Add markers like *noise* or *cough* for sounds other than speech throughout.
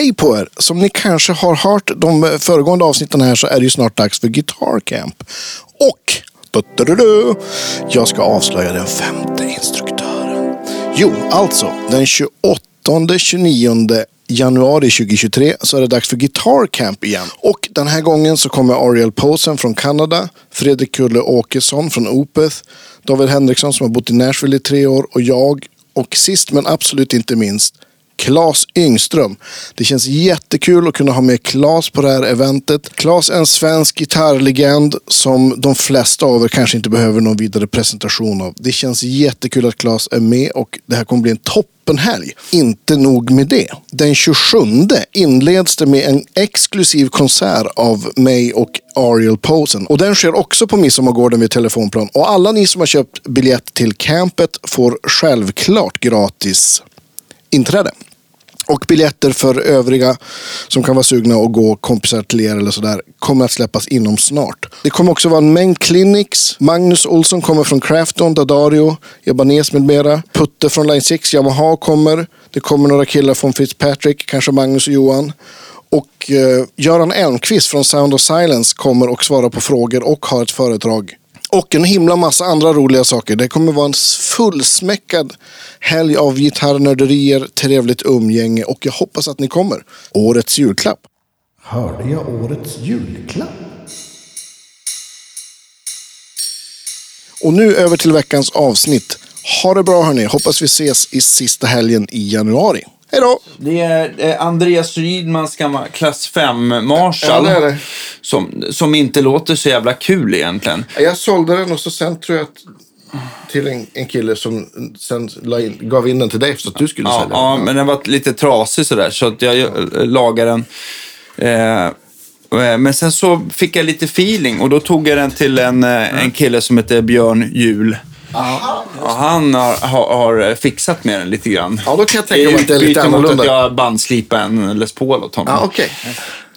Hej på er! Som ni kanske har hört de föregående avsnitten här så är det ju snart dags för Guitar Camp. Och du, du, du, jag ska avslöja den femte instruktören. Jo, alltså den 28-29 januari 2023 så är det dags för Guitar Camp igen. Och den här gången så kommer Ariel Posen från Kanada, Fredrik Kulle Åkesson från Opeth, David Henriksson som har bott i Nashville i tre år och jag. Och sist men absolut inte minst Claes Yngström. Det känns jättekul att kunna ha med Claes på det här eventet. Claes är en svensk gitarrlegend som de flesta av er kanske inte behöver någon vidare presentation av. Det känns jättekul att Claes är med och det här kommer bli en toppenhelg. Inte nog med det. Den 27 inleds det med en exklusiv konsert av mig och Ariel Posen. Och den sker också på Midsommargården vid Telefonplan. Och alla ni som har köpt biljett till campet får självklart gratis inträde. Och biljetter för övriga som kan vara sugna att gå kompisar till er eller sådär kommer att släppas inom snart. Det kommer också vara en mängd clinics. Magnus Olsson kommer från Crafton, Dadario, Ebanes med mera. Putte från Line 6, Yamaha kommer. Det kommer några killar från Fitzpatrick, kanske Magnus och Johan. Och eh, Göran Elmqvist från Sound of Silence kommer och svarar på frågor och har ett föredrag och en himla massa andra roliga saker. Det kommer vara en fullsmäckad helg av gitarrnörderier, trevligt umgänge och jag hoppas att ni kommer. Årets julklapp. Hörde jag årets julklapp? Och nu över till veckans avsnitt. Ha det bra hörni. Hoppas vi ses i sista helgen i januari. Hej då! Det är eh, Andreas Rydmans gamla klass 5 Marshall. Ja, det det. Som, som inte låter så jävla kul egentligen. Jag sålde den och så sen tror jag att till en, en kille som sen in, gav in den till dig så att du skulle Ja, sälja ja, den. men den var lite trasig sådär så att jag eh, lagade den. Eh, eh, men sen så fick jag lite feeling och då tog jag den till en, en kille som heter Björn Jul. Och han har, har, har fixat med den lite grann. Ja, då kan jag tänka mig att det är lite Utbyte mot annorlunda. att jag bandslipade en Les Paul åt honom. Ja, okej.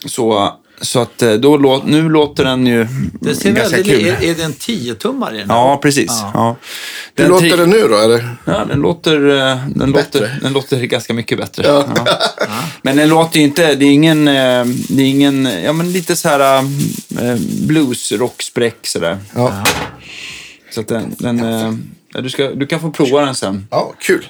Så, så att eh, då lå, nu låter den ju Det ser ganska väldigt, kul. är, är det en 10-tummare i den? här? Ja, precis. Ja. Hur Den låter tri- det nu då? Eller? Ja, den låter, eh, den, Bättre. låter, den låter ganska mycket bättre. Ja. Men den låter ju inte, det är ingen, eh, det är ingen, ja men lite så här blues, rockspräck sådär. Ja. Så att den, den eh, ja, du, ska, du kan få prova den sen. ja, kul.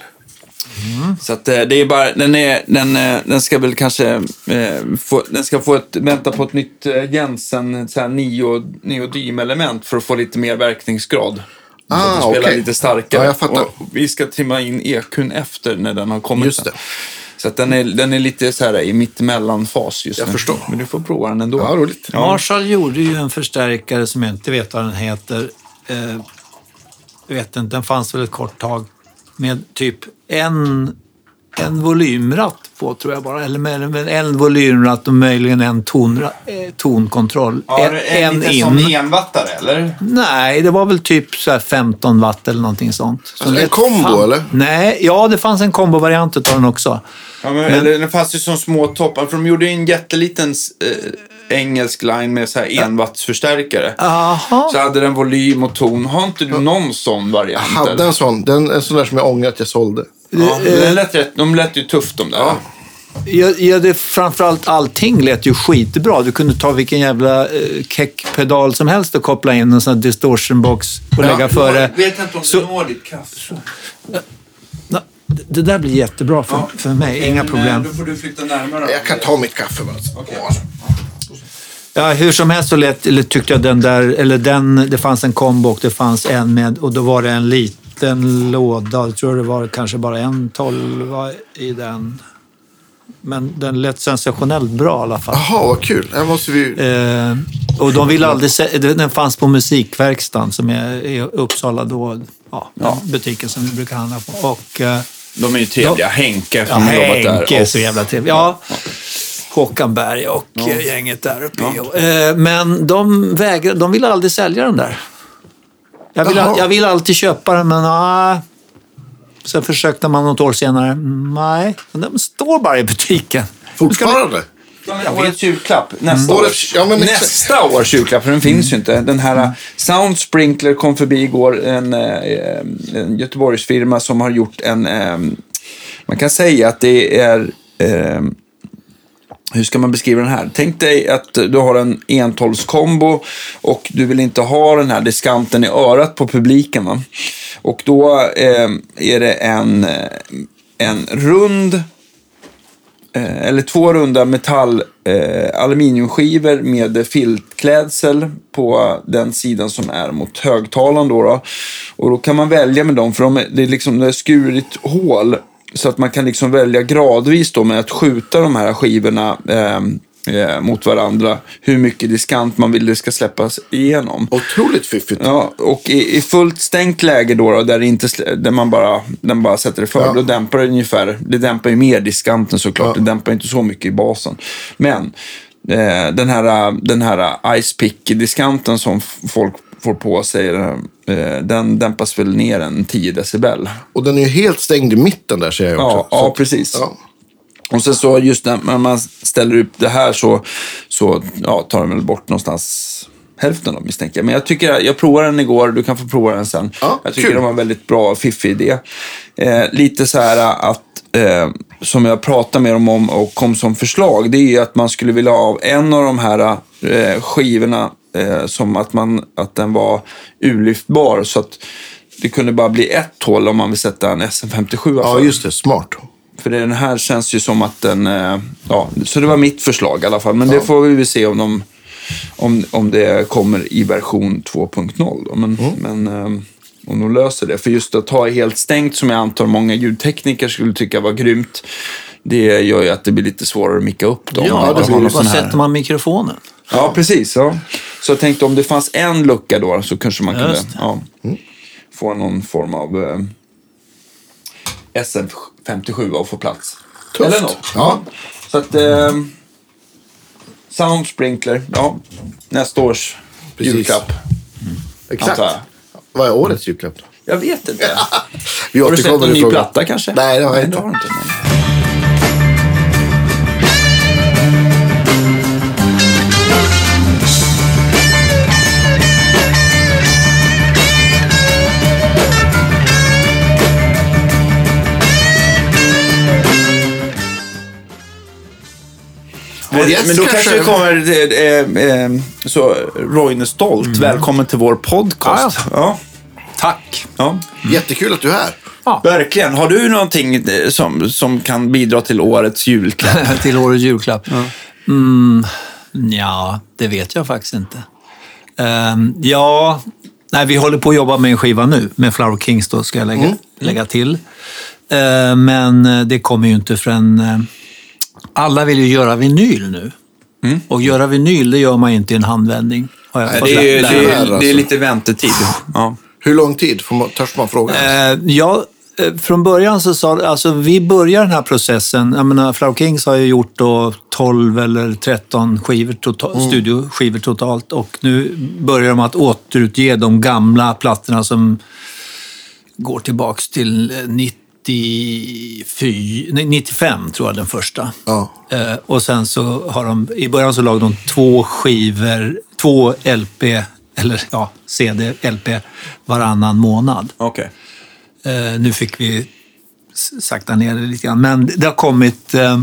Så att eh, det är bara, den, är, den, eh, den ska väl kanske, eh, få, den ska få ett, vänta på ett nytt eh, Jensen, så här neo, neodymelement för att få lite mer verkningsgrad. så Ah, att det spelar okej. lite starkare. Ja, jag fattar. Och vi ska trimma in EQn efter när den har kommit. Just sen. det. Så att den är, den är lite så här i mittemellanfas just Jag nu. förstår. Men du får prova den ändå. Ja, roligt. Marshall gjorde ju en förstärkare som jag inte vet vad den heter. Eh, jag vet inte, den fanns väl ett kort tag. Med typ en, en volymratt på tror jag bara. Eller med, med en volymratt och möjligen en tonra, eh, tonkontroll. en en in. envattare eller? Nej, det var väl typ så här 15 watt eller någonting sånt. Så Alltså, en kombo, eller? Nej, ja det fanns en kombovariant av den också. Ja, men, eller, den fanns ju som små toppar. För de gjorde ju en jätteliten eh, engelsk line med så här envattsförstärkare. Jaha. Så hade den volym och ton. Har inte du någon sån variant? Jag hade eller? en sån. Den, en sån där som jag ångrar att jag sålde. Ja, den lät rätt, de lät ju tufft de där. Ja. Ja, ja, det, framförallt allting lät ju skitbra. Du kunde ta vilken jävla eh, keck-pedal som helst och koppla in en sån här distortion box och lägga före. Jag vet inte om Så- du når ditt kaffe. Det där blir jättebra för, för mig, inga Men, problem. eh, Då får du flytta närmare. Jag kan ta mitt kaffe bara. Ja, hur som helst så lät, eller tyckte jag den där, eller den, det fanns en kombo och det fanns en med, och då var det en liten låda. Jag tror det var kanske bara en tolva i den. Men den lät sensationellt bra i alla fall. Jaha, vad kul. Här måste vi... Eh, och de ville aldrig se, den fanns på Musikverkstan som är i Uppsala då, ja, den butiken som vi brukar handla på. Och, eh, De är ju trevliga. Henke ja, som har jobbat där. Henke är så jävla trevlig. Ja, Håkan Berg och eh, gänget där uppe. Eh, men de, vägrade, de ville aldrig sälja den där. Jag Jaha. jag ville alltid köpa den, men nej. Sen försökte man något år senare. Mm, Nej, men den står bara i butiken. Fortfarande? Ja, men årets julklapp. Nästa, Årets- års, ja, nästa års julklapp, för den finns ju inte. Den här Sound Sprinkler kom förbi igår. En, eh, en Göteborgsfirma som har gjort en... Eh, man kan säga att det är... Hur ska man beskriva den här? Tänk dig att du har en entolskombo och du vill inte ha den här diskanten i örat på publiken. Va? Och då eh, är det en, eh, en rund eh, eller två runda metall eh, aluminiumskivor med filtklädsel på den sidan som är mot högtalaren. Då, då. Och då kan man välja med dem, för de är, det är liksom det är skurit hål så att man kan liksom välja gradvis då med att skjuta de här skivorna eh, eh, mot varandra hur mycket diskant man vill det ska släppas igenom. Otroligt fiffigt. Ja, och i, i fullt stängt läge då, då där, inte, där man bara, den bara sätter det för, Ja. då dämpar det ungefär, det dämpar ju mer diskanten såklart, Ja. det dämpar inte så mycket i basen. Men eh, den här, den här Ice Pick-diskanten som folk får på sig, eh, den dämpas väl ner en 10 decibel. Och den är ju helt stängd i mitten där ser jag också. Ja, ja precis. Ja. Och sen så just när man ställer upp det här så, så ja, tar den väl bort någonstans hälften då misstänker jag. Men jag tycker, jag provade den igår, du kan få prova den sen. Ja, jag tycker kul. det var en väldigt bra, fiffig idé. Eh, lite så här att, eh, som jag pratade med dem om och kom som förslag, det är ju att man skulle vilja ha av en av de här eh, skivorna eh, som att, man, att den var urlyftbar så att det kunde bara bli ett hål om man vill sätta en SM57 ja, just det. Smart. för den här känns ju som att den... eh, Ja, så det var mitt förslag i alla fall. Men det får vi väl se om, de, om, om det kommer i version 2.0. då. Men, men eh, om de löser det. För just att ha helt stängt, som jag antar många ljudtekniker skulle tycka var grymt, det gör ju att det blir lite svårare att micka upp dem. Ja, någon var sätter man mikrofonen? Ja, precis. Ja. Så jag tänkte om det fanns en lucka då så kanske man kunde ja, få någon form av eh, SF57 att få plats. Tufft. Eller något. Ja. Så att... Eh, Sound Sprinkler, ja. Nästa års Precis. julklapp, Exakt. antar jag. Vad är årets julklapp? då? Jag vet inte. *laughs* Vi Har du sett någon i ny frågan. platta kanske? Nej, det har jag Nej, inte. det har du inte. Nej. Men, gäst men då kanske- kanske det kommer eh, eh, så Roine Stolt, välkommen till vår podcast. Ja, Tack. ja. Jättekul att du är här. Verkligen. Har du någonting eh, som, som kan bidra till årets julklapp? *laughs* till årets julklapp? Mm, ja, det vet jag faktiskt inte. Ehm, ja, nej, vi håller på att jobba med en skiva nu, med Flower Kings då, ska jag lägga, lägga till. Ehm, men eh, det kommer ju inte förrän... alla vill ju göra vinyl nu. Och göra vinyl, det gör man inte i en handvändning. Det, är, det, är, det är alltså. lite väntetid. Ja. Hur lång tid? Får man, törs man fråga? Eh, ja, eh, från början så sa alltså vi börjar den här processen, jag menar Flower Kings har ju gjort då 12 eller 13 skivor tota- studioskivor totalt och nu börjar de att återutge de gamla plattorna som går tillbaks till eh, 94, nej, 95 tror jag den första. Ja. Eh, och sen så har de, i början så lagade de två skivor, två LP, eller ja, CD, LP varannan månad. Okej. Eh, nu fick vi sakta ner det lite grann. Men det har kommit eh,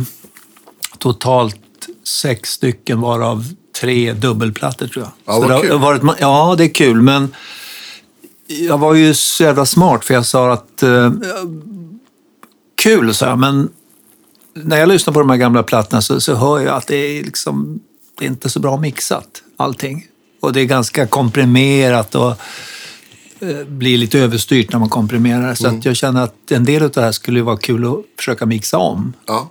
totalt sex stycken varav tre dubbelplattor tror jag. Ja, Så vad det har kul. Varit, ja, det är kul. Men jag var ju så jävla smart för jag sa att eh, kul, sa jag, men när jag lyssnar på de här gamla plattorna så, så hör jag att det är, liksom, det är inte så bra mixat, allting. Och det är ganska komprimerat och eh, blir lite överstyrt när man komprimerar. Så att jag känner att en del av det här skulle vara kul att försöka mixa om. Ja.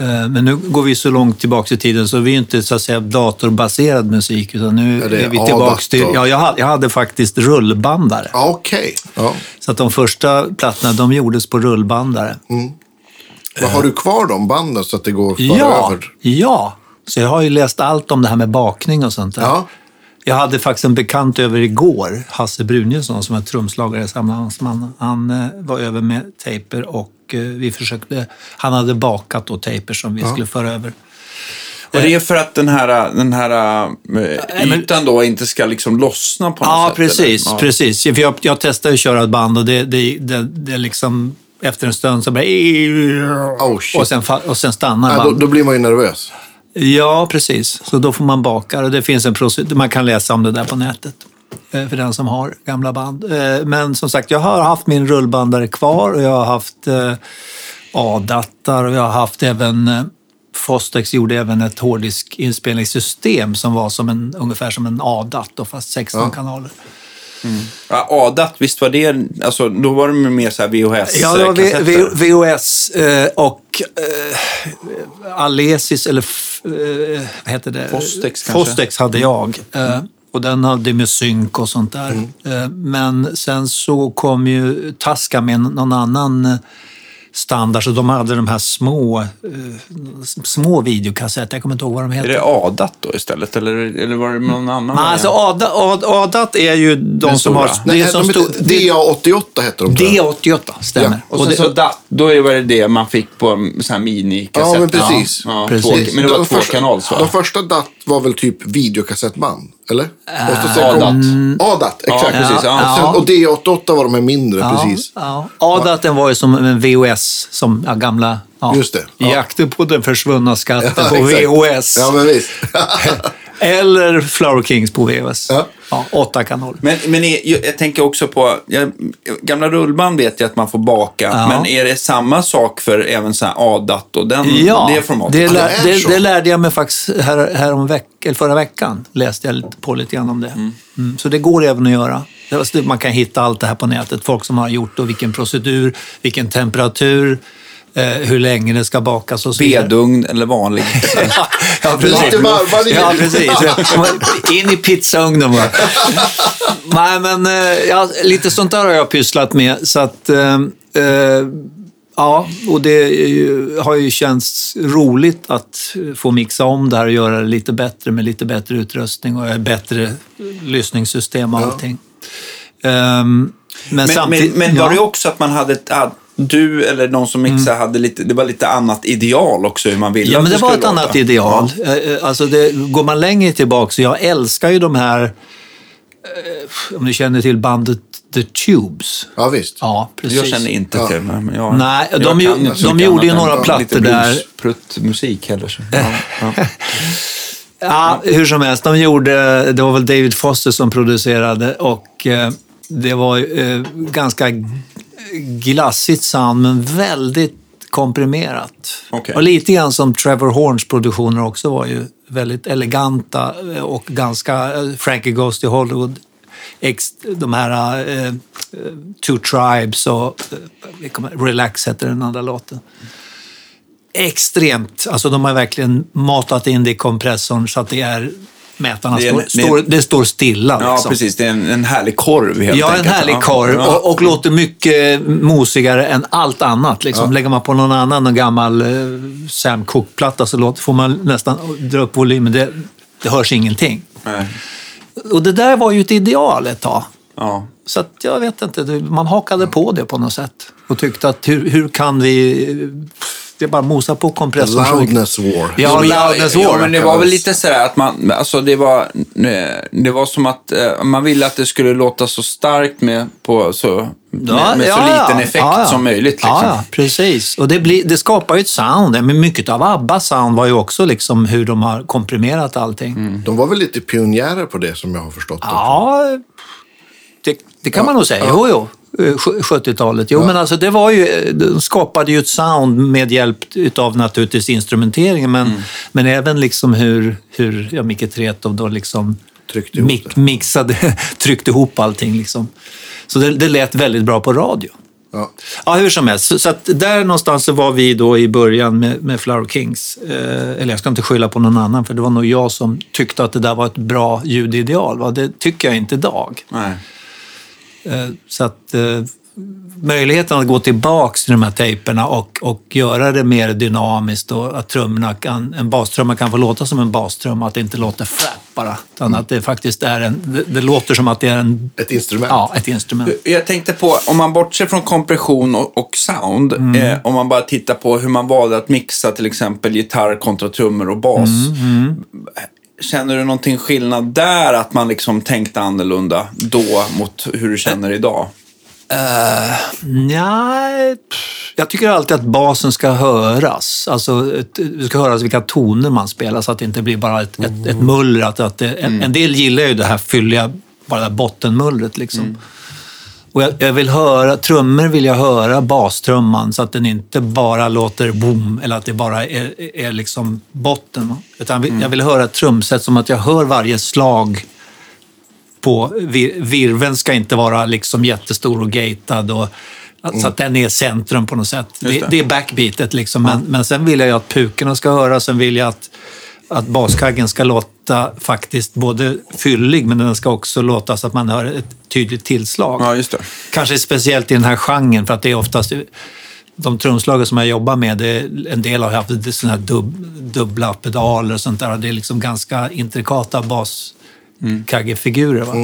Eh, Men nu går vi så långt tillbaka i tiden så vi är inte så att säga datorbaserad musik utan nu är är vi tillbaka till... Ja, jag hade, jag hade faktiskt rullbandare. Ja, Okej. Ja. Så att de första plattorna de gjordes på rullbandare. Vad har du kvar de banden så att det går att föra Ja, över? ja. Så jag har ju läst allt om det här med bakning och sånt där. Ja. Jag hade faktiskt en bekant över igår, Hasse Brunjesson som är trumslagare i sammanhangsman. Han eh, var över med tejper och eh, vi försökte, han hade bakat då tejper som vi skulle föra över. Och det är för att den här, den här ytan då inte ska liksom lossna på något Ja, sätt? precis. eller? Ja. precis. För jag, jag testade att köra ett band och det, det, det, det liksom, efter en stund så bara... Oh, shit. och, sen, och sen stannar Ja, då, bandet. då blir man ju nervös. Ja, precis. Så då får man baka och det finns en procedur. Man kan läsa om det där på nätet eh, för den som har gamla band. Eh, Men som sagt, jag har haft min rullbandare kvar och jag har haft eh, A-dattar och jag har haft även Fostex gjorde även ett hårddisk-inspelningssystem som var som en, ungefär som en A-datt, fast 16 kanaler. Ja, ADAT, visst var det, alltså då var det mer så här VHS Ja, det var V-. V- VHS eh, och eh, Alesis, eller eh, vad heter det? Fostex kanske? Fostex hade jag. Eh, och den hade med synk och sånt där. Mm. Eh, men sen så kom ju Tasca med någon annan eh, standard, så de hade de här små, eh, små videokassetter. Jag kommer inte ihåg vad de Är heter. det ADAT då istället, eller, eller var det någon annan? Nej, alltså variant? ADAT, ADAT är ju de Den som har... stora. Det är Nej, som de stor, heter- DA88 heter de. tror jag. D88, stämmer. Och sen det- så DAT, då var det det man fick på så här minikassetter. Ja, men precis. Ja, Precis. Två, men det var De två första- kanals va? De första DAT var väl typ videokassettband? Eller? Och så sen ADAT. kom- ADAT, exakt. Ja, precis, ja. Och, sen, och D88 var de här mindre, precis. Ja. ADATen var ju som en VHS, som ja, gamla... Ja, Just det. Ja. Jakten på den försvunna skatten Ja, på exakt. VHS. Ja, men visst. *laughs* Eller Flower Kings på VHS. Ja. Ja, åtta kanaler. Men, men är, jag, tänker också på, jag, gamla rullband vet jag att man får baka, Ja. men är det samma sak för även så här ADAT och den, Ja, det formatet? det, lär, det det, det lärde jag mig faktiskt här, här om veck, eller förra veckan. Läste jag på lite grann om det. Mm. Så det går även att göra. Var- Man kan hitta allt det här på nätet. Folk som har gjort och vilken procedur, vilken temperatur, eh, hur länge det ska bakas och så vidare. Vedugn eller vanlig? *laughs* Ja, ja, *laughs* precis. Lite varmare i. Ja, precis. In i pizzaugnen bara. *laughs* Nej, men eh, ja, lite sånt där har jag pysslat med. Så att, eh, eh, ja, och det ju- har ju känts roligt att få mixa om det här och göra det lite bättre med lite bättre utrustning och bättre lyssningssystem och allting. Ehm, men, Men, samtidigt... men, men var ja. det också att man hade ett, du eller någon som mixade hade lite, det var lite annat ideal också hur man ville Ja, att men det var skulle ett låta? annat ideal. Eh, eh, Alltså det, går man längre tillbaka, så jag älskar ju de här, eh, om ni känner till bandet The Tubes. Ja, visst. Ja, precis. Jag känner inte Ja. till det. Men jag, Nej, jag de ju- de gjorde ju några plattor lite där. Pruttmusik heller. Så. Ja, ja. Ja, hur som helst. De gjorde, det var väl David Foster som producerade och eh, det var eh, ganska glassigt sound, men väldigt komprimerat. Okej. Och lite grann som Trevor Horns produktioner också var ju väldigt eleganta och ganska... eh, Frankie Goes to Hollywood, ex, de här eh, eh, Two Tribes och eh, Relax heter den andra låten extremt, alltså de har verkligen matat in det i kompressorn så att det är mätarna Det en- står, det står, det står stilla. ja, liksom. precis. Det är en, en härlig korv helt Ja, en enkelt. härlig Ja. korv Ja. och, och låter mycket mosigare än allt annat. Liksom. Lägger man på någon annan, någon gammal eh, Sam Cooke-platta så låter, får man nästan dra upp volymen. Det, det hörs ingenting. Nej. Och det där var ju ett ideal ett tag. Ja. Så att jag vet inte, man hakade på det på något sätt. Och tyckte att hur, hur kan vi... Det är bara mosa på kompressorn. Loudness war. Ja, loudness ja, war. men det var väl lite sådär att man, alltså det var, det var som att eh, man ville att det skulle låta så starkt med, på, så, med, med så liten effekt Ja, ja. som möjligt. Liksom. Ja, ja, precis. Och det, blir, det skapar ju ett sound. Men mycket av ABBAs sound var ju också liksom hur de har komprimerat allting. Mm. De var väl lite pionjärer på det som jag har förstått. det. Ja, det, det kan man nog säga. Jo, jo. Eh, sj- 70-talet. Jo, men alltså det var ju, de skapade ju ett sound med hjälp av naturligtvis instrumenteringen, men, Mm. men även liksom hur, hur ja, Micke Tretow då liksom Tryckte ihop det. mixade, *laughs* tryckte ihop allting. Liksom. Så det, det lät väldigt bra på radio. Ja. Ja, hur som helst. Så, så där någonstans så var vi då i början med, med Flower Kings. Eh, eller jag ska inte skylla på någon annan, för det var nog jag som tyckte att det där var ett bra ljudideal. Va? Det tycker jag inte idag. Nej. Eh, så att eh, möjligheten att gå tillbaks till de här tejperna och, och göra det mer dynamiskt och att trummorna kan, en bastrumma kan få låta som en bastrumma, att det inte låter flat bara. Utan att det faktiskt är en, det, det låter som att det är en, Ett instrument. ja, ett instrument. Jag tänkte på, om man bortser från kompression och, och sound, Mm. eh, om man bara tittar på hur man valde att mixa till exempel gitarr kontra trummor och bas. Mm, Känner du någonting skillnad där, att man liksom tänkte annorlunda då mot hur du känner idag? Nej, pff, jag tycker alltid att basen ska höras. Alltså, det ska höras vilka toner man spelar så att det inte blir bara ett, ett, ett muller. Att, att det, en, en del gillar ju det här fylliga, bara det här bottenmullret liksom. Och jag, jag vill höra, trummor vill jag höra bastrumman så att den inte bara låter boom eller att det bara är, är, liksom botten. Utan vi- jag vill höra ett trumset som att jag hör varje slag på vir, virveln ska inte vara liksom jättestor och gatad och så att den är centrum på något sätt. Det, det. det är backbeatet liksom. Men, men sen vill jag ju att pukorna ska höras, sen vill jag att, att baskaggen ska låta faktiskt både fyllig men den ska också låta så att man hör ett tydligt tillslag. Ja, just det. Kanske speciellt i den här genren för att det är oftast de trumslagare som jag jobbar med, det en del har haft såna här dub, dubbla pedaler och sånt där. Det är liksom ganska intrikata baskaggefigurer. Va?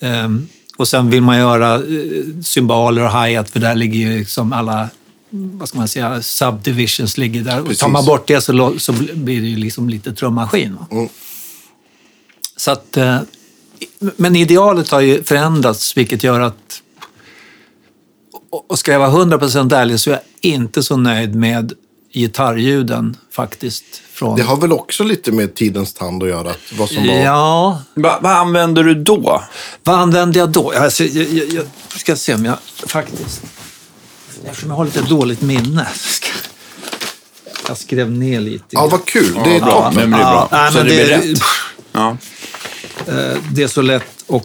Ehm, och sen vill man göra eh, cymbaler och hi-hat för där ligger ju liksom alla vad ska man säga, subdivisions ligger där. Och tar man bort det så, så blir det ju liksom lite trummaskin. Va? Så att, eh, men idealet har ju förändrats vilket gör att och- och ska jag vara 100% ärlig så är jag inte så nöjd med gitarrljuden faktiskt. Från... Det har väl också lite med tidens tand att göra. Vad som var... Ja, Va, vad använder du då? vad använde jag då? Alltså, jag, jag, jag ska se om jag faktiskt... Eftersom jag har lite dåligt minne. Jag skrev ner lite. Ja, vad kul. Det är bra. toppen. Men det blir bra. nej, Så men det blir det, rätt. Ja. Eh, det är så lätt att eh,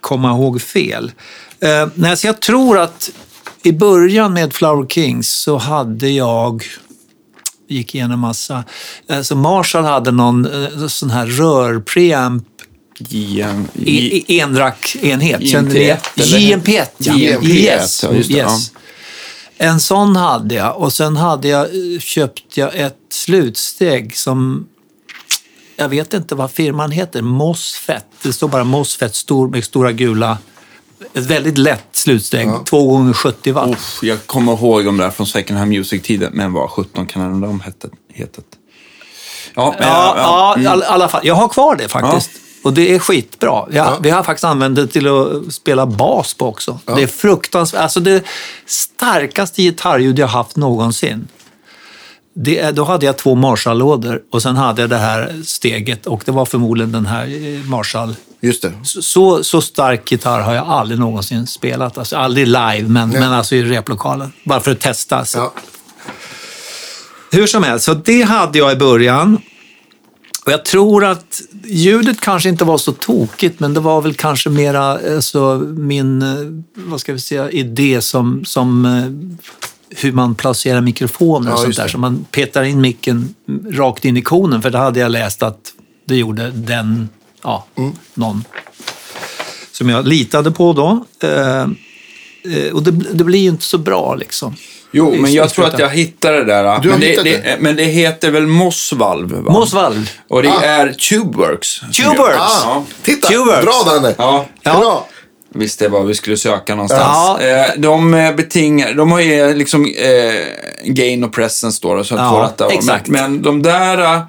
komma ihåg fel. Eh, nej, så jag tror att i början med Flower Kings så hade jag gick igenom massa. Så Marshall hade någon sån här rörpreamp enrack-enhet. Känner ni det? JMP1, eller? JMP1, ja. JMP1, Yes. ja, just det, yes. En sån hade jag och sen hade jag, eh, köpt jag ett slutsteg som jag vet inte vad firman heter, Mosfett. Det står bara Mosfett stor, med stora gula. Ett väldigt lätt slutsteg, 2 gånger 70 watt. Uff, jag kommer ihåg dem där från Second Hand Music-tiden. Men vad 17 kan de hetet? Ja, men, Ja, ja, mm. i all- alla fall. Jag har kvar det faktiskt. Och det är skitbra. Ja, Vi har faktiskt använt det till att spela bas på också. Det är fruktansvärt. Alltså det starkaste gitarrljud jag haft någonsin. Det, då hade jag två Marshall-lådor och sen hade jag det här steget och det var förmodligen den här eh, Marshall. Just det. Så, så stark gitarr har jag aldrig någonsin spelat. Alltså aldrig live, men, men alltså i replokalen. Bara för att testa. Ja. Hur som helst, så det hade jag i början. Och jag tror att ljudet kanske inte var så tokigt, men det var väl kanske mera alltså, min, eh, vad ska vi säga, idé som, som eh, hur man placerar mikrofoner och Ja, sånt där. det. Så man petar in micken rakt in i konen, för det hade jag läst att det gjorde den, ja, Mm. någon som jag litade på då. Eh, och det, det blir ju inte så bra liksom. Jo, I men jag tror att jag hittade det där. Du har men, det, hittat det, det? men det heter väl Mossvalve? Va? Mossvalv. Och det Ah. är Tubeworks. Tubeworks! gör- Ah, Ja. titta! Tubeworks. Bra Danne! Ja. Ja. Bra! Visste vad vi skulle söka någonstans. Ja. Eh, de eh, betingar, de har ju liksom eh, gain och presence då, då, så att Ja, två rattar. Men, exakt. men de där, eh,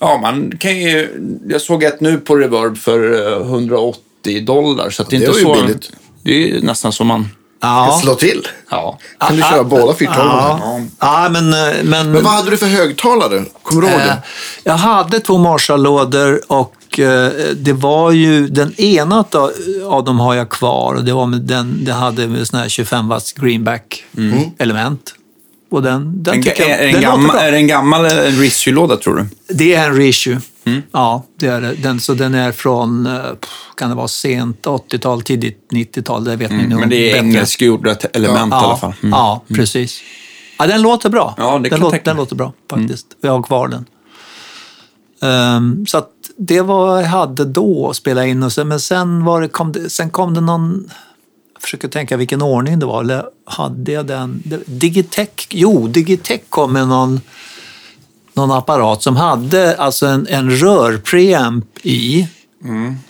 ja man kan ju, jag såg ett nu på Reverb för eh, 180 dollar. Så att det är Det inte var ju så, billigt. det är ju nästan som man, Ja. Slå till. ja. Kan du köra båda 412 Ja, ja men, eh, men, Men vad hade du för högtalare? Kommer du ihåg eh, det? jag hade två Marshall-lådor och eh, det var ju, den ena av, av dem har jag kvar det var med den, det hade med sån här 25 watts greenback-element. Och den, den En, tycker jag, är, en den låter gammal, är det en gammal eh, Ritchie-låda tror du? Det är en reissue. Mm. Ja, det är. Den, så den är från, eh, kan det vara sent 80-tal, tidigt 90-tal, det vet ni nog Mm, Men det är engelskgjorda element i alla fall. Mm. Ja, precis. Ja, den låter bra. Ja, det den, låter, den låter bra faktiskt. Jag har kvar den. Ehm, så att det var vad jag hade då att spela in. Och sen, men sen, var det, kom det, sen kom det någon... Jag försöker tänka vilken ordning det var. Eller hade jag den? Digitech? Jo, Digitech kom med någon, någon apparat som hade alltså en, en rörpreamp i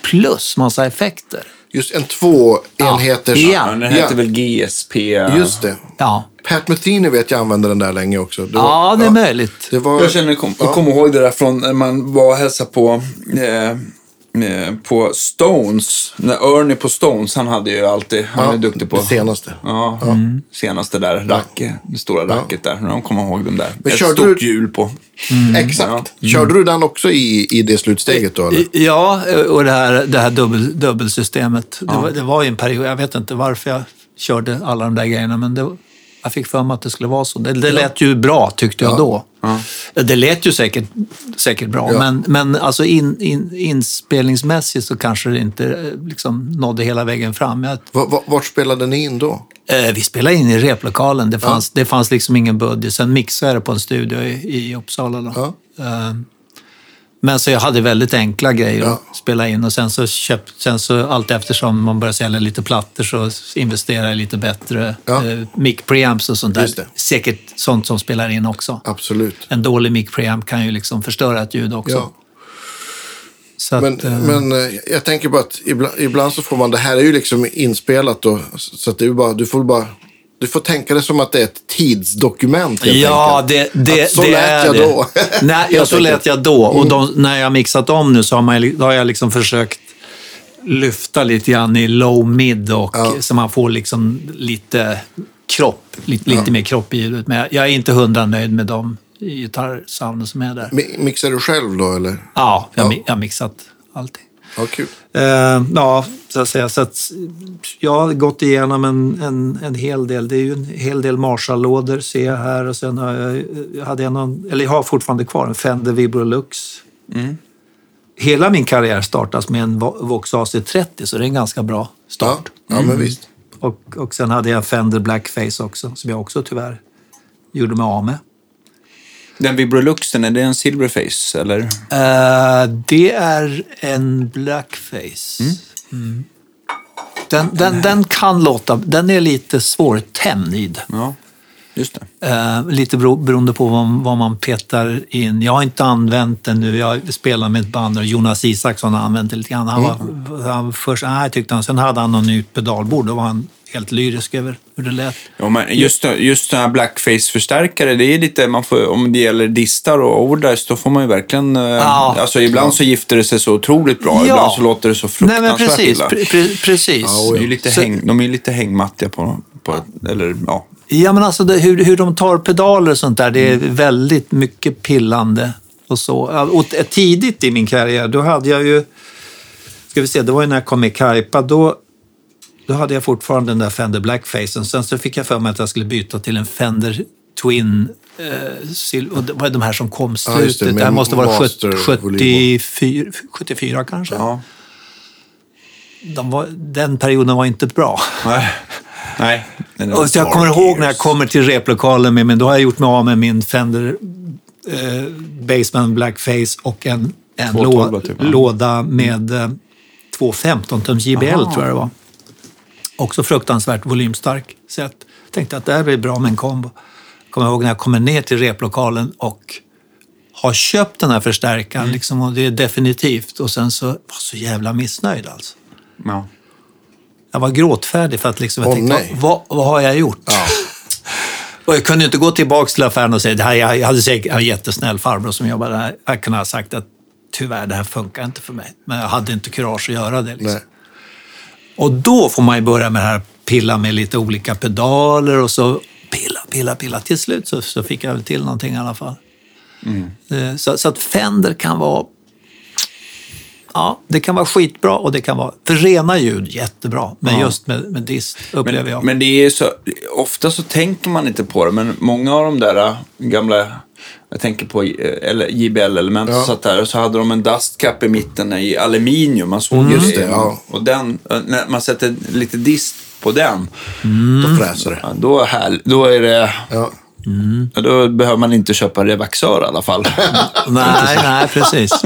plus massa effekter. Just en två enheters... Ja. Men den heter Ja. väl GSP? Just det. Ja, Pat Metheny vet jag använde den där länge också. Det var- ja det är möjligt. Det var... Jag känner, kom, jag kommer ihåg det där från när man var och hälsade på eh, på Stones, när Ernie på Stones, han hade ju alltid, han är duktig på... Det senaste. Ja, senaste där, rack, det stora racket där. De kommer ihåg den där. Men Ett stort du- hjul på. Exakt. Körde du den också i, i det slutsteget då? Eller? Ja, och det här, det här dubbel, dubbelsystemet. Det, var, det var ju en period, jag vet inte varför jag körde alla de där grejerna, men det, jag fick för mig att det skulle vara så. Det, det lät ju bra, tyckte jag då. Det lät ju säkert, säkert bra, Ja. men, men alltså in, in, inspelningsmässigt så kanske det inte eh, liksom nådde hela vägen fram. Jag, Va- va- Vart spelade ni in då? Eh, vi spelade in i replokalen. Det fanns, det fanns liksom ingen budget. Sen mixade jag det på en studio i, i Uppsala. Då. Ja. Eh, men så jag hade väldigt enkla grejer Ja. att spela in och sen så, köpt, sen så allt eftersom man började sälja lite plattor så investerade jag lite bättre Ja. eh, mic preamps och sånt där. Säkert sånt som spelar in också. Absolut. En dålig mic preamp kan ju liksom förstöra ett ljud också. Ja. Så Men, att, eh, men eh, jag tänker bara att ibland, ibland så får man, det här är ju liksom inspelat då, så att det är bara, du får bara, du får tänka det som att det är ett tidsdokument Ja, det, det, Att så det lät är jag det. då. *laughs* Nej, ja, så lät jag då. Och de, när jag har mixat om nu så har, man, då har jag liksom försökt lyfta lite grann i low mid och Ja. så man får liksom lite kropp, lite, lite mer kropp i ljudet. Men jag, är inte hundra nöjd med de gitarrsounden som är där. Mi- Mixar du själv då eller? Ja, jag, Ja. jag har mixat allting. Ja, kul. Eh, ja, så att säga. Så att jag har gått igenom en, en, en hel del. Det är ju en hel del Marshall-lådor ser jag här. Och sen har jag, hade jag någon, eller jag har fortfarande kvar en Fender Vibrolux. Hela min karriär startas med en Vo- Vox AC30, så det är en ganska bra Ja, start. ja men visst. Och, och sen hade jag en Fender Blackface också, som jag också tyvärr gjorde mig av med. Den Vibroluxen, är det en Silverface eller? Eh, det är en blackface. Mm. Den, den, den kan låta... Den är lite svårtämjd. Ja, just. Uh, lite bero, beroende på vad, vad man petar in. Jag har inte använt den nu. Jag spelar med ett band och Jonas Isaksson har använt det lite grann. Han var, han först, nej, tyckte han. Sen hade han något nytt pedalbord. Då var han helt lyrisk över hur det lät. Ja, men just, just sådana här blackface-förstärkare, det är lite, man får, om det gäller distar och overdrive, då får man ju verkligen... eh, Ja. Alltså ibland så gifter det sig så otroligt bra, Ja. ibland så låter det så Nej, men fruktansvärt precis. illa. Pre, pre, precis. Ja, är lite, Så- häng, de är lite hängmattiga på, på eller ja. Ja, men alltså det, hur, hur de tar pedaler och sånt där, det är väldigt mycket pillande och så. Ja, Och tidigt i min karriär, då hade jag ju... Ska vi se, det var ju när jag kom med Kaipa. Då, då hade jag fortfarande den där Fender Blackfacen. Sen så fick jag för mig att jag skulle byta till en Fender Twin. Eh, och det var de här som kom Ja, slutet. just det, det, här måste vara master 70, volym. 74, 74 kanske. ja. De var, den perioden var inte bra. Nej. Nej. Och så jag kommer ihåg när jag kommer till replokalen med min, då har jag gjort mig av med min Fender eh, Bassman Blackface och en, en 212 lå, typ, ja. låda med eh, två 15-tums JBL Aha. tror jag det var. Också fruktansvärt volymstark. Så jag tänkte att det här blir bra med en kombo. Kommer ihåg när jag kommer ner till replokalen och har köpt den här förstärkaren, Mm. liksom, och det är definitivt. Och sen så var så jävla missnöjd alltså. Ja. Jag var gråtfärdig för att liksom, jag Åh, tänkte, vad, vad har jag gjort? *laughs* Och jag kunde inte gå tillbaka till affären och säga, det här, jag hade säkert en jättesnäll farbror som jobbade där. Jag kunde ha sagt att tyvärr, det här funkar inte för mig. Men jag hade inte kurage att göra det. Liksom. Och då får man ju börja med det här pilla med lite olika pedaler och så pilla, pilla, pilla. Till slut så, så fick jag väl till någonting i alla fall. Eh, Så, så att Fender kan vara Ja, det kan vara skitbra och det kan vara för rena ljud jättebra. Men Ja. just med, med dist upplever Men, jag. men det är så, ofta så tänker man inte på det, men många av de där äh, gamla, jag tänker på eh, eller JBL-element Ja. satt där och så hade de en dustcap i mitten i aluminium. Man såg ju Just det. ja. Och den, äh, när man sätter lite dist på den, Då fräser det. ja, då, är här, då är det... Ja. ja, Då behöver man inte köpa revaxör i alla fall. *laughs* Nej, nej, precis. *laughs*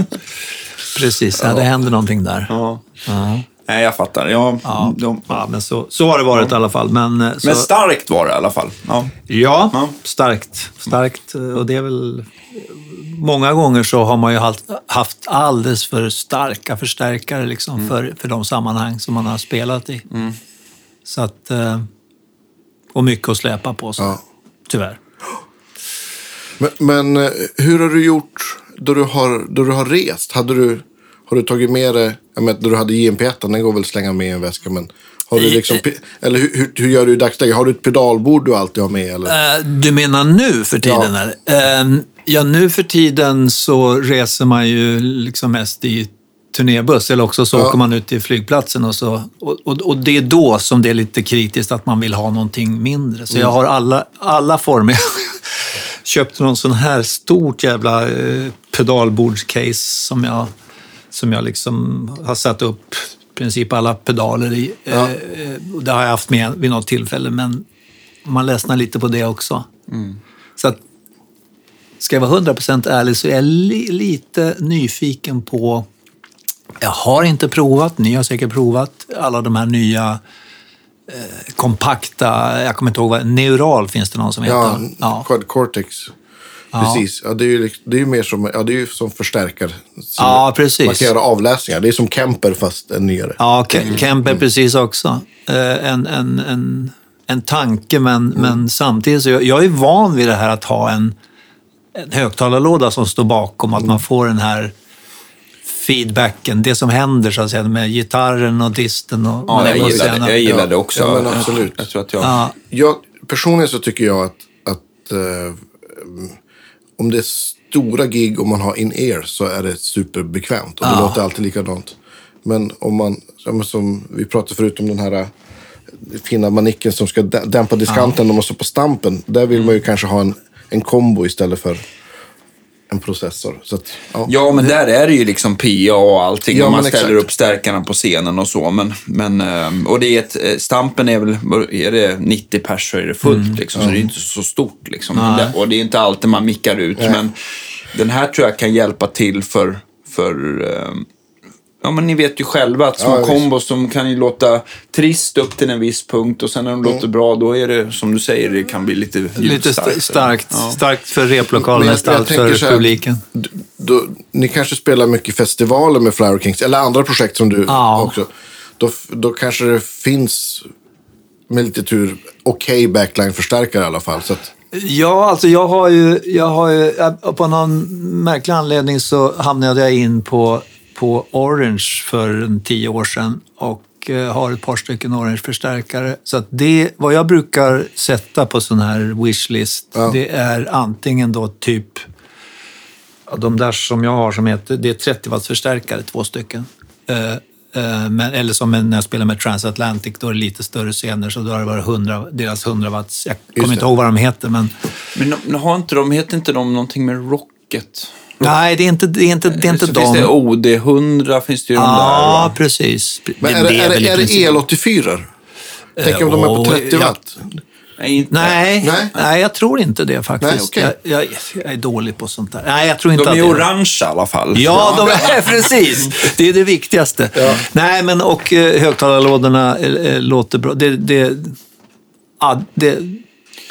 Precis, ja, det händer någonting där. ja. Ja, Nej, jag fattar. Ja, ja. de, ja men så, så har det varit i alla fall. Men, eh, så, men starkt var det i alla fall. Ja. ja, Ja. starkt. Starkt. eh, Och det är väl... Många gånger så har man ju haft, alldeles för starka förstärkare liksom, för, för de sammanhang som man har spelat i. Så att... eh, Och mycket att släpa på sig, Ja. tyvärr. Men, men hur har du gjort då du har, då du har rest? Hade du, Har du tagit med dig, jag menar, när du hade JMP1, den går väl att slänga med i en väska, men har du liksom, pe- eller hur, hur, gör du i dagsläget? Har du ett pedalbord du alltid har med? Eller? Eh, Du menar nu för tiden? Ja. eller? Eh, Ja, nu för tiden så reser man ju liksom mest i turnébuss eller också så Ja. åker man ut till flygplatsen och så. Och, och, och det är då som det är lite kritiskt att man vill ha någonting mindre. Så Mm. jag har alla, alla former. *laughs* köpte någon sån här stort jävla eh, pedalbordscase som jag, som jag liksom har satt upp i princip alla pedaler i. Ja. Eh, det har jag haft med vid något tillfälle, men man ledsnar lite på det också. Så att, ska jag vara 100% ärlig så är jag li, lite nyfiken på... Jag har inte provat, ni har säkert provat, alla de här nya eh, kompakta, jag kommer inte ihåg vad, Neural finns det någon som Ja, heter. Ja. Quad Cortex. Precis. Ja, det är ju det är ju mer som, ja, det är ju som förstärkar. Ja, precis. Man kan göra avläsningar. Det är som Kemper fast en nyare. Ja, Ke- Kemper precis också. Eh, En, en, en, en tanke, men, men samtidigt så jag, jag är van vid det här att ha en, en högtalarlåda som står bakom, att man får den här feedbacken, det som händer så att säga med gitarren och disten. Och, Ja, jag gillar sen- det, jag gillar det också. ja, men absolut. Jag tror att jag... Ja, Jag, personligen så tycker jag att, att eh, om det är stora gig och man har in-ear så är det superbekvämt. Och det låter alltid likadant. Men om man, ja, som vi pratade förut om den här eh, fina manicken som ska dä- dämpa diskanten när man står på stampen. Där vill man ju kanske ha en, en kombo istället för en processor. Så att, ja. Ja, men där är det ju liksom PA och allting. Ja, och man ställer exakt. upp stärkarna på scenen och så. Men, men, ehm, och det är ett, eh, Stampen är väl, är det 90 pers så är det fullt liksom. Så det är inte så stort liksom. Och det är inte alltid man mickar ut. Men den här tror jag kan hjälpa till för, för ehm, Ja, men ni vet ju själva att små Ja, kombos som kan ju låta trist upp till en viss punkt och sen när de låter bra då är det som du säger, det kan bli lite lite starkt, Ja. starkt för replokalen, Men jag- mest jag allt tänker för här- publiken. Då, ni kanske spelar mycket festivaler med Flower Kings, eller andra projekt som du Ja. också. Då, då kanske det finns, med lite tur, okej backline-förstärkare i alla fall. Så att, Ja, alltså jag har ju, jag har ju jag- på någon märklig anledning så hamnade jag in på, på Orange för en tio år sedan och eh, har ett par stycken Orange-förstärkare. Så att det, vad jag brukar sätta på sån här wishlist, Ja. det är antingen då typ, de där som jag har som heter, det är 30 watts förstärkare, två stycken. Eh, eh, men, eller som när jag spelar med Transatlantic, då är det lite större scener, så då har det varit 100, deras 100 watts. Jag kommer det. inte ihåg vad de heter, men Men har inte de, heter inte de någonting med Rocket? Nej, det är inte, det är inte, det är inte så de. finns det OD100, finns det ju de där. ja, precis. men är det, är det, är det princip- el-84? Tänk om de är på åh, 30 ja. watt. Nej. Nej, Nej. jag tror inte det faktiskt. Nej, okej. jag, jag, jag är dålig på sånt där. Nej, jag tror inte De att är det orange i alla fall. Ja, de är *laughs* precis. Det är det viktigaste. Nej, men och eh, högtalarlådorna eh, eh, låter bra. Det, det, ja, det,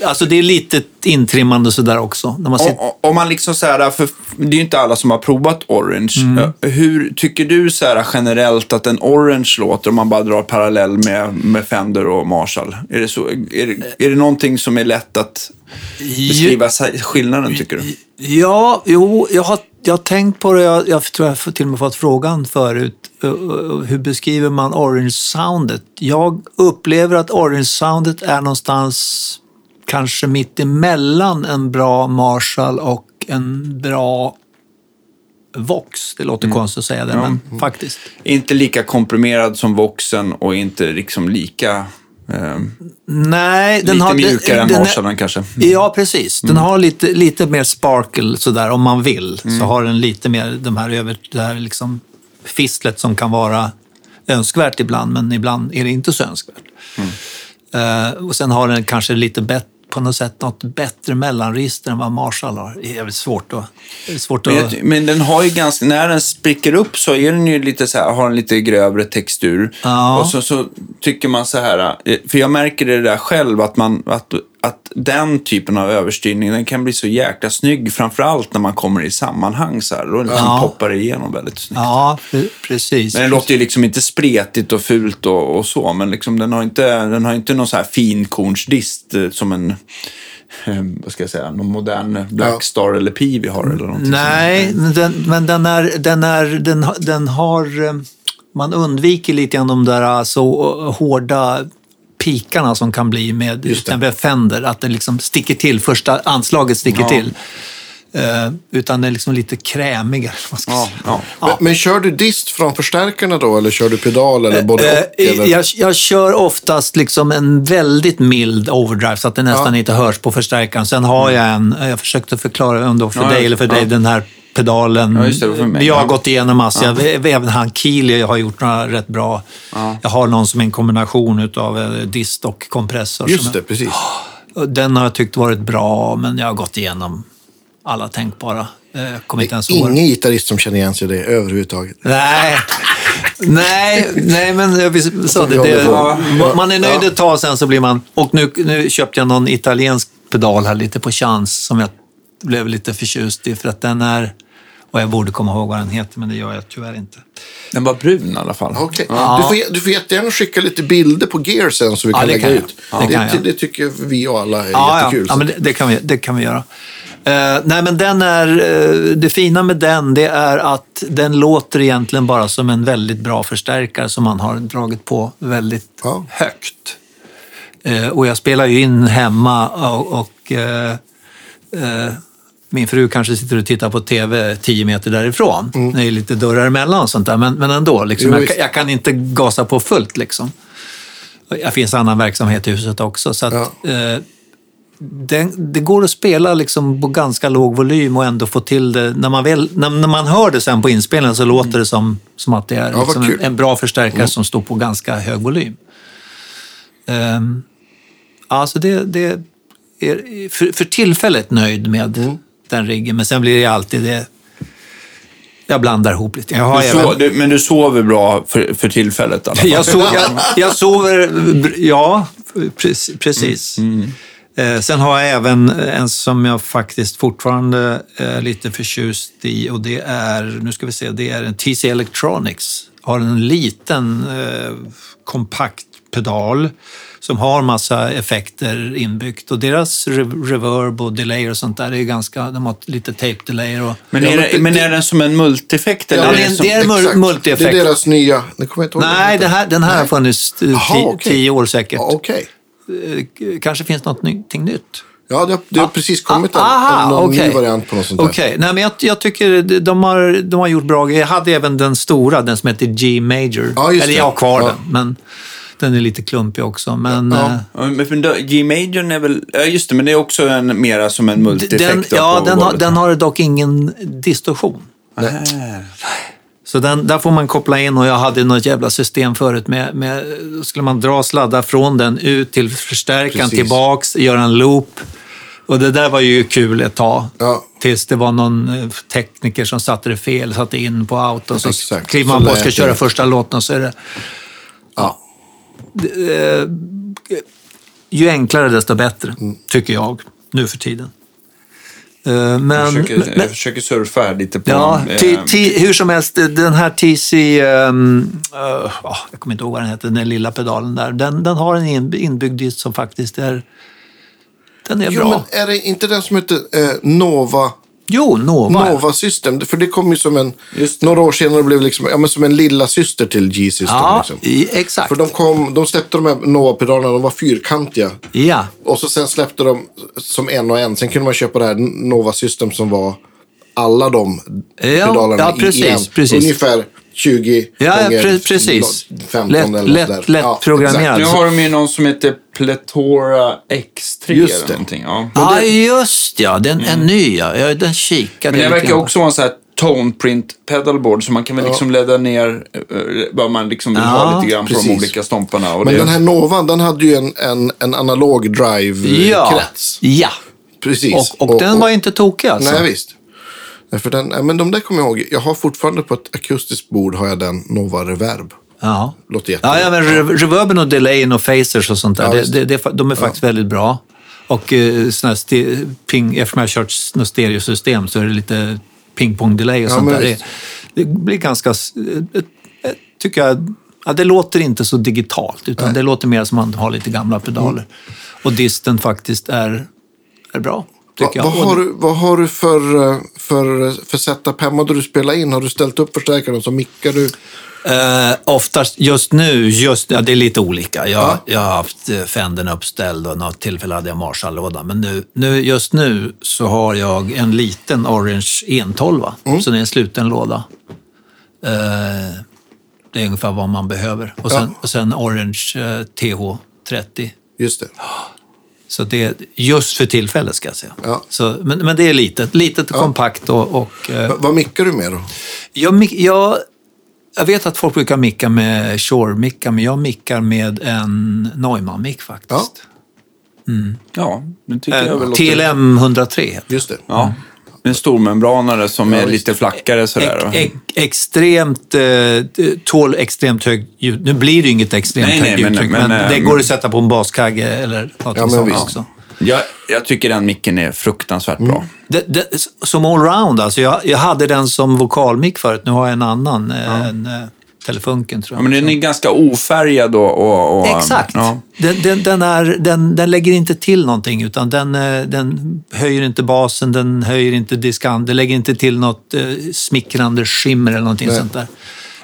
alltså det är lite intrimmande sådär också. När man sitter, Om, om man liksom så här, för det är ju inte alla som har provat Orange. Mm. Hur tycker du så här generellt att en Orange låter om man bara drar parallell med, med Fender och Marshall? Är det, så, är, det, är det någonting som är lätt att beskriva skillnaden tycker du? Ja, jo, jag har, jag har tänkt på det. Jag, jag tror jag till och med fått frågan förut. Hur beskriver man orange-soundet? Jag upplever att orange-soundet är någonstans kanske mitt emellan en bra Marshall och en bra Vox. Det låter konstigt att säga det, men faktiskt. Inte lika komprimerad som Voxen och inte liksom lika... Eh, Nej, den lite har... mjukare den, än den Marshallen kanske. Ja, precis. Den har lite, lite mer sparkle sådär om man vill. Så har den lite mer de här över, det här liksom fistlet som kan vara önskvärt ibland, men ibland är det inte så önskvärt. Eh, och sen har den kanske lite bättre på något sätt något bättre mellanregister än vad Marshall har. Det är jävligt svårt att... Svårt Men, att men den har ju ganska, när den spricker upp så är den ju lite så här, har en lite grövre textur. Ja. Och så, så tycker man så här, eh, för jag märker det där själv, att, man, att, att den typen av överstyrning, den kan bli så jäkla snygg, framförallt när man kommer i sammanhang så här. Då liksom Ja. poppar det igenom väldigt snyggt. ja, pre- precis. Men den låter ju liksom inte spretigt och fult och, och så, men liksom den har inte, den har inte någon så här finkornsdist eh, som en eh, vad ska jag säga, någon modern Blackstar eller Pi vi har eller någonting Nej, men den, men den, är, den, är, den, har- den har... eh, Man undviker lite grann de där så hårda pikarna som kan bli med en Fender. Att det liksom sticker till, första anslaget sticker Ja. till. Eh, utan det är liksom lite krämigare. Ja, ja. Men, men kör du dist från förstärkarna då? Eller kör du pedal eller både Eh, och? Eller? jag, jag kör oftast liksom en väldigt mild overdrive så att det nästan inte hörs på förstärkaren. Sen har jag en, jag försökte förklara om för Ja, dig eller för ja. dig, den här pedalen. Ja, just det, det var för mig. jag har Ja. gått igenom massor. Jag- Även han Keely har gjort några rätt bra. Jag har någon som är en kombination av dist och kompressor. Just det, precis. Jag, den har jag tyckt varit bra, men jag har gått igenom alla tänkbara. Eh, inte ens ihåg. Ingen gitarrist som känner igen sig i det överhuvudtaget. Nej, nej, nej men visst- sa det, vi det, man är nöjd ett tag, sen så blir man... Och nu, nu köpte jag någon italiensk pedal här lite på chans som jag blev lite förtjust i för att den är... Och jag borde komma ihåg vad den heter, men det gör jag tyvärr inte. Den var brun i alla fall. Okej. Du, får, du får jättegärna skicka lite bilder på gear sen så vi Ja, kan det lägga kan ut. Ja, det det, det tycker vi och alla är Ja, jättekul. ja, ja men det, det, kan vi, det kan vi göra. Eh, nej, men den är, eh, det fina med den det är att den låter egentligen bara som en väldigt bra förstärkare som man har dragit på väldigt Ja. högt. Eh, och jag spelar ju in hemma och, och min fru kanske sitter och tittar på tv tio meter därifrån. Det är lite dörrar emellan och sånt där, men, men ändå. Liksom, jag, jag kan inte gasa på fullt. Liksom. Det finns annan verksamhet i huset också. Så att, Ja. eh, det, det går att spela liksom på ganska låg volym och ändå få till det. När man, väl, när, när man hör det sen på inspelningen så låter det som, som att det är vad liksom en, en bra förstärkare som står på ganska hög volym. Um, alltså det, det är för, för tillfället nöjd med den riggen, men sen blir det alltid det... Jag blandar ihop lite. Jag, har Du även- so du, men du sover bra för, för tillfället alla fall. jag, so jag, jag sover, ja, precis. precis. Eh, sen har jag även en som jag faktiskt fortfarande är lite förtjust i och det är, nu ska vi se, det är en TC Electronics. Har en liten eh, kompakt pedal som har massa effekter inbyggt och deras re- reverb och delay och sånt där är ganska, de har lite tape delay och Men, är det, men är den som en multieffekt? Eller Ja, det är som, det är en multi-effekt. Det är deras nya... Det kommer jag inte ihåg vad Nej, det här, den här har funnits eh, Jaha, ti- okej. tio år säkert. Ja, Okej. Eh, kanske finns något någonting nytt. Ja, det har, det har precis kommit en, Aha, en, någon ny okej. variant på något sånt där. Okej, nej men jag, jag tycker de har, de har gjort bra grejer. Jag hade även den stora, den som heter G Major. Ja, Eller det. jag har kvar Ja. den, men den är lite klumpig också. Men, Ja. eh, Ja, men för G-majorn är väl... Ja, just det, men det är också en, mera som en multieffekt. den, ja, den har, den har dock ingen distorsion. Ah. Så den, där får man koppla in och jag hade något jävla system förut med, med skulle man dra sladdar från den ut till förstärkaren, Precis. tillbaks, göra en loop. Och det där var ju kul ett tag. Ja. Tills det var någon eh, tekniker som satte det fel, satte in på auto. Så Exakt. kliver Så man på och ska köra första låten och så är det... Eh, ju enklare desto bättre, Mm. tycker jag, nu för tiden. Eh, Men, Jag försöker, men- jag försöker surfa här lite på... Ja, eh, t- t- hur som helst, den här TC, um, uh, jag kommer inte ihåg vad den heter, den lilla pedalen där, den, den har en in- inbyggd som faktiskt är, den är Jo, bra. men är det inte den som heter eh, Nova? Jo, Nova. Nova System, för det kom ju som en... Några år senare blev liksom, ja, men som en lilla syster till G-System. Ja, liksom. i, exakt. För de, kom, de släppte de här Nova-pedalerna, de var fyrkantiga. Ja, Och så sen släppte de som en och en. Sen kunde man köpa det här Nova System som var alla de Ja, pedalerna ja, precis, i en. precis. Ungefär 20 ja, ja gånger pre- precis. 15 Lätt, eller lätt, sådär. lätt Ja, programmerad. Nu har de ju någon som heter Pletora X3 Just eller det. någonting. Ja. Ja, just ja, den är ny ja. ja den kikade Men det verkar också vara en sån här tone print pedalboard så man kan väl liksom ladda ner eh, vad man liksom vill ha Ja, lite grann på precis. de olika stomparna. Och Men det, den här Novan, den hade ju en, en, en analog Ja, drive-krets. ja. Precis. Och, och, den var inte tokig alltså. Nej, visst. Nej, för den, nej, men de där kommer jag ihåg. Jag har fortfarande på ett akustiskt bord har jag den Nova Reverb. Ja. Låter jättebra. Ja, ja men re- reverben och delayen och phasers och sånt där, Ja, det, det, det, de är faktiskt väldigt bra. Och eh, såna här ping, eftersom jag har kört något stereosystem så är det lite ping-pong-delay och Ja, sånt där. Det, det blir ganska, eh, eh, tycker jag, ja, det låter inte så digitalt utan det låter mer som att man har lite gamla pedaler. Och disten faktiskt är, är bra, tycker Va, vad, jag. har du, vad har du för, eh, för, för setup hemma då du spelar in? Har du ställt upp förstärkaren så mickar du? Eh, oftast just nu, just, ja, det är lite olika. Jag, jag har haft eh, Fendern uppställd och något tillfälle hade jag Marshall-låda. Men nu, nu, just nu så har jag en liten Orange 112, så det är en sluten låda. Eh, det är ungefär vad man behöver. Och sen, och sen Orange eh, TH30. Just det. Så det är just för tillfället ska jag säga. Ja. Så, men, men det är litet, litet och kompakt och, och eh, Va, vad mickar du med då? jag, jag, jag vet att folk brukar micka med Shure-mickar, men jag mickar med en Neumann-mick faktiskt. Ja, det tycker jag Eh, väl låter... TLM 103. Just det. Ja, en stormembranare som är visst. lite flackare sådär. Ex, ex, extremt, eh, tål extremt hög ljud. Nu blir det inget extremt Nej, högt men- ljudtryck, men, men, eh, det går att sätta på en baskagge eller något Ja, men sånt visst. också. Jag, jag tycker den micken är fruktansvärt bra. Det, det, som allround, alltså. Jag, jag hade den som vokalmick förut, nu har jag en annan. eh, En, eh, Telefunken tror Ja, jag. men den är ganska ofärgad och... och, och Exakt. Ja. Den, den, den, är, den, den lägger inte till någonting utan den, eh, den höjer inte basen, den höjer inte diskant, den lägger inte till något eh, smickrande skimmer eller någonting sånt där.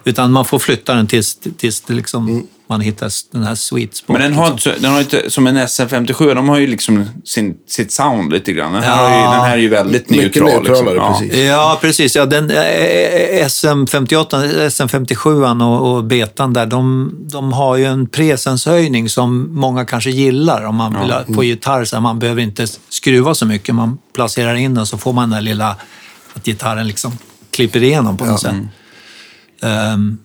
Utan man får flytta den tills, tills det liksom, man hittar den här sweet spot. Men den har, liksom. inte, den har inte, som en SM57, de har ju liksom sin, sitt sound lite grann. Den här, har ju, den här är ju väldigt Mycket neutral. liksom. precis. Ja, precis. Ja, den, eh, SM58, SM57 och, och betan där, de, de har ju en presenshöjning som många kanske gillar om man vill ha på gitarr. Så man behöver inte skruva så mycket, man placerar in den så får man den där lilla, att gitarren liksom klipper igenom på något sätt. Ehm,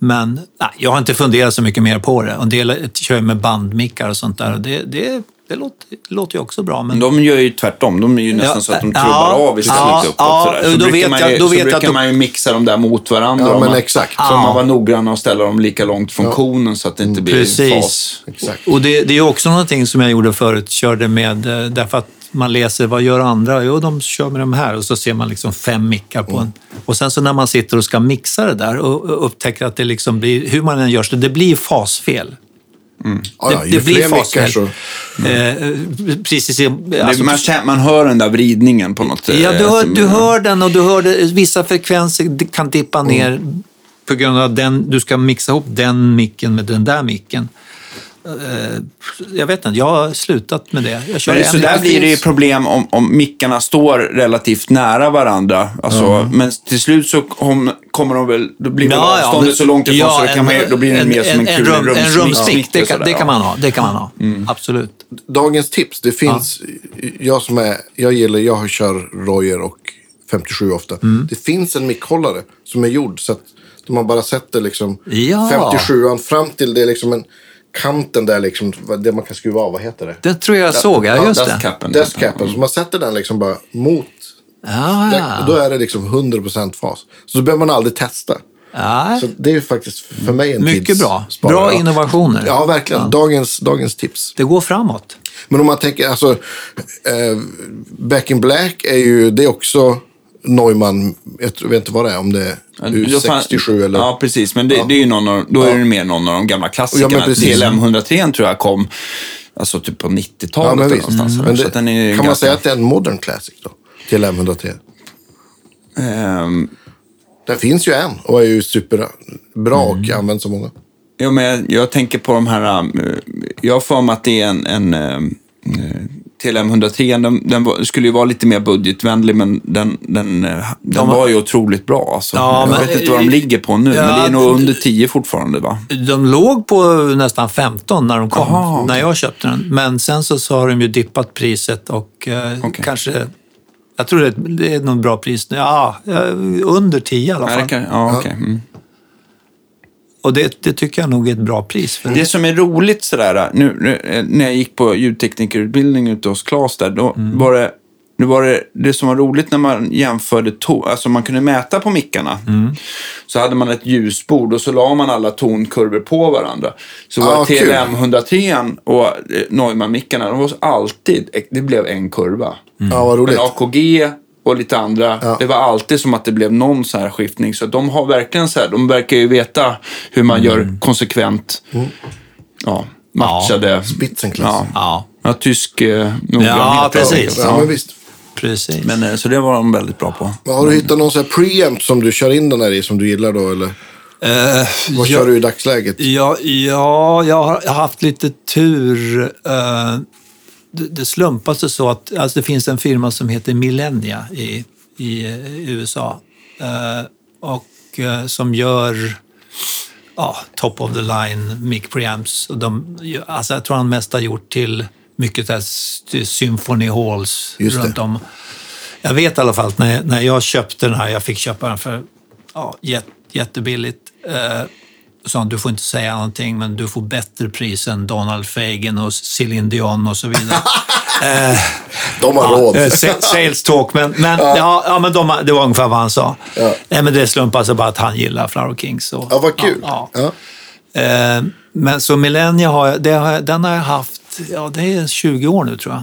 men nej, jag har inte funderat så mycket mer på det. En del kör med bandmickar och sånt där och det, det, det, låter, låter ju också bra. Men... De gör ju tvärtom. De är ju nästan Ja, så att de ja, trubbar av istället ja, uppåt. ja, sådär. Så då brukar vet man ju, då så brukar att de- man ju mixa dem där mot varandra. Ja, men man, exakt. Så man var noggrann och ställa dem lika långt från konen så att det inte blir Precis. fas. Exakt. Och det, det är också någonting som jag gjorde förut, körde med, eh, därför att man läser vad gör andra? Jo, de kör med de här och så ser man liksom fem mickar på en. Och sen så när man sitter och ska mixa det där och och upptäcker att det liksom blir, hur man än gör så, det blir fasfel. Ja, ja, det, det blir fasfel. så... Eh, precis, i- Det, alltså, man, man hör den där vridningen på något Ja, eh, du hör, som- du hör den och du hör det, vissa frekvenser kan dippa ner på grund av att den, du ska mixa ihop den micken med den där micken. Eh, Jag vet inte, jag har slutat med det. Jag kör så en- där blir det ju problem om, om mickarna står relativt nära varandra. Alltså, Men till slut så kom, kommer de väl, då blir Ja, ja, avståndet men- så långt ifrån så det kan en- man, då blir det mer som en, kul rum, en rumsmick. Det, kan, det kan ja. man ha. Det kan man ha. Absolut. Dagens tips, det finns... Jag som är... Jag gillar... Jag kör Royer och 57 ofta. Mm. Det finns en mickhållare som är gjord så att man bara sätter liksom Ja. 57an fram till det är liksom en... Kanten där liksom, det man kan skruva av, vad heter det? Det tror jag såg, ja just det. Dustcapen. Så man sätter den liksom bara mot. Ja, Den, och då är det liksom 100% fas. Så då behöver man aldrig testa. ja. Så det är ju faktiskt för mig en Mycket bra. tidssparare. Bra Ja. innovationer. Ja, verkligen. Dagens, dagens tips. Det går framåt. Men om man tänker, alltså, eh, Back in Black är ju, det är också Neumann, jag vet inte vad det är, om det är Då fan- U67 eller... Ja, precis. Men det, det är ju någon av, då är det mer någon av de gamla klassikerna. Ja, men. TLM 103 tror jag kom alltså typ på 90-talet Ja, men någonstans. Men sådär. det, kan man ganska, säga att det är en modern classic då? Till M103. ehm, Den finns ju en och är ju superbra och Mm. används så många. Ja, men jag, jag tänker på de här... äh, Jag har för mig att det är en, en äh, TLM 103. Den, den skulle ju vara lite mer budgetvänlig, men den, den, äh, den De- var ju otroligt bra. Alltså. Ja, jag men- vet inte vad de ligger på nu, Ja, men det är nog under 10 fortfarande, va? De låg på nästan 15 när de kom, Aha, okej. när jag köpte den. Men sen så, så har de ju dippat priset och eh, Okej. kanske... Jag tror det, det är nog bra pris. Ja, eh, under 10 i alla Ja, fall. ja, okej. Mm. Och det, det tycker jag nog är ett bra pris. För Det som är roligt sådär, nu, nu eh, när jag gick på ljudteknikerutbildning ute hos Claes där, då Mm. var det det, var det, det som var roligt när man jämförde, to, alltså man kunde mäta på mickarna. Mm. Så hade man ett ljusbord och så la man alla tonkurvor på varandra. Så var Ah. TLM 103 och eh, Neumann-mickarna, de var alltid, det blev en kurva. Ja, vad roligt. Men AKG och lite andra, Ja. det var alltid som att det blev någon så här skiftning. Så de har verkligen så här, de verkar ju veta hur man gör konsekvent, ja, matchade. Spitzenklasse. Ja. Ja, tysk eh, noggrannhet. Ja, precis. Ja, men visst. Precis. Men, eh, så det var de väldigt bra på. Men har du hittat någon sån här preamp som du kör in den här i som du gillar då? Eller Eh, vad kör du i dagsläget? Ja, ja jag har jag har haft lite tur. Eh, Det, det slumpar sig så att alltså det finns en firma som heter Millennia i, i eh, USA eh, och eh, som gör ja, top of the line mic preamps. Och de, alltså jag tror han mest har gjort till mycket där symphony halls det. runt om. Jag vet i alla fall när, när jag köpte den här, jag fick köpa den för ja, jät, jättebilligt. Eh, sa du får inte säga någonting, men du får bättre pris än Donald Fagen och Céline Dion och så vidare. *laughs* De har råd. Eh, sa- Sales talk, men, men, ja. Ja, men de, det var ungefär vad han sa. Ja. Nej, men det slumpade sig bara att han gillar Flower Kings. Och, Ja, vad kul. Ja, Ja. ja. Eh, men så Millennia har jag, har den har jag haft, ja det är 20 år nu tror jag.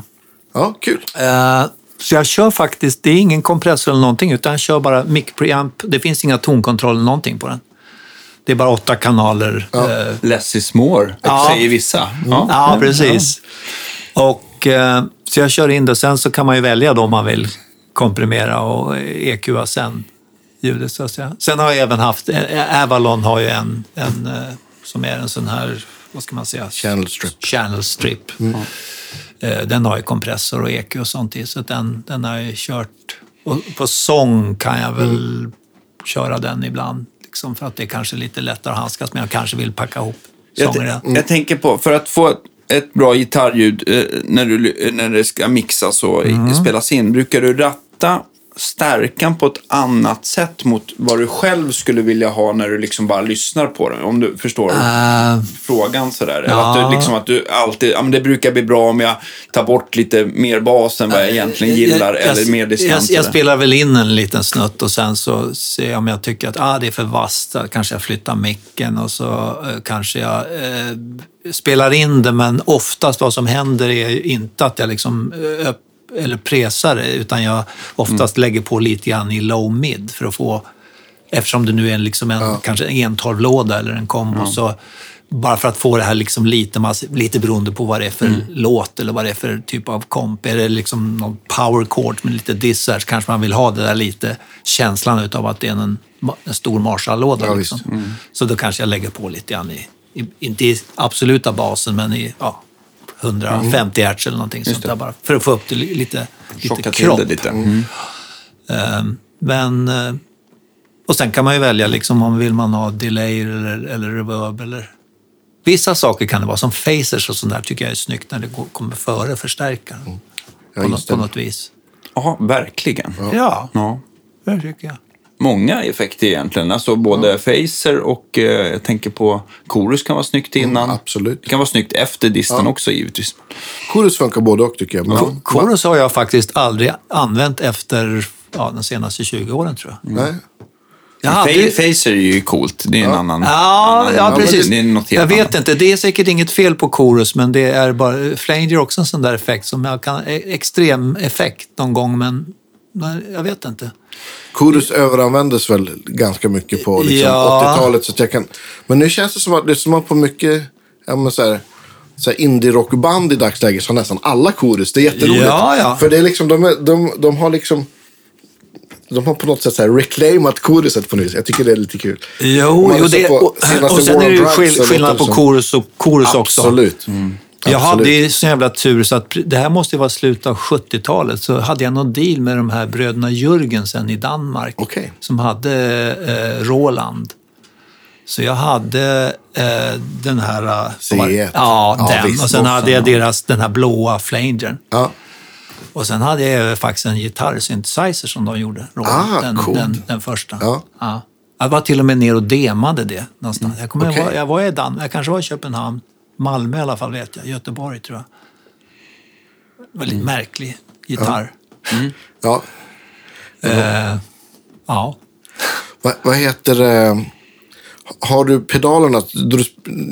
ja, kul. Eh, så jag kör faktiskt, det är ingen kompressor eller någonting, utan jag kör bara mic preamp. Det finns inga tonkontroll eller någonting på den. Det är bara åtta kanaler. Eh, Less is more, Ja. säger vissa. Ja, Ja, precis. Och, eh, så jag kör in det. Sen så kan man ju välja då om man vill komprimera och EQa sen ljudet. Så att säga. Sen har jag även haft, eh, Avalon har ju en, en som är en sån här, vad ska man säga? Channel strip. Channel strip. Eh, Den har ju kompressor och EQ och sånt i, så att den, den har jag ju kört. Och på sång kan jag väl köra den ibland. Liksom för att det är kanske lite lättare att handskas med. Jag kanske vill packa ihop Jag, sånger. t- jag tänker på, för att få ett bra gitarrljud eh, när, du, när det ska mixas och i- spelas in, brukar du ratta stärkan på ett annat sätt mot vad du själv skulle vilja ha när du liksom bara lyssnar på den? Om du förstår Eh, frågan sådär. Eller ja. att du, liksom, att du alltid, ja men det brukar bli bra om jag tar bort lite mer bas än vad jag egentligen gillar, Jag- jag- eller mer distans. Jag, jag spelar väl in en liten snutt och sen så ser jag om jag tycker att ah, det är för vasst. Kanske jag flyttar micken och så eh, kanske jag eh, spelar in det. Men oftast vad som händer är inte att jag liksom eh, eller presar det, utan jag oftast lägger på lite grann i low mid för att få Eftersom det nu är liksom en, kanske en 12-låda eller en kombo. Så bara för att få det här liksom lite, lite beroende på vad det är för låt eller vad det är för typ av komp. Är det liksom någon power chord med lite dissar så kanske man vill ha det där lite känslan utav att det är en, en stor Marshall-låda. Ja, liksom. Så då kanske jag lägger på lite grann i, i inte i absoluta basen, men i ja, 150 hertz eller någonting sånt där bara. För att få upp det li- lite, lite till kropp. det lite. Mm. Ehm, Men, eh, och sen kan man ju välja liksom om vill man ha delay eller, eller reverb eller Vissa saker kan det vara, som phasers och sånt där tycker jag är snyggt när det går, kommer före förstärkaren. Mm. Ja, på, något, på något vis. Ja, verkligen. Ja, Ja. det tycker jag. Många effekter egentligen. Alltså både phaser och eh, jag tänker på chorus kan vara snyggt innan. Mm, absolut. Det kan vara snyggt efter disten också givetvis. Chorus funkar både och tycker jag. Men, Chorus har jag faktiskt aldrig använt efter ja, de senaste 20 åren tror jag. Nej. jag hade ju- Fa- Phaser är ju coolt. Det är en annan... Ja, annan ja precis. Det är något helt jag vet annat. inte, det är säkert inget fel på chorus, men det är bara... Flanger är också en sån där effekt som jag kan... e- Extrem effekt någon gång, men nej, jag vet inte. Chorus överanvändes väl ganska mycket på liksom, Ja. 80-talet. Så jag kan... Men nu känns det som att lyssnar man på mycket ja, men så här, så här indie-rockband i dagsläget så har nästan alla chorus. Det är jätteroligt. Ja, ja. För det är liksom, de, är, de, de har liksom... De har på något sätt så här reclaimat choruset på något vis. Jag tycker det är lite kul. Jo, jo det, och, och sen är det ju skill, skillnad på chorus och chorus också. Absolut. Jag hade ju så jävla tur så att det här måste vara slutet av 70-talet. Så hade jag någon deal med de här bröderna Jürgensen i Danmark. Okej. Som hade eh, Roland. Så jag hade eh, den här... eh, C1. Ja, Ja, den. visst, och sen hade jag ja. deras, den här blåa flangern. Ja. Och sen hade jag faktiskt en gitarrsynthesizer som de gjorde. Roland, Ah, den, coolt. den, den första. Ja. Jag var till och med ner och demade det någonstans. Jag, kommer, Okej. jag, var, jag var i Dan, jag kanske var i Köpenhamn, Malmö i alla fall vet jag, Göteborg tror jag. Väldigt märklig gitarr. ja. Eh, ja. Vad, vad heter det? Har du pedalerna,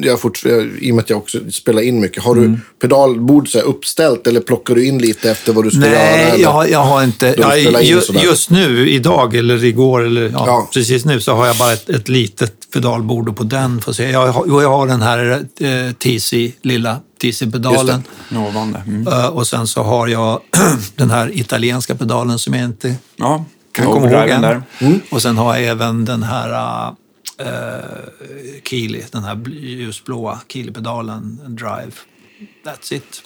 jag fort, I och med att jag också spelar in mycket. Har Mm. du pedalbord så här uppställt eller plockar du in lite efter vad du ska göra? Nej, jag, har- jag har inte... Ja, ju, just nu, idag eller igår, eller ja, Ja. precis nu, så har jag bara ett, ett litet pedalbord och på den får se. Jag har, jag har den här eh, TC, lilla TC-pedalen. Mm. Eh, och sen så har jag *clears throat* den här italienska pedalen som jag inte Ja, kan komma ihåg än. där. Och sen har jag även den här uh, Keely, den här bl- ljusblåa Keely-pedalen, en Drive. That's it.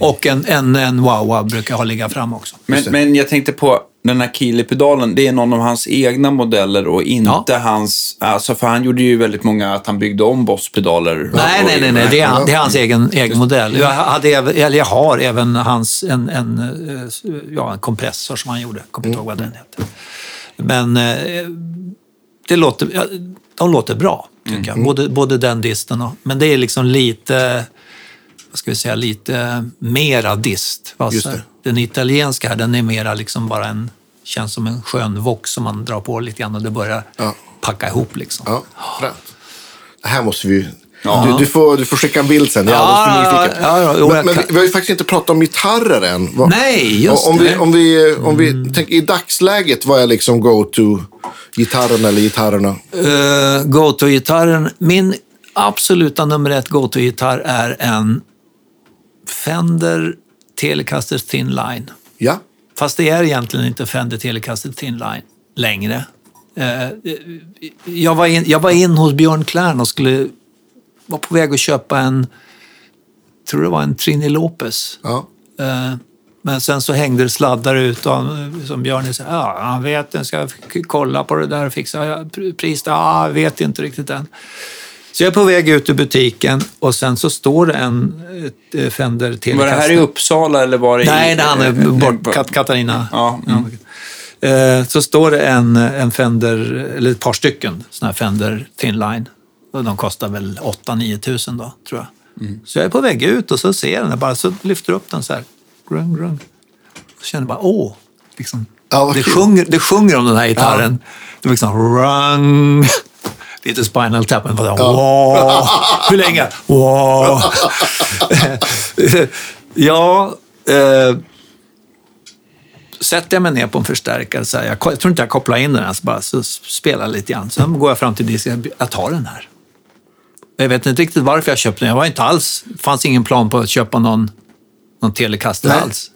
Och en, en, en Wawa brukar jag ha ligga fram också. Men, men jag tänkte på den här Keely-pedalen, det är någon av hans egna modeller och inte Ja. hans... Alltså för han gjorde ju väldigt många att han byggde om Boss-pedaler. Nej, nej, nej, nej. Det, är, han- det är hans egen, egen modell. Jag, hade, eller jag har även hans, en, en, eh, ja, en kompressor som han gjorde. Kommer inte ihåg vad den heter. Men eh, det låter, de låter bra, tycker jag. Både, både den disten och... Men det är liksom lite, vad ska vi säga, lite mera dist. Alltså. Den italienska här, den är mera liksom bara en... Känns som en skön vox som man drar på lite grann och det börjar Ja. packa ihop liksom. Ja, fränt. Det här måste vi... Ja. Du, du, får, du får skicka en bild sen. Jag Ja, ja, ja, men men vi, vi har ju faktiskt inte pratat om gitarrer än. Vad- Nej, just om det. vi, om vi, om vi tänker i dagsläget, vad är liksom go-to-gitarren eller gitarrerna? Uh, Goto-gitarren. Min absoluta nummer ett Goto-gitarr är en Fender Telecaster Thin Line. Ja, Fast det är egentligen inte Fender Telecaster Thin Line längre. Eh, jag, var in, jag var in hos Björn Klern och skulle var på väg att köpa en, tror det var en Trini Lopez. ja. Eh, Men sen så hängde det sladdar ut och han, som Björn sa, ja, han vet, jag ska kolla på det där och fixa ja, pr- pris. Ja, jag vet inte riktigt än. Så jag är på väg ut ur butiken och sen så står det en ett, eh, Fender Telecaster. Var det här i Uppsala eller var det Nej, i... det han är eh, bort, eh, Kat, Katarina. Ja, mm. Ja. Eh, Så står det en, en Fender, eller ett par stycken såna här Fender Thin Line. Och de kostar väl 8-9 tusen då, tror jag. Mm. Så jag är på väg ut och så ser jag den där bara, så lyfter upp den så här. Grung, grung. Och känner bara, åh, liksom, Ja, det, sjunger, det sjunger om den här gitarren. Det var liksom, rung. Lite Spinal Tap, men bara, wow. Hur länge? Wow. *laughs* ja, eh, sätter jag mig ner på en förstärkare, så här, jag, jag tror inte jag kopplar in den, alltså bara så spelar lite grann. Sen går jag fram till disken, jag tar den här. Jag vet inte riktigt varför jag köpte den. Jag var inte alls, fanns ingen plan på att köpa någon, någon Telecaster Nej. alls.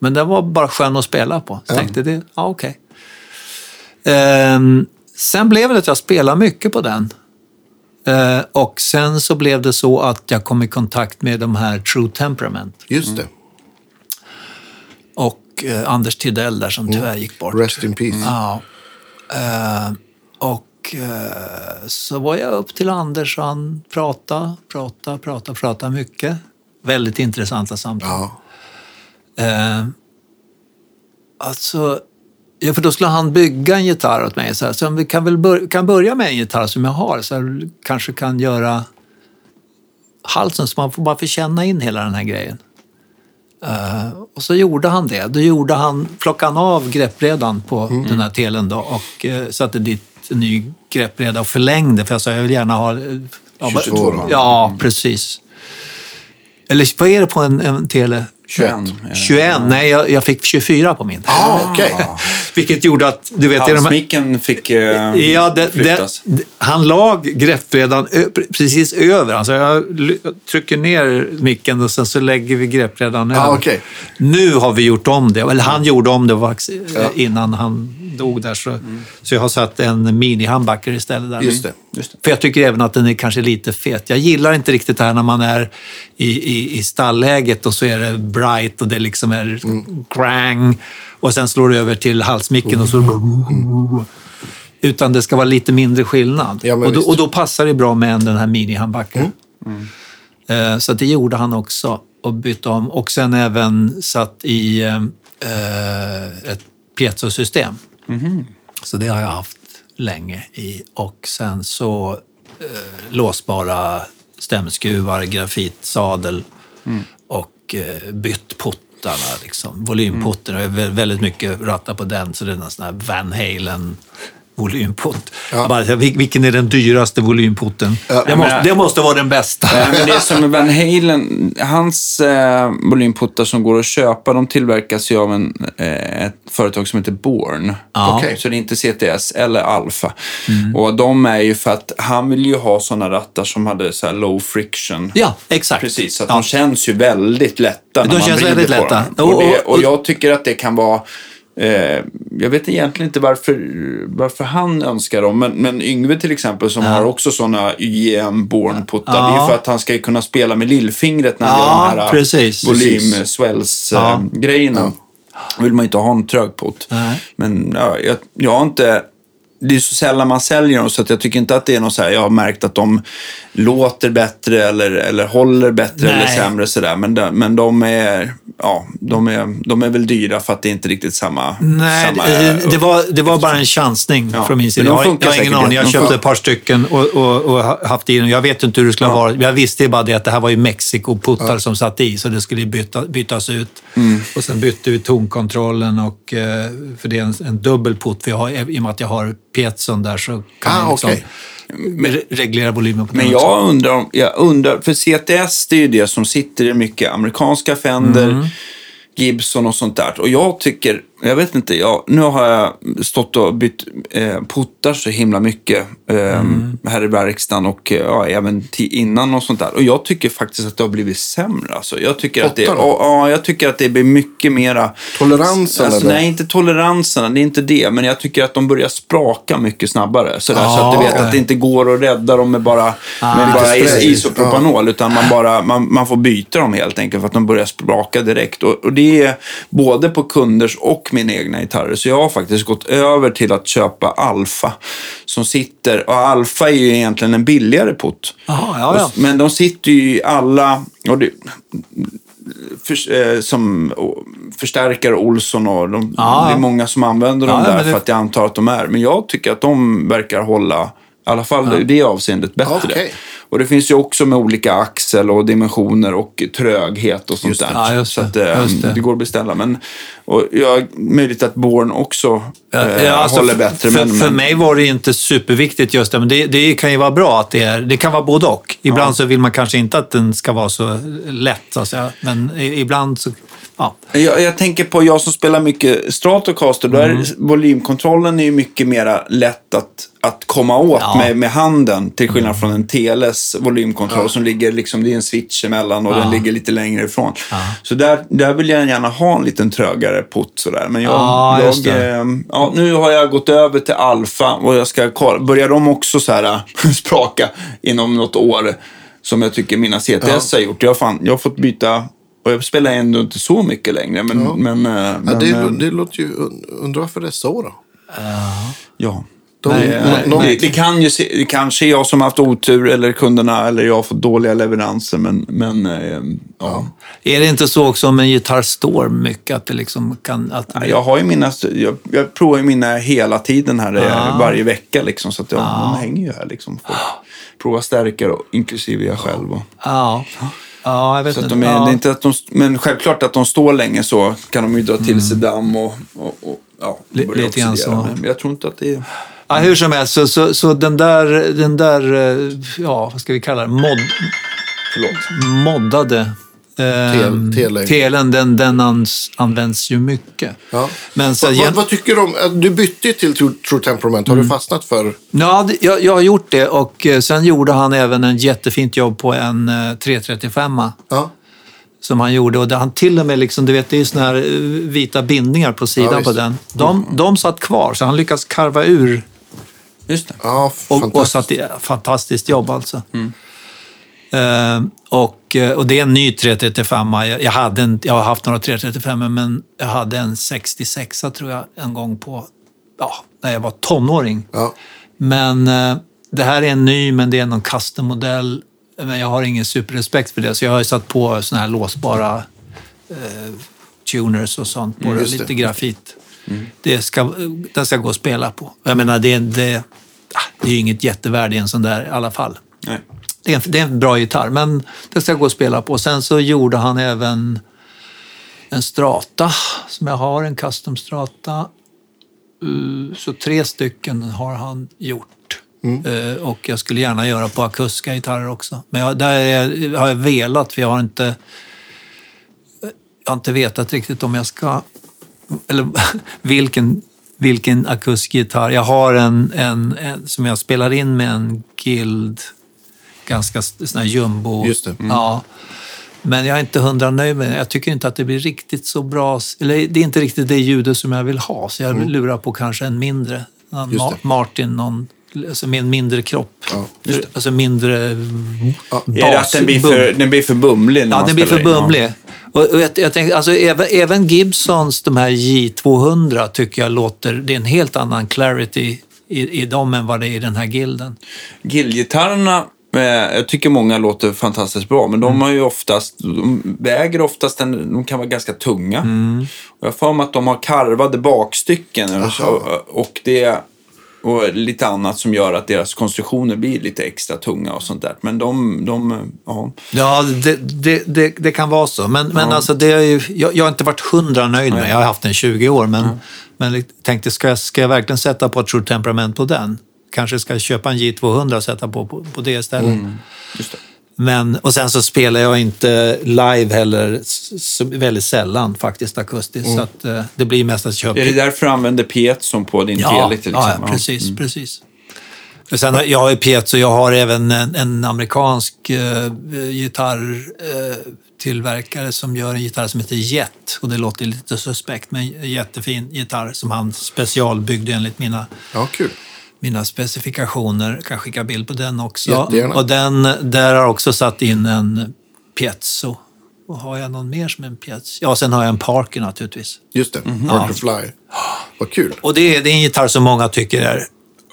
Men den var bara skön att spela på. Så tänkte det, ja okej. Ehm, sen blev det att jag spelade mycket på den. Eh, och sen så blev det så att jag kom i kontakt med de här True Temperament Just det. och eh, Anders Tidell där som tyvärr gick bort. Rest in peace. Ja. Eh, och så var jag upp till Anders och han pratade, pratade, pratade, pratade mycket. Väldigt intressanta samtal. Ja. Alltså, ja, för då skulle han bygga en gitarr åt mig. Så, här, så vi kan väl bör, kan börja med en gitarr som jag har. Så här, kanske kan göra halsen så man får bara få känna in hela den här grejen. Eh, och så gjorde han det. Då gjorde han, plockade han av greppredan på den här telen då och uh, satte dit en ny greppreda och förlängde. För jag sa jag vill gärna ha... eh, ja, 22 då. Ja, precis. Eller vad är det på en, en tele? 21. 21? Nej, jag, jag fick 24 på min. Ah, okej. Vilket gjorde att, du vet... i de här- Halsmicken fick eh, Ja, det, flyttas. det, han lag greppredan ö, precis över. Alltså jag trycker ner micken och sen så lägger vi greppredan över. Ah, okej. Nu har vi gjort om det. Eller han gjorde om det innan han dog där. Så, så jag har satt en mini-handbacker istället där. Just det. För jag tycker även att den är kanske lite fet. Jag gillar inte riktigt det här när man är i, i, i stallläget och så är det bright och det liksom är grang. Och sen slår det över till halsmicken och så... Utan det ska vara lite mindre skillnad. Ja, och, då, och då passar det bra med en, den här mini-handbacken. Eh, Så det gjorde han också och bytte om. Och sen även satt i eh, ett piezosystem. Så det har jag haft länge i. Och sen så eh, låsbara stämskruvar, grafitsadel och eh, bytt puttarna. Liksom. Volymputten, mm. väldigt mycket rattar på den så det är en sån här Van Halen volymputt. Jag Bara, vil- vilken är den dyraste volymputten? det, måste, det måste vara den bästa. Men det är som med Van Halen, hans eh, volymputtar som går att köpa, de tillverkas ju av en, eh, ett företag som heter Born. Ja. Okej. Så det är inte CTS eller Alfa. Och de är ju för att han vill ju ha sådana rattar som hade så här low friction. Ja, exakt. Precis, så att ja. de känns ju väldigt lätta när De man känns väldigt på lätta. dem. Och, Och- och- och jag tycker att det kan vara... Eh, jag vet egentligen inte varför, varför han önskar dem, men, men Yngve till exempel som har också sådana YM-born-puttar, det är ju Ja. för att han ska kunna spela med lillfingret när han Ja, gör de här precis. volym-swells-grejerna. vill man inte ha en trög putt. Nej. Men ja, jag, jag har inte... Det är så sällan man säljer dem så att jag tycker inte att det är något så här, jag har märkt att de låter bättre eller, eller håller bättre eller Nej. sämre sådär. Men, de, men de är, ja, de är, de är väl dyra för att det är inte riktigt samma... Nej, samma det, det, var, det var bara en chansning Ja, från min sida. Jag, jag har ingen aning. Jag köpte ett par stycken och, och, och ha- haft i dem. Jag vet inte hur det skulle ha varit. Jag visste bara det att det här var ju Mexiko-puttar som satt i, så det skulle byta, bytas ut. Mm. Och sen bytte vi tonkontrollen, och, eh, för det är en, en dubbel putt. För jag har, I och med att jag har piezon där så kan Ah, jag liksom okej. Re- reglera volymen på Men också. jag undrar, jag undrar, för CTS det är ju det som sitter i mycket amerikanska Fender, Mm. Gibson och sånt där. Och jag tycker, jag vet inte, jag, nu har jag stått och bytt eh, puttar så himla mycket eh, Mm. här i verkstaden och eh, ja, även innan och sånt där. Och jag tycker faktiskt att det har blivit sämre. Alltså. Jag, tycker att det, då? ja, ja, jag tycker att det blir mycket mera... Toleransen Alltså, nej, inte toleransen, det är inte det. Men jag tycker att de börjar spraka mycket snabbare. Sådär, så Ja, att du vet okej. att det inte går att rädda dem med bara, med bara spray. isopropanol. Utan man, bara, man, man får byta dem helt enkelt för att de börjar spraka direkt. Och, och det är både på kunders och mina egna gitarrer. Så jag har faktiskt gått över till att köpa Alfa. Som sitter, och Alfa är ju egentligen en billigare putt. Jaha, ja, ja. Och- Men de sitter ju i alla... Och det, för, eh, som och, förstärkare Olsson och de, Ja. det är många som använder dem Ja, där det- för att jag antar att de är. Men jag tycker att de verkar hålla, i alla fall i det avseendet, bättre. Okej. Och det finns ju också med olika axel och dimensioner och tröghet och sånt Just där. Ja, just Så det. att eh, Just det. det. går att beställa. Men, och jag, möjligt att Born också eh, Ja, alltså, håller bättre. För, men, för men, mig var det inte superviktigt just det, men det, det kan ju vara bra att det är, det kan vara både och. Ibland så vill man kanske inte att den ska vara så lätt, så att säga. men ibland så, ja. Jag, jag tänker på jag som spelar mycket Stratocaster. Då Mm. är volymkontrollen är ju mycket mer lätt att, att komma åt Ja. med, med handen. Till skillnad Mm. från en TLS volymkontroll som ligger liksom, det är en switch emellan och den ligger lite längre ifrån. Så där, där vill jag gärna ha en liten trögare putt sådär. Men jag, Ja, jag, eh, ja, nu har jag gått över till Alfa och jag ska kolla. Börjar de också så här *laughs* spraka inom något år? Som jag tycker mina CTS har gjort. Jag fan, jag har fått byta och jag spelar ändå inte så mycket längre. Men, men, eh, Ja, men det, eh, det låter ju... Undrar varför det är så då? ja. De, Nej, Det, de, det, det, kan ju se, det kanske är jag som har haft otur eller kunderna eller jag har fått dåliga leveranser. Men, men eh, ja. Är det inte så också om en gitarr står mycket, att det liksom kan... Att Nej, Jag har ju mina, jag, jag provar ju mina hela tiden här, eh, varje vecka liksom. Så att jag, de hänger ju här liksom. Folk provar stärkare, och- inklusive jag själv. Och, ja. Ja, jag vet så inte. de är, ja. det är inte att de, men självklart att de står länge så kan de ju dra till sig damm och, och, och ja, lite grann så. Men jag tror inte att det är... Ja, hur som helst, så, så, så den där, den där, eh, ja, vad ska vi kalla det, mod, Förlåt. moddade Tel- telen. telen, den, den ans, används ju mycket. ja. Men så, vad, vad, vad tycker du om... äh, Du bytte ju till True, True Temperament. Mm. Har du fastnat för... Ja, jag, jag har gjort det och eh, sen gjorde han även en jättefint jobb på en eh, 335 Ja. som han gjorde. Och han till och med, liksom, du vet, det är såna här eh, vita bindningar på Ja, sidan visst. på den. De, de satt kvar, så han lyckades karva ur Just det. Ja, och, och satt fantastiskt jobb alltså. Eh, och, eh, och det är en ny 335. Jag, hade en, jag har haft några 335 men jag hade en 66 tror jag en gång på, ja, när jag var tonåring. Ja. Men eh, det här är en ny, men det är någon custom-modell. Men jag har ingen superrespekt för det, så jag har ju satt på såna här låsbara eh, tuners och sånt på just det. Lite grafit. Det ska, den ska gå att spela på. Jag menar, det, det, ah, det är ju inget jättevärde i en sån där i alla fall. Det är, en, det är en bra gitarr, men det ska gå att spela på. Sen så gjorde han även en strata som jag har, en custom strata. Uh, Så tre stycken har han gjort. Uh, Och jag skulle gärna göra på akustiska gitarrer också. Men jag, där är, jag- har jag velat, för jag har inte, jag har inte vetat riktigt om jag ska eller *laughs* vilken, vilken akustisk gitarr. Jag har en, en, en som jag spelar in med en Guild, ganska sån här jumbo. Just det. Mm. Ja. Men jag är inte hundra nöjd med den. Jag tycker inte att det blir riktigt så bra. Eller det är inte riktigt det ljudet som jag vill ha. Så jag lurar på kanske en mindre. Mm. Det. Martin, någon, alltså med en mindre kropp. Ja, För- alltså mindre Ja. bas. Är det att den blir för, den blir för bumlig? när Ja, man den blir för bumlig. Och, och jag, jag tänkte, alltså, även, även Gibsons, de här J200, tycker jag låter... Det är en helt annan clarity i, i dem än vad det är i den här gilden. Gillgitarrerna, eh, jag tycker många låter fantastiskt bra, men Mm. de har ju oftast, de väger oftast, en, de kan vara ganska tunga. Mm. Och jag har för mig att de har karvade bakstycken så, och det och lite annat som gör att deras konstruktioner blir lite extra tunga och sånt där. Men de, de ja. Ja, det, det, det, det kan vara så. Men, men alltså, det är ju, jag, jag har inte varit hundra nöjd med Jag har haft den i 20 år. Men, men jag tänkte, ska jag, ska jag verkligen sätta på True Temperament på den? Kanske ska köpa en J200 och sätta på, på, på det istället. Just det. Men, och sen så spelar jag inte live heller, så väldigt sällan faktiskt akustiskt. Så att, eh, det blir mest att köpa. Är det därför du använder piezo på din ja, tele till ja, exempel? ja, precis. precis. Och Sen, jag har ju piezo, jag har även en, en amerikansk eh, gitarrtillverkare som gör en gitarr som heter Jet. Och det låter lite suspekt, men en jättefin gitarr som han specialbyggde enligt mina Ja, kul. Mina specifikationer. Jag kan skicka bild på den också. Jättegärna. Och den, där har jag också satt in en piezo. Och har jag någon mer som en piezo? Ja, sen har jag en Parker naturligtvis. Just det. Mhm. Parker Fly. Vad kul. Och det är, det är en gitarr som många tycker är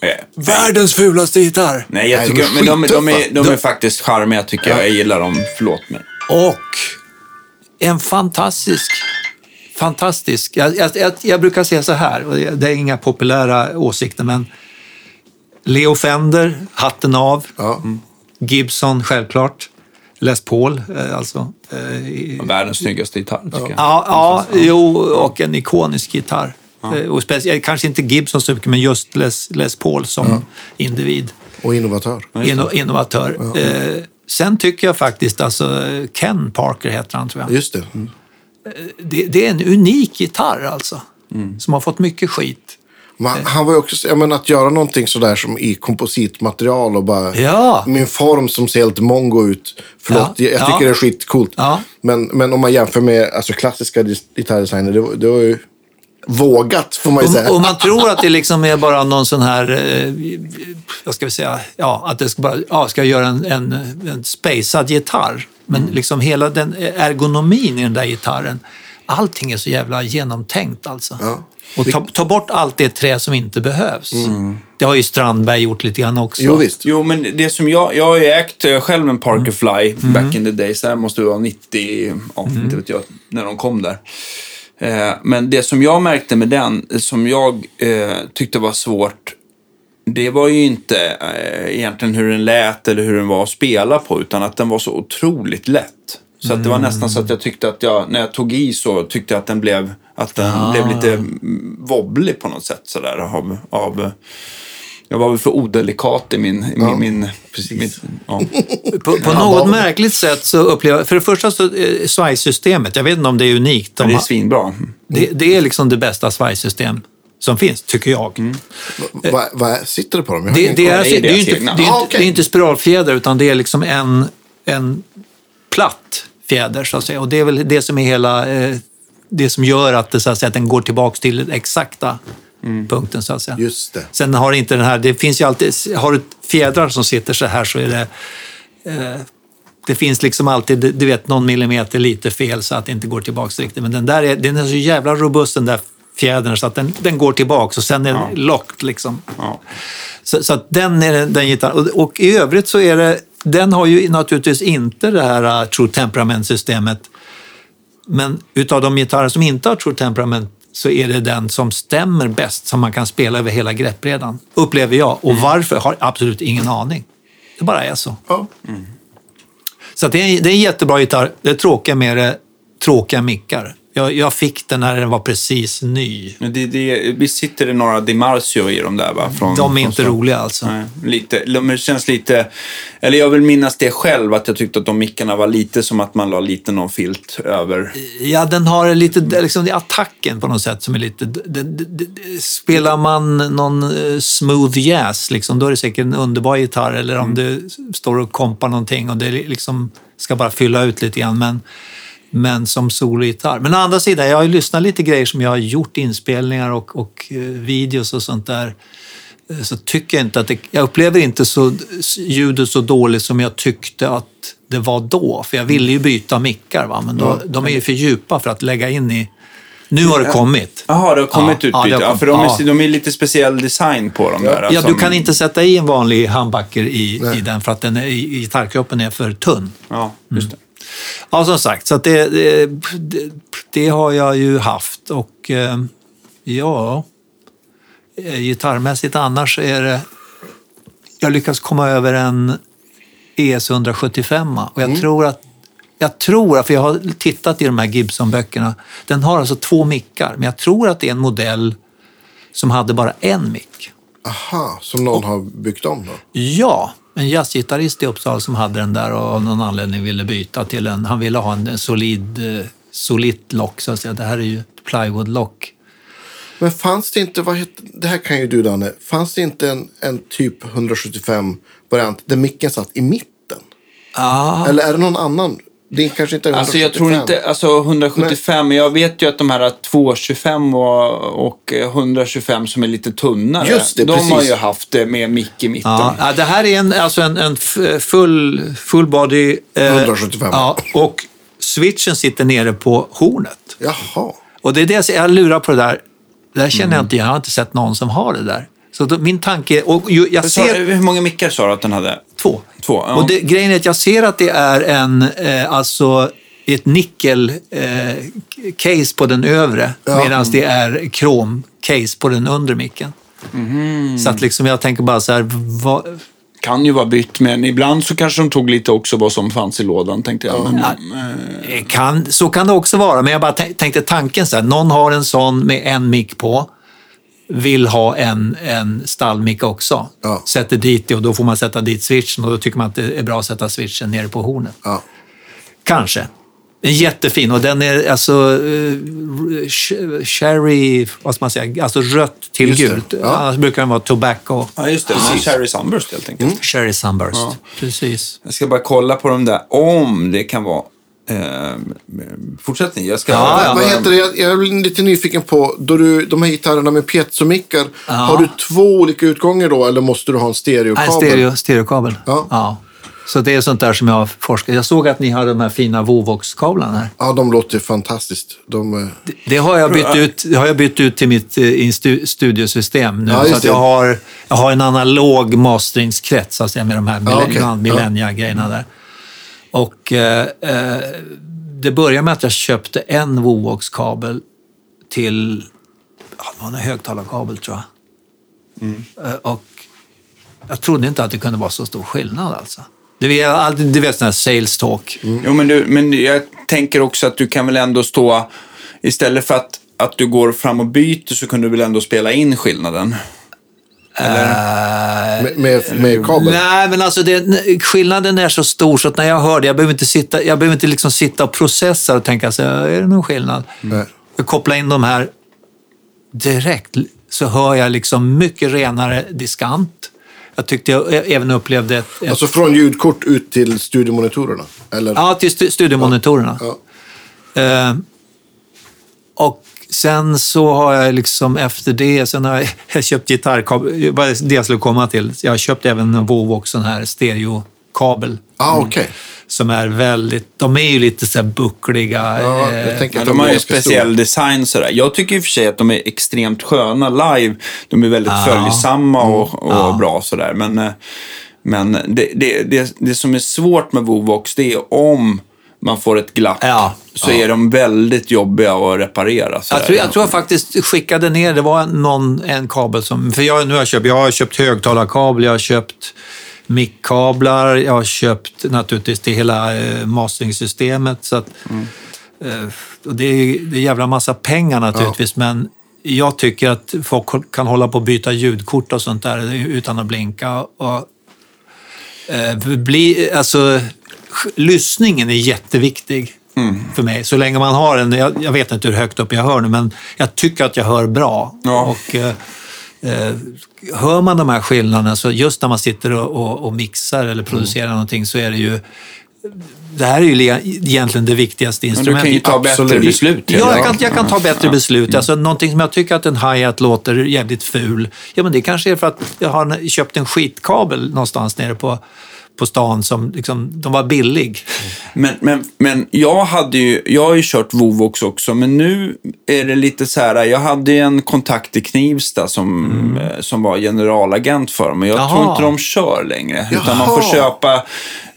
Eh, världens fulaste gitarr. Nej, jag Nej, tycker, de är men de, de, är, skittuffa. de är faktiskt charmiga tycker jag. Jag gillar dem. Förlåt mig. Och en fantastisk, fantastisk... Jag, jag, jag, jag brukar säga så här, och det är inga populära åsikter, men Leo Fender, hatten av. Ja. Gibson, självklart. Les Paul, eh, alltså. Eh, Världens snyggaste gitarr tycker jag. Ja, ja, jo, och en ikonisk gitarr. Eh, Och speciellt, kanske inte Gibson så mycket, men just Les, Les Paul som individ. Och innovatör. Inno, innovatör. Eh, sen tycker jag faktiskt, alltså Ken Parker heter han tror jag. Just det. Mm. Det, det är en unik gitarr alltså. Som har fått mycket skit. Men han var ju också, jag menar, att göra någonting sådär som i kompositmaterial och bara... Ja. Min form som ser helt mongo ut. Förlåt, Ja. jag, jag tycker Ja. det är skitcoolt. Ja. Men, men om man jämför med alltså, klassiska gitarrdesigner, det, det var ju vågat får man ju säga. Och, och man tror att det liksom är bara någon sån här, eh, vad ska vi säga, ja, att det ska, bara, ja, ska göra en, en, en spacad gitarr. Men liksom hela den ergonomin i den där gitarren, allting är så jävla genomtänkt alltså. Ja. Och ta, ta bort allt det trä som inte behövs. Det har ju Strandberg gjort lite grann också. Jo visst. Jo, men det som jag... Jag har ju ägt eh, själv en Parker Fly back in the days. Det här måste vara 90, ja, inte vet jag, när de kom där. Eh, men det som jag märkte med den, som jag eh, tyckte var svårt, det var ju inte eh, egentligen hur den lät eller hur den var att spela på, utan att den var så otroligt lätt. Så att det var nästan så att jag tyckte att jag, när jag tog i så tyckte jag att den blev, att den blev lite mm, wobblig på något sätt sådär av, av jag var väl för odelikat i min... i min, min, min ja. *laughs* På, på något märkligt sätt så upplever jag, för det första så eh, svajsystemet, jag vet inte om det är unikt. De Men det är har- svinbra. det, det är liksom det bästa svajsystem som finns, tycker jag. Vad vad sitter det på dem? Har Det, är, det är det, är ju deras inte, det, är Ah, det är inte spiralfjäder utan det är liksom en, en platt fjäder så att säga. Och det är väl det som är hela, eh, det som gör att, det, så att, säga, att den går tillbaka till den exakta punkten så att säga. Just det. Sen har inte den här, det finns ju alltid, har du fjädrar som sitter så här så är det eh, det finns liksom alltid, du vet, någon millimeter lite fel så att det inte går tillbaka riktigt. Men den där är, den är så jävla robust den där fjädern så att den, den går tillbaka och sen är den locked liksom. Ja. Så, så att den är den, den gitarren. Och, och i övrigt så är det, den har ju naturligtvis inte det här uh, True Temperament-systemet. Men utav de gitarrer som inte har True Temperament så är det den som stämmer bäst som man kan spela över hela greppbrädan. Upplever jag. Och varför har jag absolut ingen aning. Det bara är så. Ja. Så det, är, det är en jättebra gitarr. Det tråkiga med det, tråkiga mickar. Jag, jag fick den när den var precis ny. Det, det, visst sitter det några DiMarzio i dem där va? Från, De är från inte start. roliga alltså. Nej, lite, de känns lite, eller jag vill minnas det själv, att jag tyckte att de mickarna var lite som att man la lite någon filt över. Ja, den har lite, liksom, det är attacken på något sätt som är lite... Det, det, det, spelar man någon eh, smooth jazz, liksom, då är det säkert en underbar gitarr. Eller om du står och kompar någonting och det liksom ska bara fylla ut lite grann. Men, men som sologitarr. Men å andra sidan, jag har ju lyssnat lite grejer som jag har gjort, inspelningar och, och eh, videos och sånt där. Eh, Så tycker jag inte att det, jag upplever inte så, ljudet så dåligt som jag tyckte att det var då. För jag ville ju byta mickar, va? men då, de är ju för djupa för att lägga in i... Nu har det kommit. Jaha, det har kommit Ja, utbyte. ja, Ja, det har för de är, kommit. de är lite speciell design på dem där. Ja, alltså. du kan inte sätta i en vanlig handbacker i, Nej. i den för att den är, i- gitarrkroppen är för tunn. Ja, just det. Ja, som sagt, så det, det, det, har jag ju haft och eh, ja, eh, gitarrmässigt annars är det... Jag lyckas komma över en ES 175 och jag tror att jag tror, för jag har tittat i de här Gibson-böckerna, den har alltså två mickar, men jag tror att det är en modell som hade bara en mick. Aha, som någon har byggt om då? Ja, en jazzgitarrist i Uppsala som hade den där och av någon anledning ville byta till en... Han ville ha en solid, eh, solitt lock, så att säga. Det här är ju plywood-lock. Men fanns det inte, vad heter, det här kan ju du Danne, fanns det inte en, en typ 175 variant där micken satt i mitten? Ja, Eller är det någon annan? Det är kanske inte är 175. Alltså jag tror inte, alltså 175, men jag vet ju att de här 225 och, och 125 som är lite tunnare, Just det, de precis. har ju haft det med mick i mitten. ja, ja, det här är en, alltså en, en full, full body... eh, 175. Ja, och switchen sitter nere på hornet. Jaha. Och det är det jag, lurar på det där. Det där känner jag inte, jag har inte sett någon som har det där. Så då, min tanke, och ju, jag sa, ser... hur många mickar sa du att den hade? Två. Två, ja. Och det, grejen är att jag ser att det är en, eh, alltså ett nickel eh, case på den övre Ja. medan det är krom case på den undre micken. Mhm. Så att liksom jag tänker bara så här, vad, Kan ju vara bytt, men ibland så kanske de tog lite också vad som fanns i lådan, tänkte jag. Men, eh, kan, så kan det också vara, men jag bara tänk- tänkte tanken så här, någon har en sån med en mick på, vill ha en, en stallmick också. Ja. Sätter dit det och då får man sätta dit switchen och då tycker man att det är bra att sätta switchen nere på hornet. Ja. Kanske. Den är jättefin och den är alltså eh, ch- cherry, vad ska man säga, alltså rött till Just det, gult. ja. Annars brukar den vara tobacco. ja, just det. Men Cherry Sunburst helt enkelt. Cherry sunburst. Ja. Precis. Jag ska bara kolla på de där, om det kan vara eh, fortsättning. Jag ska... Ja, ja. Vad heter det? Jag, jag är lite nyfiken på, då du, de här gitarrerna med piezomickar, Ja. har du två olika utgångar då eller måste du ha en stereokabel? stereo, stereokabel. Ja. Så det är sånt där som jag har forskat. Jag såg att ni hade de här fina Vovox-kablarna här. Ja, de låter fantastiskt. De, eh, Det har jag bytt ut, det har jag bytt ut till mitt eh, stu, studiosystem nu. Ja, så att det. jag har, jag har en analog masteringskrets så att säga, med de här Ja, okej. millennia- millennia-grejerna där. Och eh, eh, det började med att jag köpte en Vovox-kabel till, ja, det var en högtalarkabel tror jag. Mm. Eh, och jag trodde inte att det kunde vara så stor skillnad alltså. Det är alltid, du vet sån här sales talk. Jo, men, du, men jag tänker också att du kan väl ändå stå, istället för att, att du går fram och byter så kan du väl ändå spela in skillnaden? Med, med, med kabel. Nej, men alltså det, skillnaden är så stor så att när jag hör det, jag behöver inte, sitta, jag behöver inte liksom sitta och processa och tänka så är det någon skillnad? Nej. Jag kopplar in de här direkt så hör jag liksom mycket renare diskant. Jag tyckte jag även upplevde ett, ett Alltså från ljudkort ut till studiomonitorerna? Eller? Ja, till stu- studiomonitorerna. Ja. Eh, och sen så har jag liksom efter det, sen har jag, *laughs* jag köpt gitarrkabel, det var det jag skulle komma till. Jag har köpt även en Vovox sån här stereokabel. Ah, okej. Som är väldigt, de är ju lite så här buckliga. Ja, eh, jag tänker Ja, att de har ju speciell stora. design sådär. Jag tycker i och för sig att de är extremt sköna live. De är väldigt Ja. följsamma och, och Ja. bra sådär. Men, eh, men det, det, det, det som är svårt med Vovox, det är om man får ett glapp Ja. Så är de väldigt jobbiga att reparera. Jag tror, jag tror jag faktiskt skickade ner, det var någon, en kabel som... För jag, nu har jag, köpt, jag har köpt högtalarkabel, jag har köpt mickkablar, jag har köpt naturligtvis till hela eh, masteringssystemet. Så att, Eh, och det, är, det är jävla massa pengar naturligtvis, men jag tycker att folk kan hålla på att byta ljudkort och sånt där utan att blinka. Och, eh, bli, alltså, lyssningen är jätteviktig för mig. Så länge man har en, jag, jag, vet inte hur högt upp jag hör nu, men jag tycker att jag hör bra. Ja. Och, eh, eh, hör man de här skillnaderna, så just när man sitter och, och, och mixar eller producerar Mm. någonting så är det ju det här är ju egentligen det viktigaste Men du instrumentet. kan ju ta bättre Absolut. beslut. Ja, jag kan, Ja. jag kan ta bättre beslut. Alltså, någonting som jag tycker att en hi-hat låter jävligt ful. Ja, men det kanske är för att jag har köpt en skitkabel någonstans nere på, på stan som liksom, de var billig. Men, men, men jag, hade ju, jag har ju kört Vovox också, men nu är det lite så här. Jag hade en kontakt i Knivsta som, eh, som var generalagent för dem. Men jag Jaha. tror inte de kör längre. Utan man Jaha. får köpa.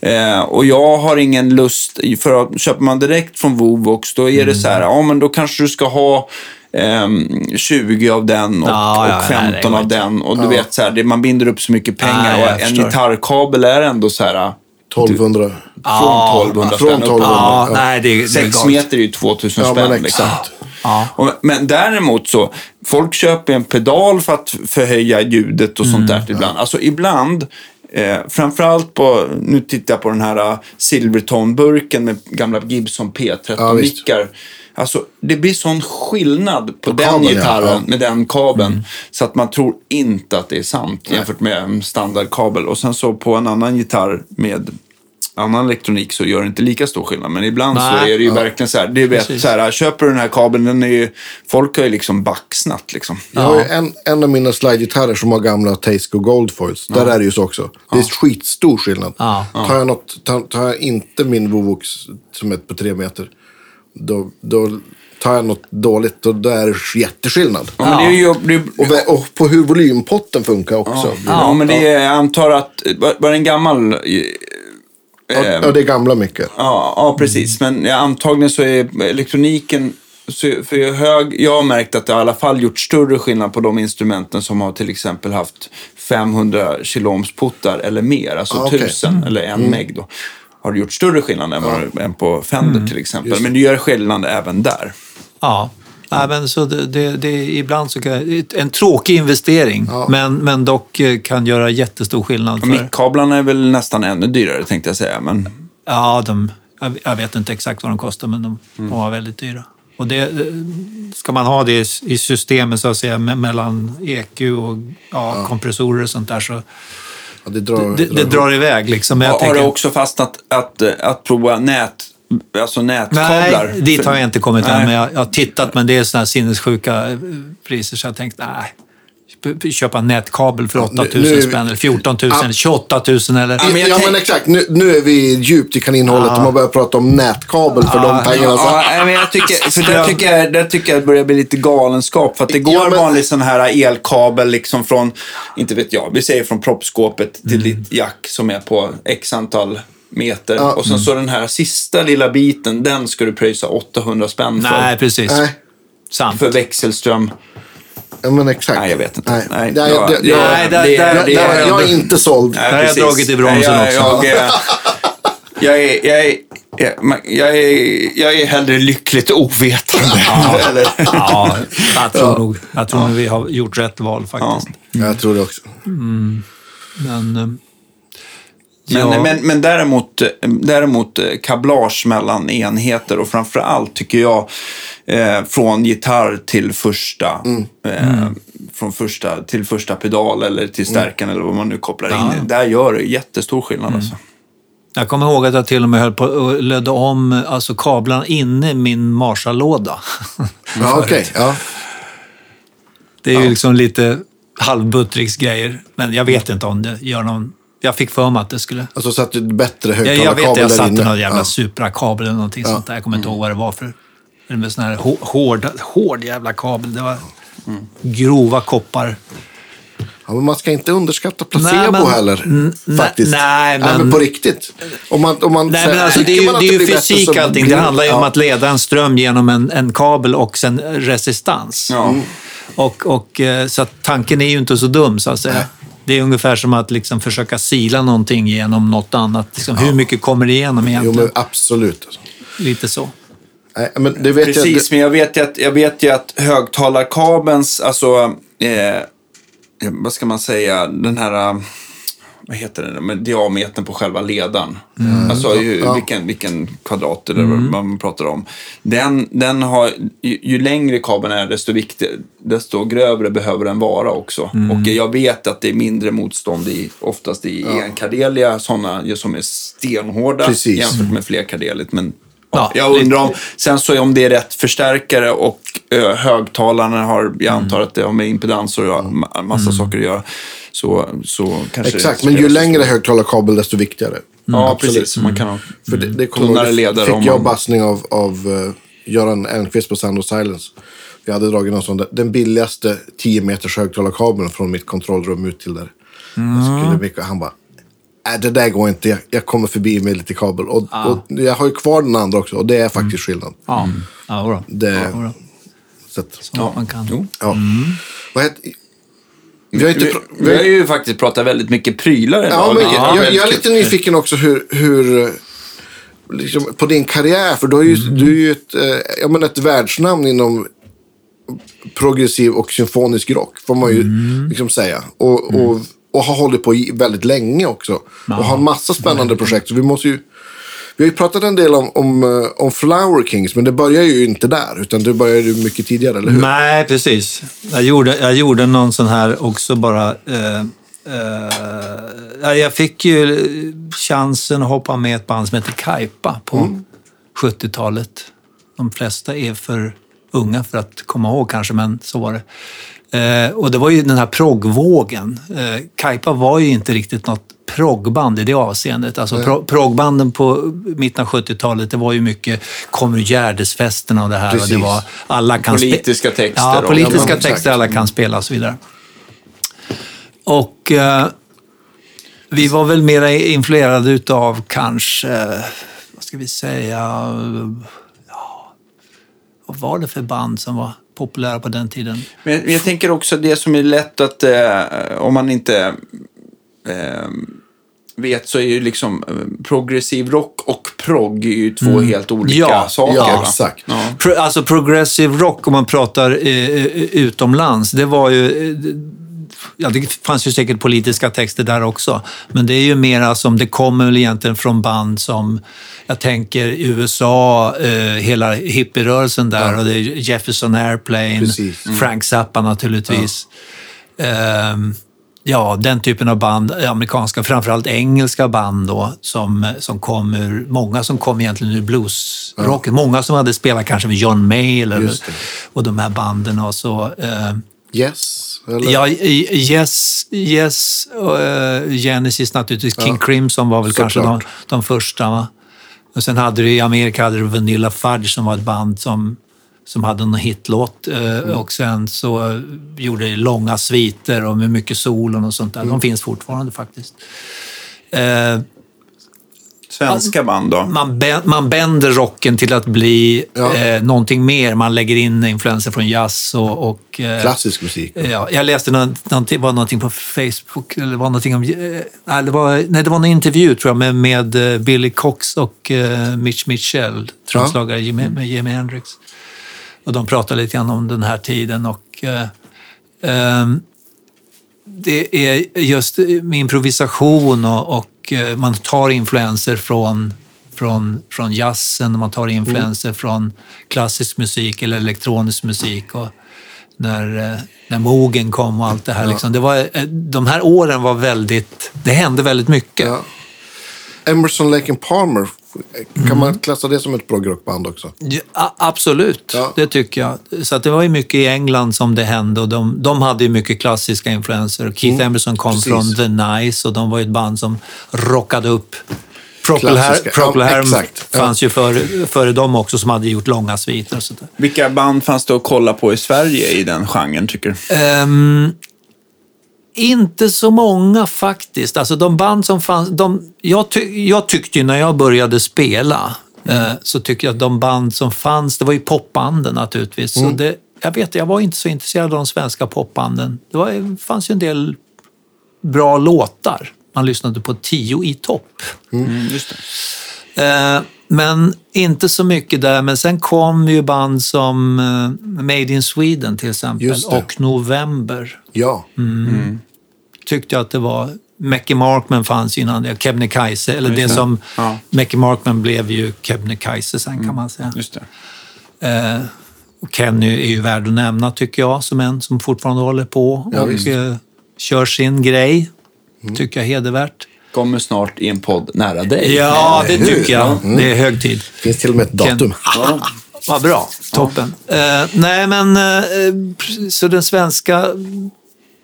Eh, och jag har ingen lust. För att köper man direkt från Vovox, då är det så här. Ja, men då kanske du ska ha. Ehm, 20 av den och, Ja, ja, och nej, det 15 går av inte. den. Och du vet, så här, det, man binder upp så mycket pengar. Nej, och en förstår. gitarrkabel är ändå så här. 1200. Från 1200 från spänn upp. 1200. Ja, Ja. nej, det, det är Sex galet. meter är ju 2000 Ja, spänn. men liksom. exakt. Ja. Och, men däremot så, folk köper en pedal för att förhöja ljudet och sånt där ibland. Alltså ibland, eh, framförallt på, nu tittar jag på den här uh, Silvertone-burken med gamla Gibson Ja, P13-mickar. Alltså det blir sån skillnad på, den kabeln, ja. gitarren Ja. med den kabeln. Så att man tror inte att det är sant jämfört med en standardkabel. Och sen så på en annan gitarr med annan elektronik så gör det inte lika stor skillnad. Men ibland så Nej. är det ju verkligen så här. Det vet, så här köper du den här kabeln, den är ju, folk har ju liksom baxnat liksom. Jag har en, en av mina slide-gitarrer som har gamla Tasco Goldfoils. Där är det ju så också. Det är skitstor skillnad. Ja. Tar, jag något, tar, tar jag inte min Vovox som är på tre meter, då, då tar jag något dåligt. Då, då är det jätteskillnad. Ja, men det är ju, det Och, och på hur volympotten funkar också. ja, men det är, jag antar att, var, det en gammal... eh, Ja, ja, det är gamla mycket. Ja, ja precis. Men ja, antagligen så är elektroniken... Så för hög, jag har märkt att det i alla fall gjort större skillnad på de instrumenten som har till exempel haft 500 kiloohmsputtar eller mer, alltså Ah, okej. 1000 eller en meg då. Har det gjort större skillnad än, vad, än på Fender till exempel. Men det gör skillnad även där. Ja. Nej, men så det, det, det, ibland så kan, en tråkig investering, men, men dock eh, kan göra jättestor skillnad. För, Mickkablarna är väl nästan ännu dyrare tänkte jag säga. Men ja, de, jag- vet inte exakt vad de kostar, men de, de var väldigt dyra. Och det, eh, ska man ha det i systemet så att säga, me- mellan EQ och ja, kompressorer och sånt där, så Ja, det drar, det, det drar iväg. Liksom. Jag har tänker, du också fastnat att, att, att prova nät, alltså nätkablar? Nej, dit har jag inte kommit än, men jag, jag har tittat, men det är sådana här sinnessjuka eh, priser, så jag tänkte, nej. Köpa en nätkabel för 8 000 nu spänn, eller 14 000, Ja. eller 28 000 eller... men jag ja, tänk- men exakt. Nu, nu är vi djupt i kaninhålet och man börjar prata om nätkabel för de pengarna. Så. Ja, nej, men jag tycker, för där, tycker jag, där tycker jag det börjar bli lite galenskap. För att det går Ja, men- vanlig sån här elkabel liksom från, inte vet jag, vi säger från proppskåpet till ditt jack som är på x antal meter. Ja. Och sen så den här sista lilla biten, den ska du pröjsa 800 spänn för. Nej, precis. Nej, Sant. För växelström. Ja, men exakt. Nej, jag vet inte. Nej, Nej, Nej, ja, jag- det- jag- Nej, där- det- där- det- jag, det- jag är inte såld. Nej, Där har jag precis. dragit i bromsen Nej, jag, också. Jag, jag, är, jag, är, jag, jag, är, jag är hellre lyckligt ovetande. *laughs* Eller, Ja, jag tror nog jag tror nog vi har gjort rätt val faktiskt. Jag tror det också. Men, eh, Men, ja, men, men däremot, däremot eh, kablage mellan enheter och framför allt tycker jag eh, från gitarr till första, eh, från första till första pedal eller till stärkan eller vad man nu kopplar in. Ja. i. Där gör det jättestor skillnad. Alltså. jag kommer ihåg att jag till och med höll på och lödde om alltså, kablarna inne i min Marshall-låda. *laughs* Ja, okej. Ja. Det är ju liksom lite halvbuttricksgrejer, men jag vet inte om det gör någon... Jag fick för mig att det skulle... Alltså så att det är bättre Jag, jag vet högtalarkabel att jag där satte inne. någon jävla Ja. Supra-kabel eller någonting sånt där. Jag kommer inte ihåg vad det var för... Eller med sån här hå- hård, hård jävla kabel. Det var grova koppar. Ja, men man ska inte underskatta placebo Nej, men- heller. n- nej, faktiskt. nej, men... men- på riktigt. Om man, om man Nej, säger- men alltså, det är ju, att det är bättre fysik så allting. blir- Det handlar ju om ja. att leda en ström genom en, en kabel och sen resistans. Ja. Och, och, eh, så att tanken är ju inte så dum, så att säga. Det är ungefär som att liksom försöka sila någonting genom något annat. Liksom, Hur mycket kommer det igenom Jo, egentligen? men absolut. Lite så. Nej, men det vet Precis, jag. men jag vet ju att, jag vet ju att högtalarkabelns, alltså, eh, vad ska man säga, den här, eh, vad heter det, med diametern på själva ledaren. Alltså ju, vilken, vilken kvadrat eller vad man pratar om. Den, den har, ju, ju längre kabeln är, desto, viktig, desto grövre behöver den vara också. Och jag vet att det är mindre motstånd i, oftast i enkardelia, sådana som är stenhårda Precis. jämfört med flerkardeligt. Men Ja, Ja, jag undrar om, sen så om det är rätt förstärkare och ö, högtalarna har, jag antar att det har med impedans och ma- massa saker att göra. Så, så kanske Exakt, men ju längre högtalarkabel desto viktigare. Ja, absolut. precis. Man kan ha För det, det kommer tunnare ledare. fick om jag man- bassning av, av uh, Göran Elmqvist på Sound of Silence. Vi hade dragit någon sån där, den billigaste 10 meters högtalarkabeln från mitt kontrollrum ut till där. Jag skulle mycket, han bara, äh, det där går inte, jag, jag kommer förbi med lite kabel. Och, och jag har ju kvar den andra också och det är faktiskt skillnad. Ja, ja jodå. Det- ja, jodå. Så att, Så man kan. Jo. ja. Vad heter, vi har inte... Vi, vi har ju faktiskt pratat väldigt mycket prylar idag. Ja, men vilket jag, jag är lite nyfiken också hur, hur liksom, på din karriär, för du, har ju, Mm. du är ju ett, eh, ja, men ett världsnamn inom progressiv och symfonisk rock, får man ju Mm. liksom säga. Och, och, och har hållit på väldigt länge också. Och har en massa spännande projekt. Så vi måste ju... Vi har ju pratat en del om, om, eh, om Flower Kings, men det börjar ju inte där. Utan det börjar ju mycket tidigare, eller hur? Nej, precis. Jag gjorde, jag gjorde någon sån här också bara. Eh, eh, jag fick ju chansen att hoppa med ett band som heter Kaipa på 70-talet. De flesta är för unga för att komma ihåg kanske, men så var det. Eh, och det var ju den här proggvågen. Eh, Kaipa var ju inte riktigt något proggband i det avseendet. Alltså pro proggbanden på mitten av 70-talet, det var ju mycket Kommer Gärdesfesterna och det här. Och det var, alla kan Politiska texter Ja, och- politiska men texter alla kan spela och så vidare. Och eh, vi var väl mera influerade utav kanske, vad ska vi säga, ja, vad var det för band som var populära på den tiden? Men jag tänker också det som är lätt att, eh, om man inte eh, vet så är ju liksom eh, progressiv rock och progg är ju två helt olika Ja, saker. ja, va? exakt. Ja. Pro, alltså progressive rock, om man pratar eh, eh, utomlands, det var ju... eh, Ja, det fanns ju säkert politiska texter där också, men det är ju mera som, det kommer väl egentligen från band som, jag tänker USA, eh, hela hippierörelsen där, och det är Jefferson Airplane, Precis. Frank Zappa naturligtvis. Ehm, ja, den typen av band, amerikanska, framförallt engelska band då, som, som kom ur, många som kom egentligen ur bluesrocken. Många som hade spelat kanske med John Mayall eller, och de här banden och så. ehm, Yes? Eller? Ja, Yes, yes eh, Genesis naturligtvis. King Crimson var väl kanske de, de första. Va? Och sen hade du i Amerika hade du Vanilla Fudge som var ett band som, som hade en hitlåt. eh, Mm. Och sen så eh, gjorde det långa sviter och med mycket solon och sånt där. Mm. De finns fortfarande faktiskt. Eh, Svenska band då? man, man bänder rocken till att bli Ja. eh, någonting mer. Man lägger in influenser från jazz och... och eh, Klassisk musik. Ja, jag läste någon, någonting, var någonting på Facebook, eller var någonting om, eh, det var, nej, det var en intervju tror jag med, med eh, Billy Cox och eh, Mitch Mitchell, trumslagare Jimi- med Jimi Hendrix. Och de pratade lite grann om den här tiden och eh, ehm, det är just med improvisation och, och eh, man tar influenser från, från, från jazzen och man tar influenser från klassisk musik eller elektronisk musik. Och när, eh, när Mogen kom och allt det här. Liksom. Det var, eh, de här åren var väldigt... Det hände väldigt mycket. Ja. Emerson, Lake and Palmer, kan Mm. man klassa det som ett progrockband också? Ja, absolut, Ja. det tycker jag. Så att det var ju mycket i England som det hände och de, de hade ju mycket klassiska influenser. Keith Emerson kom Mm. precis. från The Nice och de var ju ett band som rockade upp. Procol, Harum. Ja. fanns ju före, före dem också som hade gjort långa sviter och sådär. Vilka band fanns det att kolla på i Sverige i den genren tycker du? Ehm, inte så många faktiskt. Alltså de band som fanns... De, jag, ty, jag tyckte ju när jag började spela eh, så tycker jag att de band som fanns, det var ju popbanden naturligtvis. Så det, jag vet, jag var inte så intresserad av de svenska popbanden. Det var, fanns ju en del bra låtar. Man lyssnade på tio i topp. Mm, just Eh, men inte så mycket där. Men sen kom ju band som eh, Made in Sweden till exempel Just och November. Ja. Tyckte jag att det var... Mackie Markman fanns innan det, Kebnekaise, eller det som... Ja. Mackie Markman blev ju Kebnekaise sen kan man säga. Just det. Eh, och Kenny är ju värd att nämna tycker jag, som en som fortfarande håller på Ja, och. Mm. eh, kör sin grej. Tycker jag är hedervärt. Kommer snart i en podd nära dig. Ja, det tycker jag. Det är hög tid. Finns till och med ett datum. Ja. Vad bra. Toppen. Eh, nej, men eh, så den svenska...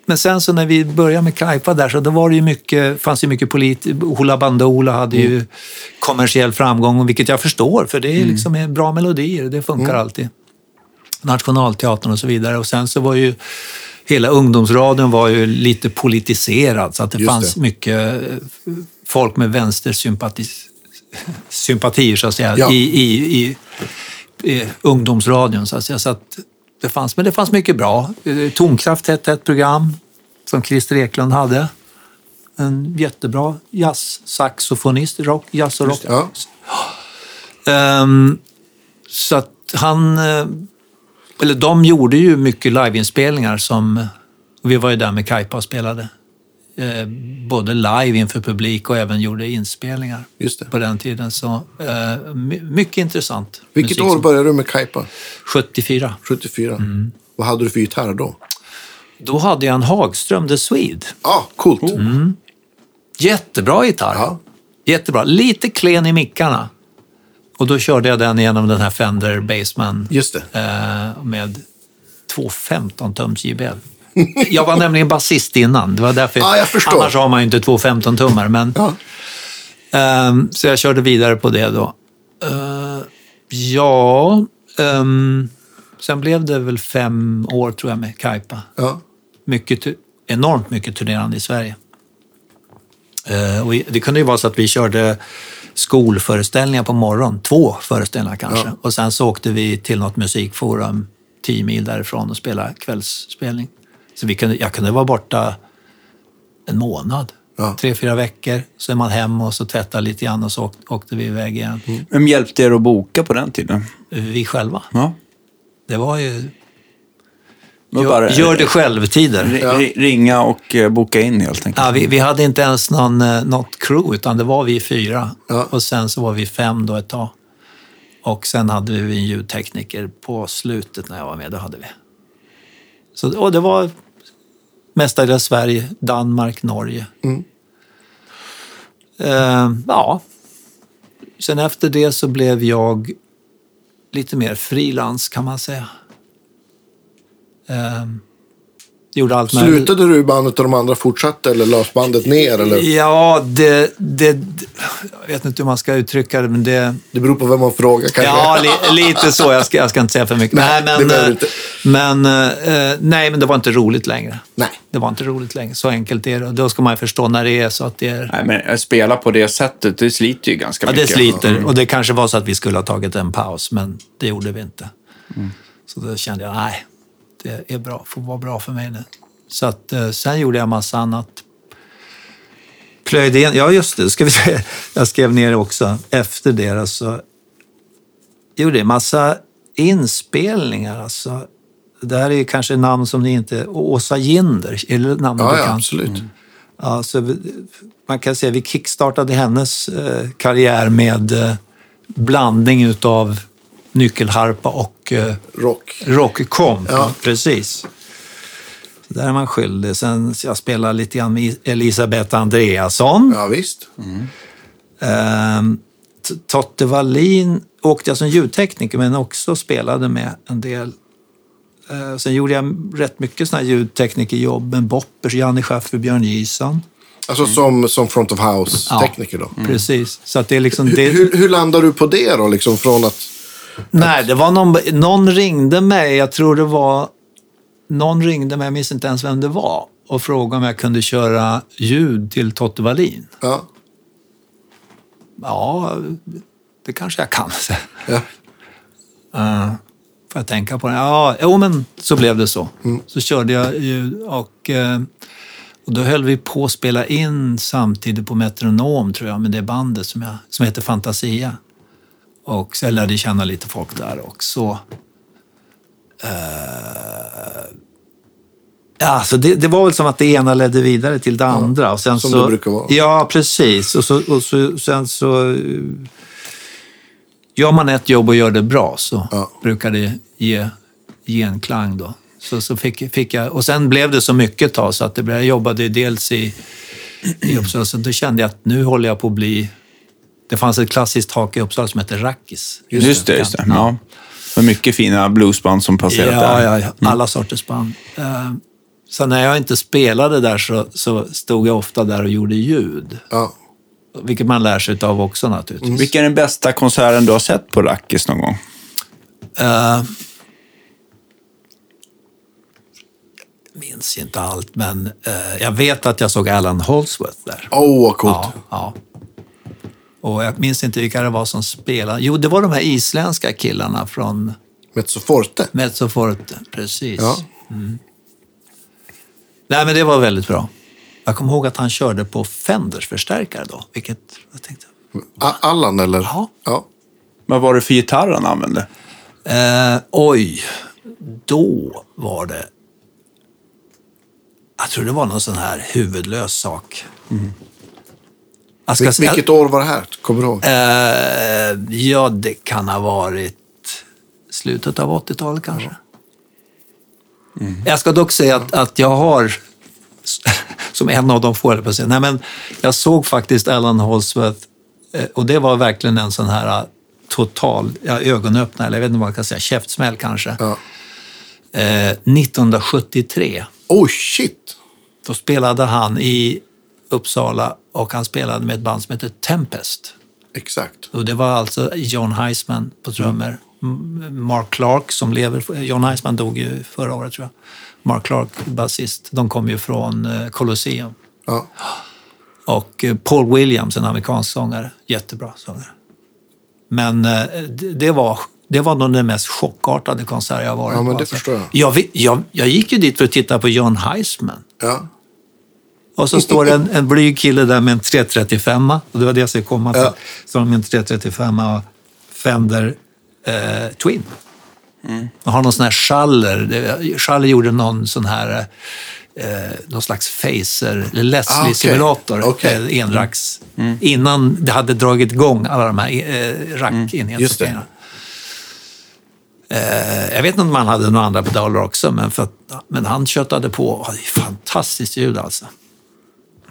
Men sen så när vi började med Kaipa där så då var det ju mycket, fanns ju mycket polit... Hoola Bandoola hade ju kommersiell framgång, och vilket jag förstår för det är liksom är bra melodier. Det funkar alltid. Nationalteatern och så vidare. Och sen så var ju hela ungdomsradion var ju lite politiserad så att det Just fanns det. mycket eh, folk med vänstersympati sympatier så att säga Ja. i, i, i, i ungdomsradion. Så att säga. Så att det fanns, men det fanns mycket bra. Eh, Tonkraft hette ett program som Christer Eklund hade. En jättebra jazzsaxofonist, rock, jazz och rock. Ja. Ehm, så att han... Eller de gjorde ju mycket liveinspelningar som... Vi var ju där med Kaipa och spelade. Eh, både live inför publik och även gjorde inspelningar på den tiden. Så eh, my- mycket intressant. Vilket musik år började du med Kaipa? 74. 74. Mm. Vad hade du för gitarr då? Då hade jag en Hagström The Swede. Ja, ah, coolt. Jättebra gitarr. Ja. Jättebra. Lite klen i mickarna. Och då körde jag den genom den här Fender Bassman Just det. eh, med två 15-tums JBL. Jag var nämligen basist innan. Det var därför, Ja, jag förstår. Annars har man ju inte två 15-tummar. Men, Ja. ehm, så jag körde vidare på det då. Eh, ja, ehm, sen blev det väl fem år tror jag med Kaipa. Ja. Mycket, enormt mycket turnerande i Sverige. Eh, och det kunde ju vara så att vi körde skolföreställningar på morgonen, två föreställningar kanske. Ja. Och sen så åkte vi till något musikforum tio mil därifrån och spelade kvällsspelning. Så vi kunde, jag kunde vara borta en månad, Ja. tre, fyra veckor. Så är man hem och så tvättar lite grann och så åk- åkte vi iväg igen. Vem hjälpte er att boka på den tiden? Vi själva. Ja. Det var ju gör, bara- gör det själv-tider. Ja. Ringa och eh, boka in helt enkelt. Ja, vi, vi hade inte ens någon, eh, något crew, utan det var vi fyra. Ja. Och sen så var vi fem då ett tag. Och sen hade vi en ljudtekniker på slutet när jag var med. Det hade vi. Så, och det var mestadels Sverige, Danmark, Norge. Mm. Eh, ja. Sen efter det så blev jag lite mer frilans kan man säga. Eh, gjorde allt. Slutade du i bandet och de andra fortsatte eller lades bandet ner? Eller? Ja, det, det, det... Jag vet inte hur man ska uttrycka det, men det... Det beror på vem man frågar kanske. Ja, li, lite så. Jag ska, jag ska inte säga för mycket. Nej, nej, det men, behöver eh, inte. men, eh, nej, men det var inte roligt längre. Nej. Det var inte roligt längre. Så enkelt är det. Och Då ska man ju förstå när det är så att det är... Nej, men att spela på det sättet, det sliter ju ganska Ja, det mycket. sliter. Och det kanske var så att vi skulle ha tagit en paus, men det gjorde vi inte. Så då kände jag, nej, det är bra, får vara bra för mig nu. Så att, eh, sen gjorde jag massa annat. Plöjde in, ja just det, ska vi säga. *laughs* jag skrev ner det också. Efter det alltså, gjorde en massa inspelningar. Alltså. Det här är kanske namn som ni inte... Åsa Ginder, är det namnet Ja, ja, bekant? absolut. Ja, så man kan säga att vi kickstartade hennes eh, karriär med eh, blandning utav nyckelharpa och eh, Rock. rockkomp. Ja. Precis. Så där är man skyldig. Sen jag spelade lite grann med Elisabeth Andreasson. Ja, visst. Ehm, T- Totte Wallin åkte jag som ljudtekniker men också spelade med en del. Eh, sen gjorde jag rätt mycket såna här ljudteknikerjobb med Boppers, Janne Schaffer, Björn Gison. Alltså som, som front of Ja. house-tekniker då. Precis. Så att det är liksom det. Hur, hur landar du på det då? Liksom från att... Nej, det var någon, någon ringde mig, jag tror det var, någon ringde mig, jag minns inte ens vem det var, och frågade om jag kunde köra ljud till Totte Wallin. Ja, Ja, det kanske jag kan. *laughs* ja. Uh, får jag tänka på det? Ja, jo men så blev det så. Så körde jag ljud och, eh, Och då höll vi på att spela in samtidigt på Metronom, tror jag, med det bandet som, jag, som heter Fantasia. Och så jag lärde känna lite folk där också. Uh, ja, så det, det, var väl som att det ena ledde vidare till det andra. Och sen som så, det brukar vara. Ja, precis. Och, så, och så, sen så... eh, Gör man ett jobb och gör det bra så Ja. brukar det ge genklang då. Så, så fick, fick jag, och sen blev det så mycket ett tag så att det blev, jag jobbade dels i, i Uppsala, så då kände jag att nu håller jag på att bli... Det fanns ett klassiskt tak i Uppsala som hette Rackis. Just, det, just det. Ja. Var mycket fina bluesband som passerat Ja, där. ja, ja, alla sorters band. Eh, Så när jag inte spelade där så, så stod jag ofta där och gjorde ljud. Ja. Vilket man lär sig av också naturligtvis. Vilken är den bästa konserten du har sett på Rackis någon gång? Eh, minns inte allt, men eh, jag vet att jag såg Alan Holdsworth där. Åh, oh, vad coolt. Ja, ja. Och jag minns inte vilka det var som spelade. Jo, det var de här isländska killarna från Mezzo Forte. Mezzoforte. Precis. Ja. Nej, men det var väldigt bra. Jag kommer ihåg att han körde på Fenders förstärkare då, vilket jag tänkte... Allan, eller? Ja. ja. Vad var det för gitarr han använde? Eh, oj, då var det... Jag tror det var någon sån här huvudlös sak. Jag ska Vil- vilket år var det här? Kommer du ihåg? Eh, ja, det kan ha varit slutet av 80-talet kanske. Jag ska dock säga att, att jag har, *laughs* som en av de få, på säga, nej men jag såg faktiskt Alan Holdsworth eh, och det var verkligen en sån här eh, total ja, ögonöppnare, eller jag vet inte vad man kan säga, käftsmäll kanske. Ja. Eh, 1973. Oh, shit! Då spelade han i Uppsala och han spelade med ett band som heter Tempest. Exakt. Och det var alltså John Heisman på trummor. M- Mark Clark som lever, John Heisman dog ju förra året tror jag. Mark Clark, basist, de kom ju från eh, Colosseum. Ja. Och eh, Paul Williams, en amerikansk sångare, jättebra sångare. Men eh, det, var, det var nog den mest chockartade konsert jag varit Ja, men på. det alltså. förstår jag. Jag, jag. Jag gick ju dit för att titta på John Heisman. Ja. Och så står det en, en blyg kille där med en 335 och det var det jag skulle komma till. Ja. Står med en 335 och Fender eh, Twin. Och har någon sån här Schaller. Det- Schaller gjorde någon sån här eh, någon slags Facer, eller Ah. Leslie-simulator, Okej. eh, enracks. Innan det hade dragit igång alla de här eh, rackenheterna. det. Eh, jag vet inte om man hade några andra pedaler också, men, för men han köttade på. och hade fantastiskt ljud alltså.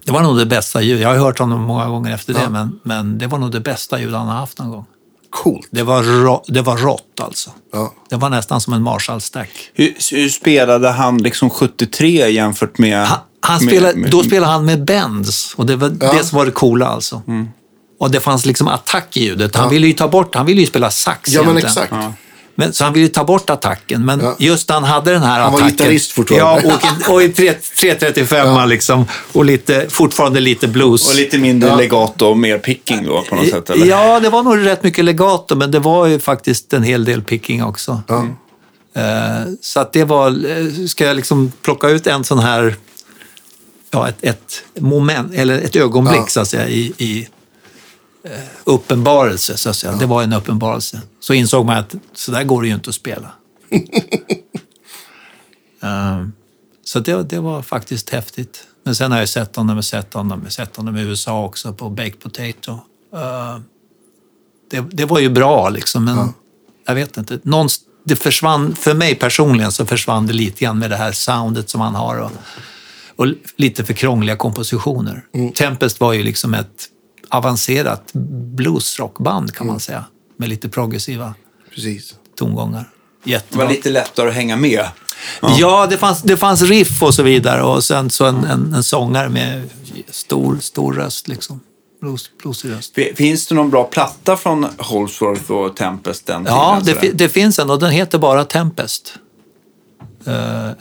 Det var nog det bästa ljud. Jag har hört honom många gånger efter det, men, men det var nog det bästa ljud han har haft någon gång. Coolt. Det var, rå, det var rått alltså. Ja. Det var nästan som en Marshall-stack. Hur, hur spelade han liksom 73 jämfört med... Han, han med- spelade, med- då spelade han med bends och det var Ja. det som var det coola alltså. Mm. Och det fanns liksom attack i ljudet. Han ville ju ta bort, han ville ju spela sax Ja, men egentligen. exakt. Men, så han ville ta bort attacken, men Ja. just när han hade den här Han var attacken. gitarrist fortfarande. Ja, och, i- och i tre- 335 liksom. Och lite, fortfarande lite blues. Och lite mindre Ja. legato och mer picking då på något sätt? Eller? Ja, det var nog rätt mycket legato, men det var ju faktiskt en hel del picking också. Ja. Eh, Så att det var, eh, ska jag liksom plocka ut en sån här, ja ett, ett moment, eller ett ögonblick Ja. så att säga i, i uppenbarelse, så att säga. Det var en uppenbarelse. Så insåg man att så där går det ju inte att spela. *laughs* Eh, Så det, det var faktiskt häftigt. Men sen har jag sett honom, och sett honom, sett honom i USA också på Baked Potato. Eh, Det, det var ju bra liksom, men jag vet inte. Någonst- det försvann, för mig personligen så försvann det lite grann med det här soundet som han har och, och lite för krångliga kompositioner. Tempest var ju liksom ett avancerat bluesrockband kan man säga, med lite progressiva Precis. tongångar. Det Jättebra. var lite lättare att hänga med. Ja, det, fanns, det fanns riff och så vidare och sen så en, en, en sångare med stor, stor röst liksom. Blues, bluesig röst. Finns det någon bra platta från Holsworth och Tempest den Ja, tiden, det, det finns en och den heter bara Tempest. Eh, eh,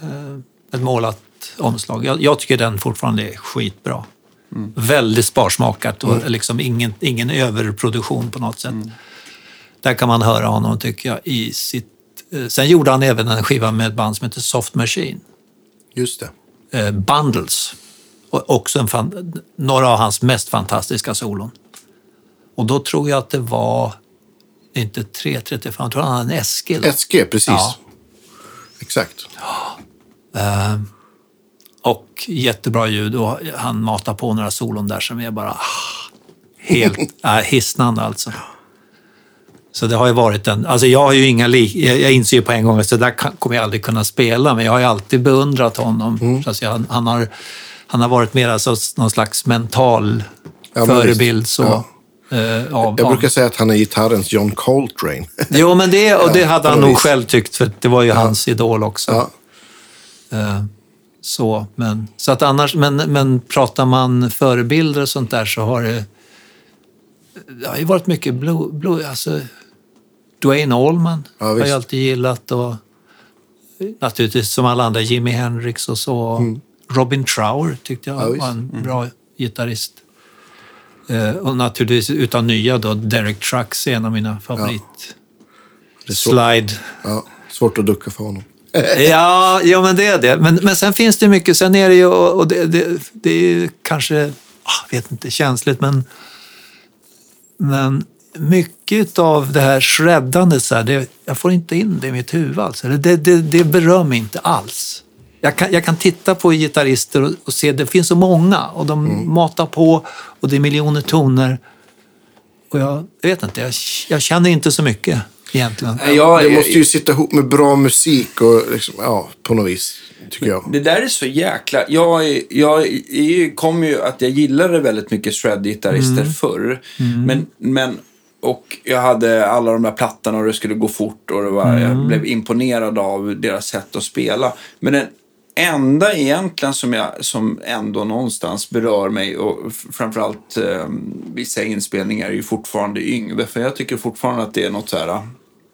ett målat omslag. Jag, jag tycker den fortfarande är skitbra. Väldigt sparsmakat och liksom ingen, ingen överproduktion på något sätt. Där kan man höra honom, tycker jag, i sitt... eh, sen gjorde han även en skiva med ett band som heter Soft Machine. Just det. eh, Bundles. Och också en fan, några av hans mest fantastiska solon. Och då tror jag att det var inte 335, jag tror han hade en Eskil. SG, precis. Ja. Exakt. Eh, och jättebra ljud och han matar på några solon där som är bara ah, helt *laughs* äh, hisnande alltså. Så det har ju varit en, alltså jag har ju inga lik, jag, jag inser ju på en gång att så där kan, kommer jag aldrig kunna spela, men jag har ju alltid beundrat honom. Mm. Så att jag, han, har, han har varit mer alltså någon slags mental Ja, förebild. visst. Så, Ja. eh, av, Jag av, brukar säga att han är gitarrens John Coltrane. *laughs* Jo, men det, och det Ja, hade på han nog vis. själv tyckt, för det var ju hans idol också. ja. Så, men, så att annars, men, men pratar man förebilder och sånt där så har det, det har ju varit mycket blue, blue, alltså Dwayne Allman Ja, har jag alltid gillat och naturligtvis som alla andra Jimi Hendrix och så. Robin Trower tyckte jag Mm. Ja, var en bra gitarrist. Eh, och naturligtvis utan nya då, Derek Trucks är en av mina favorit. Så- Slide. Ja, svårt att ducka för honom. *laughs* Ja, ja, men det är det. Men, men sen finns det mycket. Sen är det ju, och det, det, det är ju kanske, ah, jag vet inte, känsligt, men, men mycket av det här shreddandet, så här, det, jag får inte in det i mitt huvud alls. Det, det, det berör mig inte alls. Jag kan, jag kan titta på gitarrister och, och se, det finns så många och de matar på och det är miljoner toner. Och jag, jag vet inte, jag, jag känner inte så mycket egentligen. Jag- det måste ju sitta ihop med bra musik och liksom, ja, på något vis, tycker jag. Det där är så jäkla... Jag, jag är- kom ju att jag gillade väldigt mycket shred-gitarrister förr. Men, men, och jag hade alla de där plattorna och det skulle gå fort och det var, jag blev imponerad av deras sätt att spela. Men den enda egentligen som, jag, som ändå någonstans berör mig och framförallt eh, vissa inspelningar är ju fortfarande Yngve. För jag tycker fortfarande att det är något så här...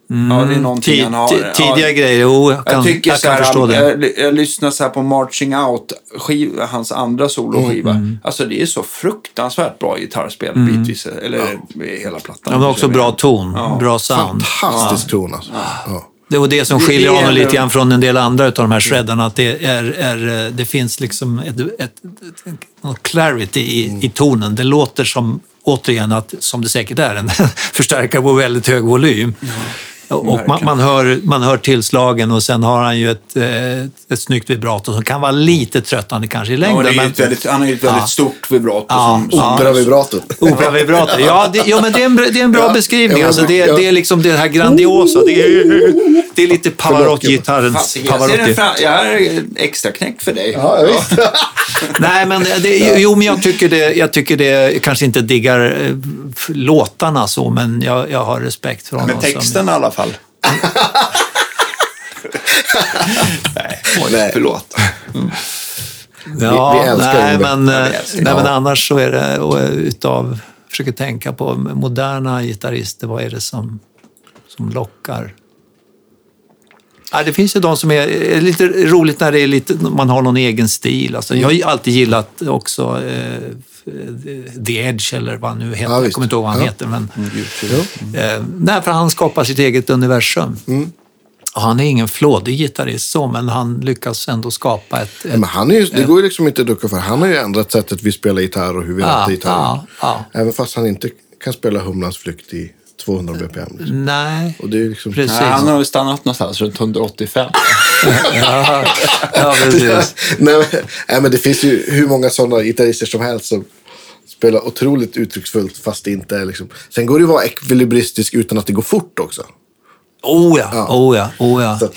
Ja, det är någonting han har. ti- tidiga ja, grejer, jo, jag kan, jag tycker jag så kan här, förstå det. Jag, jag lyssnar så här på Marching Out, skiv, hans andra soloskiva. Mm, Alltså det är så fruktansvärt bra gitarrspel bitvis. Eller hela plattan. Ja, men också bra ton, Ja. bra sound. Fantastisk ton alltså. Ja. Det var det som skiljer honom lite grann från en del andra av de här shreddarna. Att det, är, är, det finns liksom ett, ett, ett, clarity i, Mm. i tonen. Det låter som, återigen, att, som det säkert är, en *laughs* förstärkare på väldigt hög volym. Och man, man, hör, man hör tillslagen och sen har han ju ett, eh, ett snyggt vibrato som kan vara lite tröttande kanske i Ja, längden. det är ju men- ett väldigt, han har ju ett väldigt Ja. stort vibrato. Ja, som, som, Operavibratot. Operavibrato. Ja, det, ja, men det är en, bra- det är en bra Ja, beskrivning. ja, Alltså, det, ja. det är liksom det här grandiosa. Det är, det är lite Pavarotti-gitarrens Pavarotti. jag har extra knäck för dig. Ja, visst. *laughs* Nej, men det, jo, men jag tycker det, jag tycker det jag kanske inte diggar eh, låtarna så, men jag, jag har respekt för honom. Med texten i alla fall. Nej, Nej. förlåt. Ja, Vi- vi älskar nej, men, Ja, eh, vi älskar nej, men annars så är det och, eh, utav, försöker tänka på moderna gitarrister, vad är det som, som lockar? Ja, det finns ju de som är, är lite roligt när det är lite, man har någon egen stil. Alltså, jag har alltid gillat också eh, The Edge eller vad han nu heter. Ja, jag kommer inte ihåg vad han Ja. heter. Men, Jo. Eh, nej, för han skapar sitt eget universum. Mm. Han är ingen flådig gitarrist så, men han lyckas ändå skapa ett... ett Men han är ju, det går ju liksom inte att ducka för. Han har ju ändrat sättet vi spelar gitarr och hur vi Ja, rattar gitarren. ja, ja. Även fast han inte kan spela Humlans flykt i 200 bpm. Liksom. nej, Och det är liksom... precis. Nej, han har stannat någonstans runt 185. *laughs* ja, ja, precis. *laughs* nej, men, nej, men det finns ju hur många sådana gitarrister som helst som spelar otroligt uttrycksfullt fast det inte är liksom... Sen går det ju att vara ekvilibristisk utan att det går fort också. Oh ja, oh ja, oh ja. Så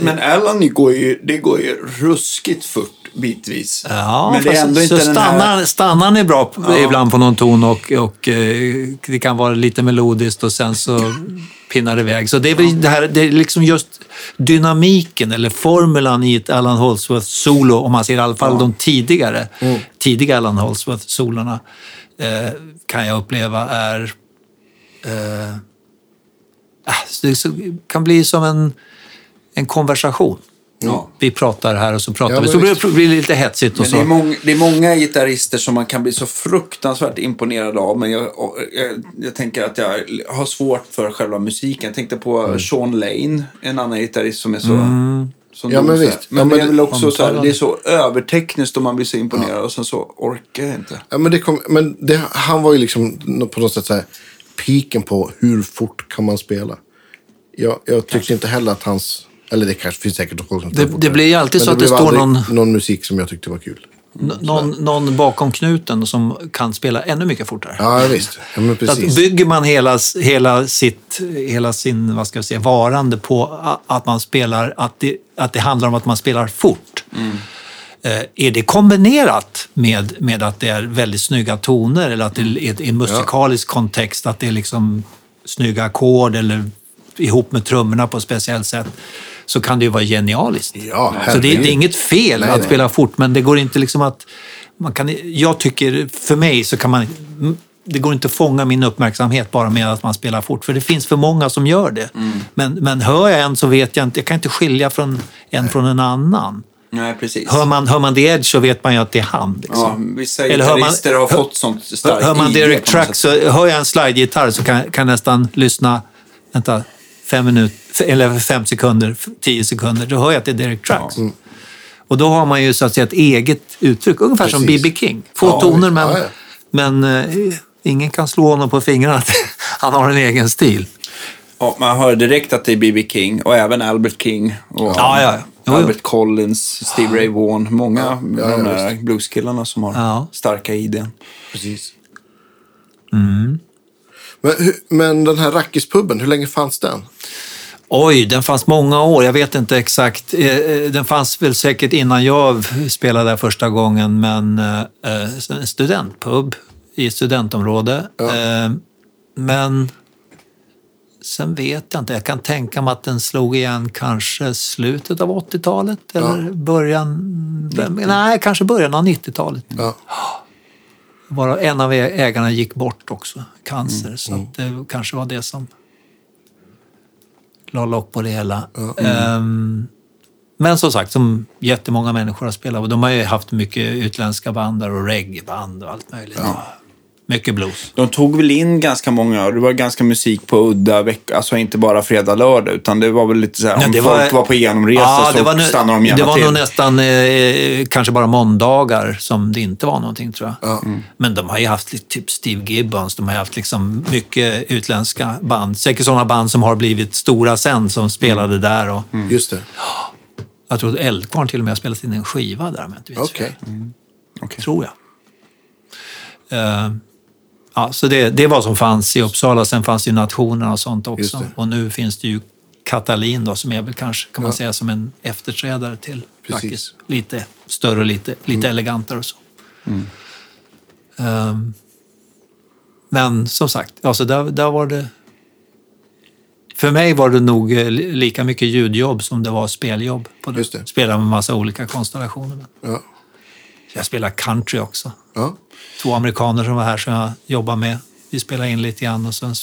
Men Alan går ju, det går ju ruskigt fort bitvis. Ja, men det är ändå så inte den stannar, här... stannar är bra på, ibland på någon ton och, och eh, det kan vara lite melodiskt och sen så pinnar det iväg. Så det är, väl det här, det är liksom just dynamiken eller formulan i ett Alan Holdsworth-solo, om man ser i alla fall de tidigare, tidiga Alan Holdsworth-solorna, eh, kan jag uppleva är eh, ah, det kan bli som en, en konversation. Ja. Vi pratar här och så pratar Ja, vi. Så blir det blir lite hetsigt och så. det är, många, det är många gitarrister som man kan bli så fruktansvärt imponerad av. Men jag, jag, jag tänker att jag har svårt för själva musiken. Jag tänkte på Mm. Sean Lane, en annan gitarrist som är så... Som Ja, men visst. Men, Ja, men det är väl också så här, det är så övertekniskt och man blir så imponerad och sen så orkar jag inte. Ja, men det kom, men det, han var ju liksom på något sätt så här, piken på hur fort kan man spela. Jag, jag tyckte inte heller att hans... Eller det kanske finns säkert folk som Det- det blir ju alltid Men så att det står någon- någon musik som jag tyckte var kul. N- någon, någon bakom knuten som kan spela ännu mycket fortare. Ja, visst. Ja, men Så att precis. bygger man hela, hela, sitt, hela sin vad ska jag säga, varande på att man spelar, att det, att det handlar om att man spelar fort. Eh, Är det kombinerat med, med att det är väldigt snygga toner eller att det är i en musikalisk kontext, att det är liksom snygga ackord eller ihop med trummorna på ett speciellt sätt, så kan det ju vara genialiskt. Ja, så det, det är inget fel Nej, att nej. spela fort, men det går inte liksom att... Man kan, jag tycker, för mig så kan man... Det går inte att fånga min uppmärksamhet bara med att man spelar fort, för det finns för många som gör det. Men, men hör jag en så vet jag inte, jag kan inte skilja från en från en annan. Nej, precis. Hör man, hör man The Edge så vet man ju att det är han. Ja, Liksom. vissa Eller hör man- har fått sånt starkt Hör man Derek sätt. så hör jag en slide-gitarr så kan, kan nästan lyssna, vänta, fem minuter, eller fem sekunder, tio sekunder, då hör jag att det är Derek Trucks. Och då har man ju så att säga ett eget uttryck, ungefär som Precis. B.B. King. Få Ja, toner men, Ja, ja. men eh, ingen kan slå honom på fingrarna att *laughs* han har en egen stil. Ja, man hör direkt att det är B.B. King och även Albert King och Ja, ja, ja. Albert Collins, Steve Ray Vaughan. Många av ja, de ja, där blueskillarna som har Ja. starka idén. Precis. Men, men den här Rackispuben, hur länge fanns den? Oj, den fanns många år. Jag vet inte exakt. Eh, eh, Den fanns väl säkert innan jag spelade där första gången, men eh, en studentpub i ett studentområde. Eh, Men sen vet jag inte. Jag kan tänka mig att den slog igen kanske slutet av 80-talet eller början... Nej, kanske början av 90-talet. Ja. Bara en av ägarna gick bort också, cancer. Så att det kanske var det som la lock på det hela. Ehm, men som sagt, som jättemånga människor har spelat. Och de har ju haft mycket utländska band och reggaeband och allt möjligt. Mycket blues. De tog väl in ganska många, det var ganska musik på udda veckor, alltså inte bara fredag, lördag, utan det var väl lite så här, Ja, om det folk var på genomresa så det var, nu- stannade de gärna Det var till. nog nästan eh, kanske bara måndagar som det inte var någonting tror jag. Men de har ju haft lite, typ Steve Gibbons, de har ju haft liksom mycket utländska band. Säkert sådana band som har blivit stora sen som spelade där. Och, Just det. Jag tror att Eldkvarn till och med har spelat in en skiva där om jag inte vet Okej. Okej. tror jag. Eh, ja, så det, det var som fanns i Uppsala. Sen fanns ju Nationerna och sånt också. Och nu finns det ju Katalin då, som är väl kanske, kan man säga, som en efterträdare till Precis. Rackis. Lite större och lite, lite elegantare och så. Ehm, men som sagt, alltså där, där var det... För mig var det nog eh, li- lika mycket ljudjobb som det var speljobb. På det. Just det. Spela med massa olika konstellationer. Ja. jag spelar country också Ja. Två amerikaner som var här som jag jobbade med. Vi spelade in lite grann och sen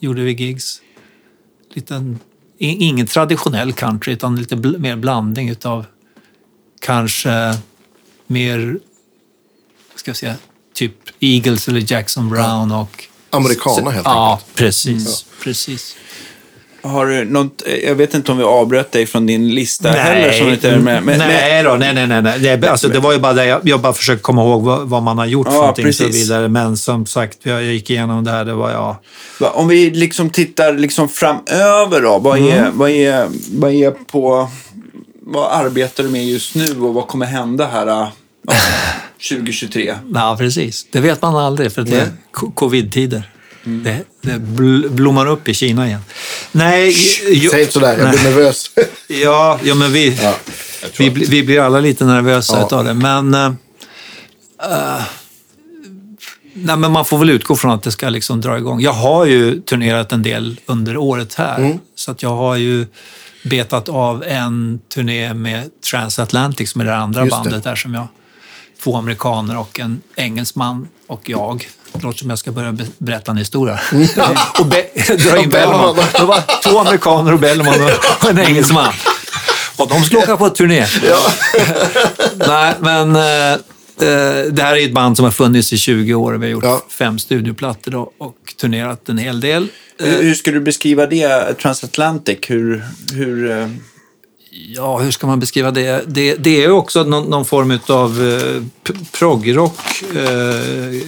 gjorde vi gigs. Liten, ingen traditionell country utan lite bl- mer blandning utav kanske mer, ska jag säga, typ Eagles eller Jackson Brown och... Americana helt Ja, enkelt. precis. precis. Har du något, jag vet inte om vi avbröt dig från din lista heller. Som inte är med, men, nej då, nej, nej, nej. nej. Det, alltså, det var ju bara det, jag, jag bara försöker komma ihåg vad, vad man har gjort Ja, för någonting och så vidare. Men som sagt, jag gick igenom det här, det var jag... Om vi liksom tittar liksom framöver då. Vad är, vad är, vad är på... Vad arbetar du med just nu och vad kommer hända här ja, *laughs* 2023? Ja, precis. Det vet man aldrig för det är co- covid-tider. Det, det bl- blommar upp i Kina igen. Nej, jo, Säg inte sådär, jag blir nej. nervös. *laughs* Ja, ja men vi, Ja, vi, vi blir alla lite nervösa Ja. utav det. Men, eh, nej, men man får väl utgå från att det ska liksom dra igång. Jag har ju turnerat en del under året här. Mm. Så att jag har ju betat av en turné med Transatlantic som är det andra Just det. bandet där som jag... Två amerikaner och en engelsman och jag. Det låter som jag ska börja be- berätta en historia. *laughs* och be- dra in Och Bellman. Det var två amerikaner och Bellman och en engelsman. Och de skulle åka på turné. *laughs* Nej, men eh, eh, det här är ett band som har funnits i 20 år. Vi har gjort Ja. fem studioplattor och turnerat en hel del. Eh, Hur, hur skulle du beskriva det, Transatlantic? Hur, hur, eh, Ja, hur ska man beskriva det? Det, det är också någon, någon form av eh, p- proggrock. Eh,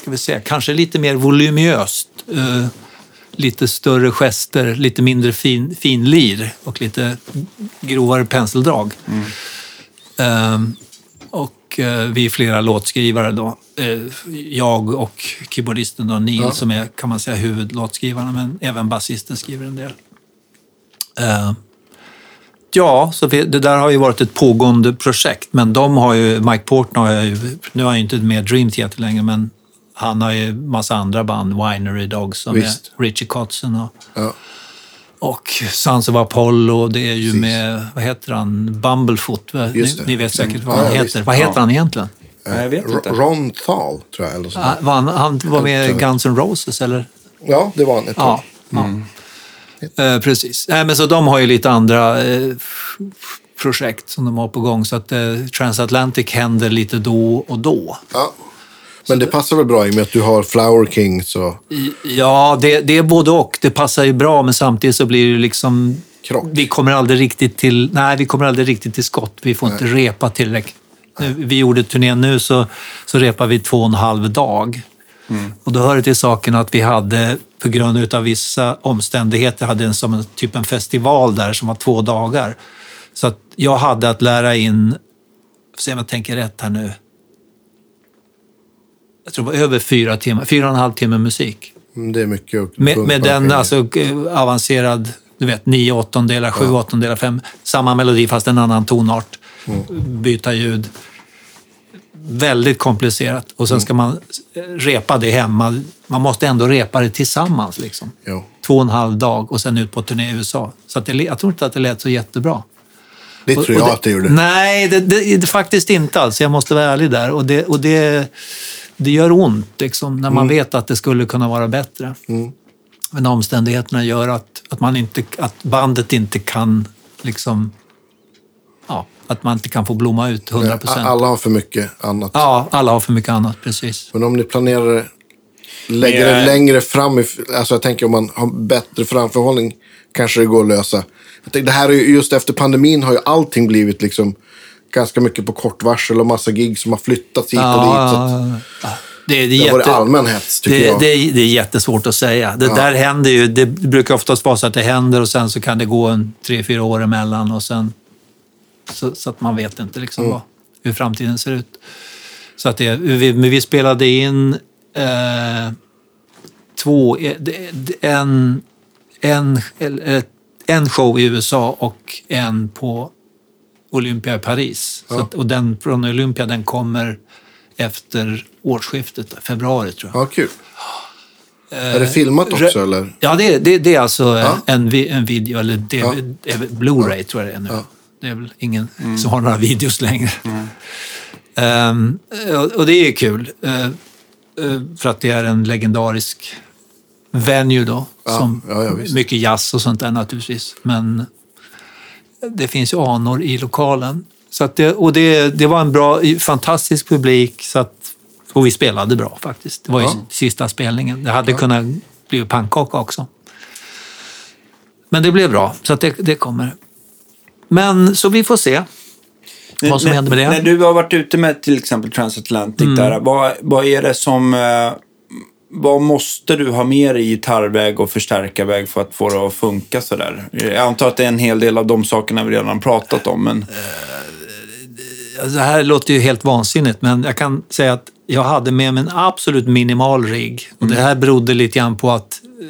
ska vi säga, kanske lite mer voluminöst. Eh, lite större gester, lite mindre fin, finlir och lite grovare penseldrag. Eh, och eh, vi är flera låtskrivare då. Eh, jag och keyboardisten då, Neil som är kan man säga huvudlåtskrivarna men även basisten skriver en del. Eh, Ja, så det där har ju varit ett pågående projekt, men de har ju, Mike Portner har ju, nu är han ju inte med Dream Theater längre, men han har ju massa andra band, Winery Dogs som Visst. är Richie Kotzen och, Ja. och Sons of Apollo, det är ju Precis. med, vad heter han, Bumblefoot, ni, ni vet säkert vad han ja, heter. visst. Vad heter Ja. han egentligen? Nej, jag vet inte. Ron Thal, tror jag. Eller så. Ah, var han, han var med i. Guns N' Roses, eller? Ja, det var han ett Ja. tag. Eh, precis. Nej, men så de har ju lite andra eh, projekt som de har på gång. Så att eh, Transatlantic händer lite då och då. Ja. Men det passar väl bra i och med att du har Flower Kings och I- Ja, det, det är både och. Det passar ju bra, men samtidigt så blir det liksom... Krock. Vi kommer aldrig riktigt till, nej, vi kommer aldrig riktigt till skott. Vi får inte repa tillräckligt. Nu, vi gjorde turnén nu så, så repade vi två och en halv dag. Och då hör det till saken att vi hade, på grund av vissa omständigheter, hade en, som en, typ en festival där som var två dagar. Så att jag hade att lära in, får se om jag tänker rätt här nu, jag tror det var över fyra timmar, fyra och en halv timme musik. Mm, det är mycket Med, med den alltså, eh, avancerad, du vet, nio åttondelar, sju åttondelar, fem. Samma melodi fast en annan tonart. Byta ljud. Väldigt komplicerat. Och sen ska man repa det hemma. Man måste ändå repa det tillsammans. Liksom. Jo. Två och en halv dag och sen ut på turné i USA. Så att det, jag tror inte att det lät så jättebra. Det Och- tror och jag att det gjorde. Nej, det, det, det, faktiskt inte alls. Jag måste vara ärlig där. Och det, och det, det gör ont liksom, när Mm. man vet att det skulle kunna vara bättre. Men omständigheterna gör att, att, man inte, att bandet inte kan liksom... Ja, att man inte kan få blomma ut 100 procent. Alla har för mycket annat. Ja, alla har för mycket annat, precis. Men om ni planerar det, lägger det längre fram, i, alltså jag tänker om man har bättre framförhållning kanske det går att lösa. Jag tänker, det här är ju, just efter pandemin har ju allting blivit liksom ganska mycket på kort varsel och massa gig som har flyttats hit och dit. Så att, ja. Det, är- det, det är varit jätte- allmän hets tycker det, jag. det, är, det är jättesvårt att säga. Det där händer ju. Det brukar oftast vara så att det händer och sen så kan det gå en tre, fyra år emellan och sen så, så att man vet inte liksom vad, hur framtiden ser ut. Så att det, vi, men vi spelade in eh, två, eh, en, en, en show i USA och en på Olympia i Paris. Så att, och den från Olympia den kommer efter årsskiftet, februari tror jag. Ja, kul. är det filmat också eller? Ja, det, det, det är alltså Ja. en, en video, eller DVD, Blu-ray tror jag det är nu. Det är väl ingen som har några videos längre. Ehm, och, och det är kul, eh, eh, för att det är en legendarisk venue då. Ja, som ja, ja, mycket jazz och sånt där naturligtvis. Men det finns ju anor i lokalen. Så det, och det, det var en bra, fantastisk publik. Så att, och vi spelade bra faktiskt. Det var ju sista spelningen. Det hade kunnat bli pannkaka också. Men det blev bra, så det, det kommer. Men så vi får se vad som När- händer med det. När du har varit ute med till exempel Transatlantic, Mm. där, vad, vad är det som... eh, vad måste du ha med dig i gitarrväg och förstärkarväg för att få det att funka sådär? Jag antar att det är en hel del av de sakerna vi redan pratat om, men... Alltså, Det här låter ju helt vansinnigt, men jag kan säga att jag hade med mig en absolut minimal rigg. Och det här berodde lite grann på att eh,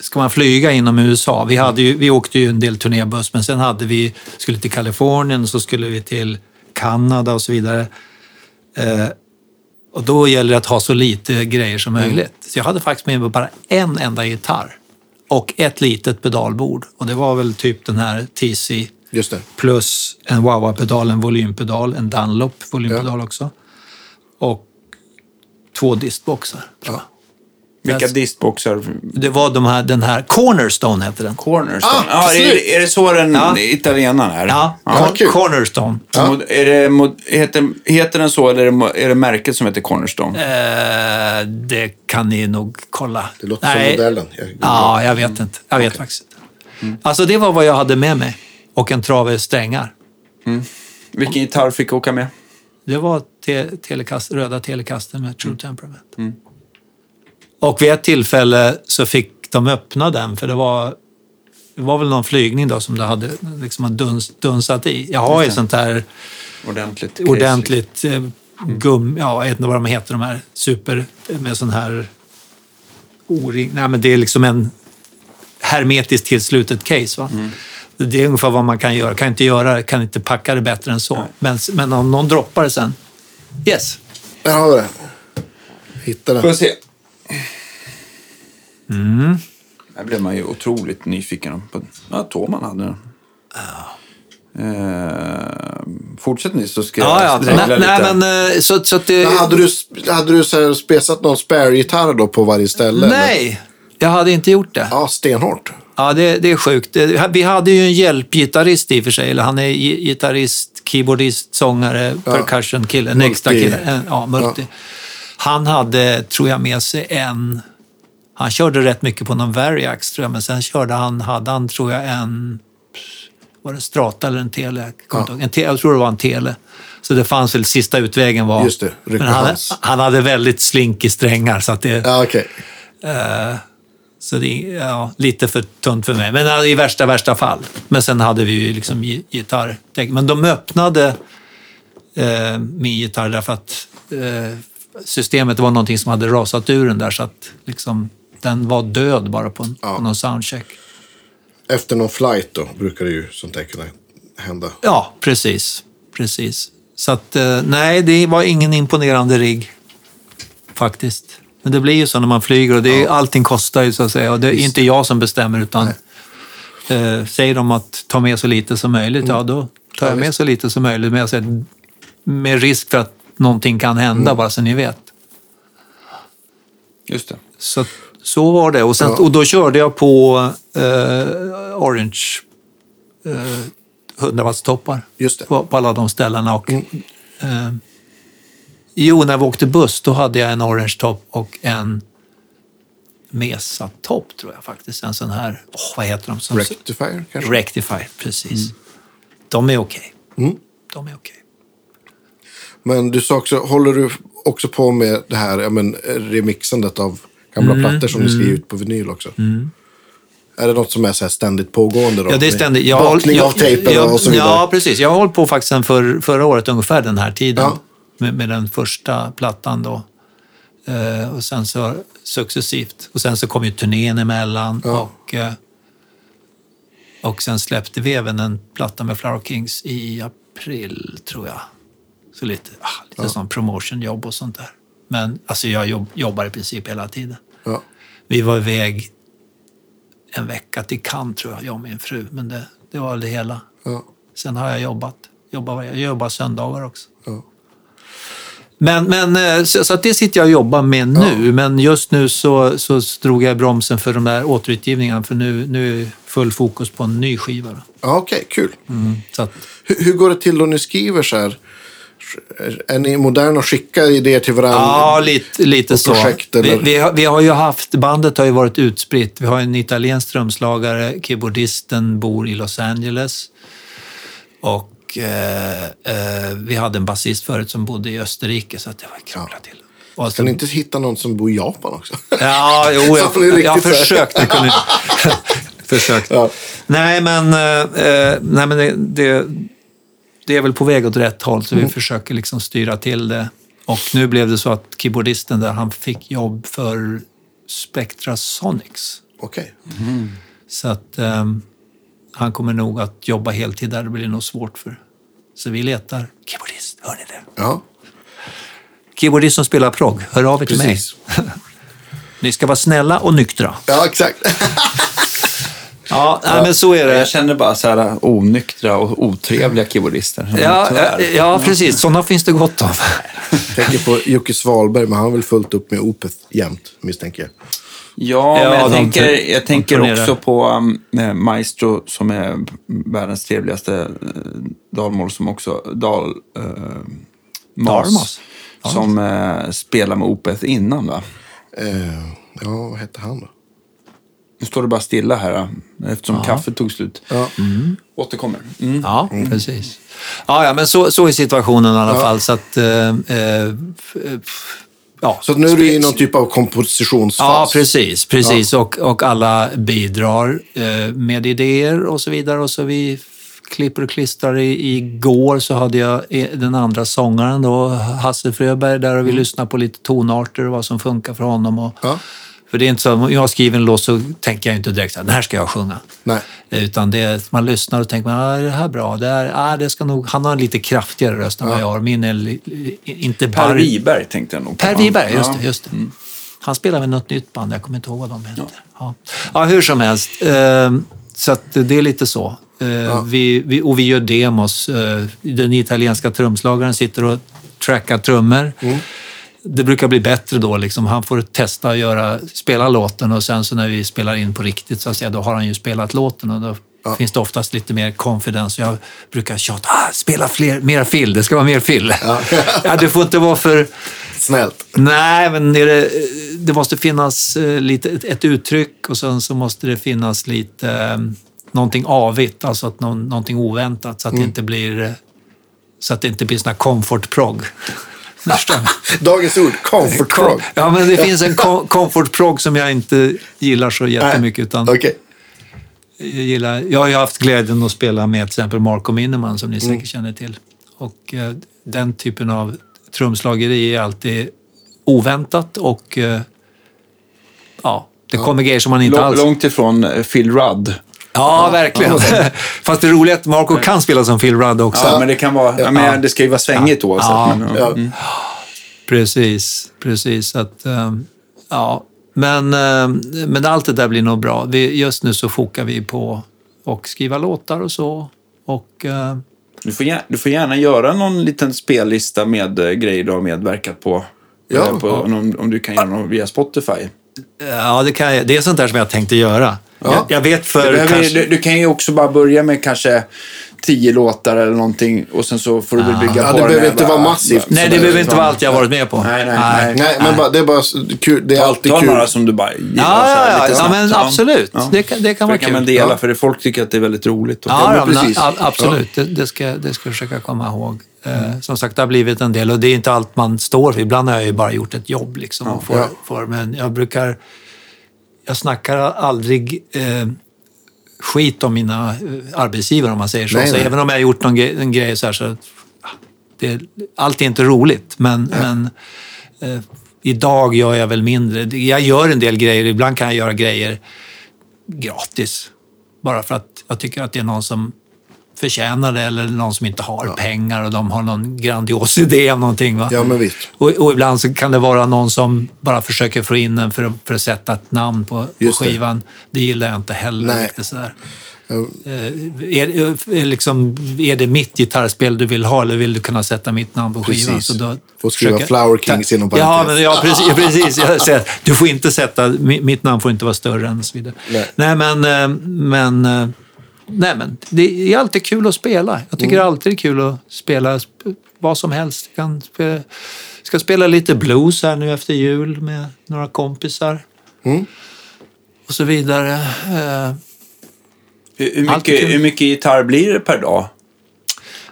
ska man flyga inom USA, vi, hade ju, vi åkte ju en del turnébuss, men sen hade vi, skulle till Kalifornien så skulle vi till Kanada och så vidare. Eh, och då gäller det att ha så lite grejer som möjligt. Så jag hade faktiskt med mig bara en enda gitarr och ett litet pedalbord. Och det var väl typ den här TC plus en wah-wah-pedal, en volympedal, en Dunlop volympedal också. Och två distboxar. jag. Vilka That's- distboxar? Det var de här, den här Cornerstone hette den. Cornerstone? Ah, ja, är, är det så den Ja. italienaren är? Ja, Ja, kul. Cornerstone. Mod- Är det, mod- heter, heter den så eller är det, är det märket som heter Cornerstone? Eh, det kan ni nog kolla. Det låter som modellen. Jag- Ja, jag vet inte. Jag vet faktiskt inte. Alltså det var vad jag hade med mig. och en trave strängar. Vilken gitarr fick åka med? Det var te telekast, röda Telecaster med True Temperament. Och vid ett tillfälle så fick de öppna den, för det var, det var väl någon flygning då som det hade liksom duns, dunsat i. Jag har ju sånt här Ordentligt. case, ordentligt eh, gum, ja, jag vet inte vad de heter, de här super med sån här o-ring. Nej, men det är liksom en hermetiskt tillslutet case. Va? Det är ungefär vad man kan göra. Kan inte göra kan inte packa det bättre än så. Men, men om någon droppar det sen. Yes. Där har det. Hittade Får den. se. Mm. Där blev man ju otroligt nyfiken på. Ja, Toman hade den. Eh, fortsätt ni så ska Ja, ja. jag dregla Nej, lite. nej, men eh, så, så att det... Hade du, hade du så här spesat någon spare-gitarr då på varje ställe? eller? Nej, jag hade inte gjort det. Ja, stenhårt. Ja, det, det är sjukt. Vi hade ju en hjälpgitarrist i och för sig. Eller han är gi- gitarrist, keyboardist, sångare, percussion-kille. En extra kille. En- Ja, multi. Han hade, tror jag, med sig en... Han körde rätt mycket på någon Variax, tror jag. Men sen körde han, hade han, tror jag, en... Var det Strata eller en Tele? Ihåg. en te, jag tror det var en Tele. Så det fanns väl, sista utvägen var... Just det, men han, han hade väldigt slinky strängar, så att det... Ja, okej. Så det är ja, lite för tunt för mig. Men ja, i värsta, värsta fall. Men sen hade vi ju liksom gi- gitarr. Men de öppnade eh, min gitarr därför att eh, systemet var någonting som hade rasat ur den där så att liksom, den var död bara på, en, på någon soundcheck. Efter någon flight då brukar det ju sånt där kunna hända. Ja, precis. precis. Så att, eh, nej, det var ingen imponerande rigg faktiskt. Men det blir ju så när man flyger och det är, allting kostar ju så att säga. Och det är inte jag som bestämmer utan eh, säger de att ta med så lite som möjligt, ja då tar jag med så lite som möjligt. Men jag säger, med risk för att någonting kan hända, bara så ni vet. Just det. Så, så var det. Och, sen, Ja. och då körde jag på eh, Orange eh, 100 wattstoppar på, på alla de ställena. Och, eh, jo, när vi åkte buss då hade jag en Orange topp och en Mesa-topp tror jag faktiskt. En sån här, åh, vad heter de? Som, Rectifier kanske? Rectifier, precis. De är okej. Mm. De är okej. Men du sa också, håller du också på med det här ja, men, remixandet av gamla Mm, plattor som du skriver ut på vinyl också? Är det något som är så här ständigt pågående då? Ja, det är ständigt. Jag, bakning jag, av tejpen jag, och så vidare? Ja, precis. Jag har hållit på faktiskt sen för, förra året, ungefär den här tiden. Ja. Med, med den första plattan då. Eh, och sen så successivt. Och sen så kom ju turnén emellan. Och, eh, och sen släppte vi även en platta med Flower Kings i april, tror jag. Så lite, ah, lite sån promotionjobb och sånt där. Men alltså jag jobb, jobbar i princip hela tiden. Ja. Vi var iväg en vecka till Cannes, tror jag, jag och min fru. Men det, det var det hela. Ja. Sen har jag jobbat. Jobbar, jag jobbar söndagar också. Ja. Men, men eh, så, så det sitter jag och jobbar med nu. Men just nu så, så drog jag bromsen för de där återutgivningarna. För nu, nu är full fokus på en ny skiva. Ja, Okej, kul. Så att, Hur, hur går det till då ni skriver så här? Är ni moderna och skickar idéer till varandra? ja, lite, lite så. projekt, Vi, vi, har, vi har ju haft, bandet har ju varit utspritt. Vi har en italiensk trumslagare, keyboardisten bor i Los Angeles. Och eh, eh, vi hade en basist förut som bodde i Österrike, så att det var krångla till. Och Kan ni inte hitta någon som bor i Japan också? Ja, jo, *laughs* jag, jag. Jag kunde, försökt. Ja. Nej, men, eh, eh, nej, men det, det, det är väl på väg åt rätt håll, så vi Mm. försöker liksom styra till det. Och nu blev det så att keyboardisten där, han fick jobb för Spectrasonics. Okej. Så att eh, han kommer nog att jobba heltid där, det blir nog svårt för. Så vi letar keyboardist, hör ni det? Ja, Keyboardist som spelar progg, hör av er till precis. mig. *laughs* Ni ska vara snälla och nyktra. Ja, exakt. *laughs* Ja, nej, men så är det. Jag känner bara så här onyktra och otrevliga keyboardister. Ja, ja, ja, precis. Sådana finns det gott av. tänker på Jocke Svalberg, men han har väl fullt upp med Opeth jämt, misstänker jag. Ja, Ja, men jag de tänker, jag tänker också på um, Maestro som är världens trevligaste uh, dalmål som också dal... Uh, Dalmas? Som uh, spelar med Opeth innan va? Eh, ja, vad hette han då? Nu står det bara stilla här eftersom kaffet tog slut. Ja. Återkommer. Mm. Ja, precis. Ja, ja, men så, så är situationen i alla fall. Så att, eh, eh, f- ja. Så att nu är du i någon typ av kompositionsfas. Ja, precis. precis. Och, och alla bidrar eh, med idéer och så vidare. Och så vi klipper och klistrar. I, igår så hade jag eh, den andra sångaren, då, Hasse Fröberg, där och vi lyssnade på lite tonarter och vad som funkar för honom. Och, Ja. För det är inte så, om jag skriver en låt så tänker jag inte direkt här, den här ska jag sjunga. Nej. Utan det, är- man lyssnar och tänker, ah, är det här bra? Det är, ah, det ska nog, han har en lite kraftigare röst än vad jag har. Min är inte Per. Wiberg tänkte jag nog på. Per Wiberg, just Ja. det. Just det. Han spelar med något nytt band, jag kommer inte ihåg vad de heter. Ja. Ja. hur som helst. Eh, så att det är lite så. Eh, vi, vi, och vi gör demos. Eh, den italienska trumslagaren sitter och trackar trummor. Det brukar bli bättre då. Liksom. Han får testa att göra, spela låten och sen så när vi spelar in på riktigt så att säga, då har han ju spelat låten. Och då finns det oftast lite mer confidence. Jag brukar tjata, ah, spela fler, mer fill, det ska vara mer fill. *laughs* Ja. det får inte vara för... Snällt. Nej, men det, det måste finnas eh, lite, ett, uttryck och sen så måste det finnas lite eh, någonting avigt, alltså att någon, någonting oväntat så att det inte blir så att det inte blir sån här comfort prog. *laughs* Dagens ord, comfort prog. Ja, men det finns en com- *laughs* comfort prog som jag inte gillar så jättemycket. Utan Okej. jag, gillar, jag har ju haft glädjen att spela med till exempel Marco Minneman som ni säkert känner till. Och eh, den typen av trumslageri är alltid oväntat och eh, ja, det kommer grejer som man inte Lång- alls... Långt ifrån eh, Phil Rudd. Ja, verkligen. *laughs* Fast det roliga är att Marco kan spela som Phil Rudd också. Ja, men det kan vara... Ja, men det ska ju vara svängigt oavsett. Ja. Men, Ja. mm. Precis, precis. Att, ehm, ja. men, ehm, men allt det där blir nog bra. Vi, just nu så fokar vi på att skriva låtar och så. Och, eh, Du, får gärna, du får gärna göra någon liten spellista med eh, grejer du har medverkat på. Ja. Eh, på om, om du kan göra något via Spotify. ja, det, kan jag, det är sånt där som jag tänkte göra. Ja. Jag, jag vet Du, för behöver, kanske... du, du kan ju också bara börja med kanske tio låtar eller någonting och sen så får du bygga Ja, på det den behöver inte va? vara massivt. Nej, det behöver inte vara allt jag har varit med på. Nej, nej, nej. Nej, men bara, det är bara kul. Det är alltid Ta kul. några som du bara gillar. Ja, så här, ja, ja, men absolut. Det kan, det kan För vara det kan man kul. dela, Ja. för det, folk tycker att det är väldigt roligt. Och Ja, ja men, precis. a- absolut. Det, det, ska, det ska jag försöka komma ihåg. Eh, som sagt, det har blivit en del och det är inte allt man står för. Ibland har jag ju bara gjort ett jobb. Liksom, Ja. får, men jag brukar... Jag snackar aldrig eh, skit om mina eh, arbetsgivare om man säger så. Nej, så nej. även om jag har gjort någon grej, en grej så här så... ah, Det, allt är inte roligt, men, men eh, idag gör jag väl mindre. Jag gör en del grejer. Ibland kan jag göra grejer gratis. Bara för att jag tycker att det är någon som förtjänar det eller någon som inte har pengar och de har någon grandios *laughs* idé om någonting. Va? Ja, men visst. Och, och ibland så kan det vara någon som bara försöker få in en för att, för att sätta ett namn på, på Just det. skivan. Det. gillar jag inte heller. Nej. Riktigt sådär. Ja. Eh, Är, är, liksom, är det mitt gitarrspel du vill ha eller vill du kunna sätta mitt namn på skivan? Precis. Så då Får skriva försöker- Flower Kings inom Ja, parentes. men, ja precis. precis. Jag säger, du får inte sätta, mi- mitt namn får inte vara större än så vidare. Nej. Nej, men, eh, men, eh, nej, men det är alltid kul att spela. Jag tycker Mm. alltid det är kul att spela sp- vad som helst. Jag kan spela, ska spela lite blues här nu efter jul med några kompisar. Mm. Och så vidare. Eh, Hur, hur, mycket, hur mycket gitarr blir det per dag?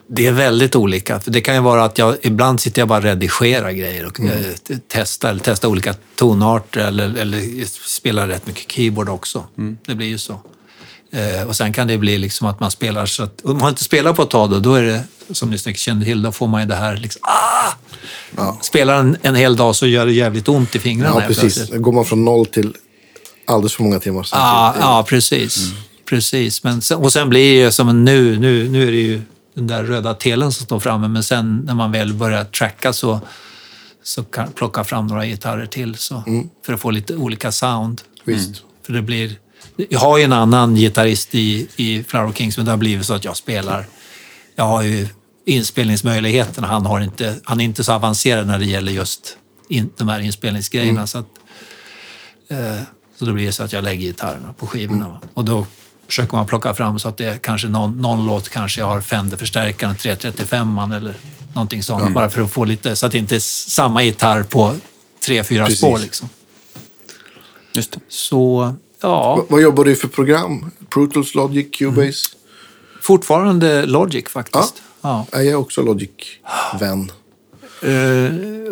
Det är väldigt olika. För det kan ju vara att jag ibland sitter jag bara och redigerar grejer och Mm. eh, testar, eller testar olika tonarter eller, eller spelar rätt mycket keyboard också. Mm. Det blir ju så. Eh, och sen kan det bli liksom att man spelar så att, om man inte spelar på ett tag då, då är det, som ni säkert känner till, då får man ju det här liksom, ah! Spelar en, en hel dag så gör det jävligt ont i fingrarna. Ja, precis. går man från noll till alldeles för många timmar. Ja, ja precis. precis. Men sen, och sen blir det ju som nu, nu, nu är det ju den där röda telen som står framme, men sen när man väl börjar tracka så, så kan plocka fram några gitarrer till så, för att få lite olika sound. Visst. För det blir, jag har ju en annan gitarrist i, i Flower Kings, men det har blivit så att jag spelar. Jag har ju inspelningsmöjligheterna. Han, har inte, han är inte så avancerad när det gäller just in, de här inspelningsgrejerna. Så, att, eh, så då blir det så att jag lägger gitarrerna på skivorna. va. Och då försöker man plocka fram så att det är kanske någon, någon låt kanske jag har Fender-förstärkaren 335 eller någonting sånt. Bara för att få lite, så att det inte är samma gitarr på tre, fyra Precis. spår. Liksom. Just det. Så ja, Va- Vad jobbar du för program? Pro Tools, Logic, Cubase? fortfarande Logic faktiskt. Ja. Ja. Jag är också Logic-vän. Eh,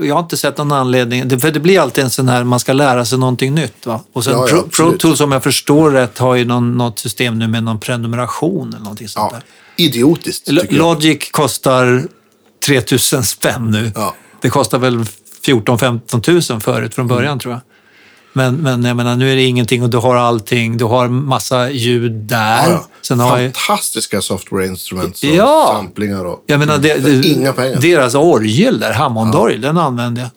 jag har inte sett någon anledning. För det blir alltid en sån här, man ska lära sig någonting nytt. Va? Och sen Ja, ja, Pro, Pro. Tools, om jag förstår rätt, har ju någon, något system nu med någon prenumeration eller någonting sånt Ja. där. Idiotiskt, Lo- tycker jag. Logic kostar 3000 spänn nu. Ja. Det kostar väl 14-15 tusen förut från början tror jag. Men, men jag menar, nu är det ingenting och du har allting. Du har massa ljud där. Ja, ja. Sen har jag, Fantastiska software-instruments och Ja. samplingar. Och... jag menar, det, det, Inga pengar. deras orgel där, Hammondorgel, den använde jag.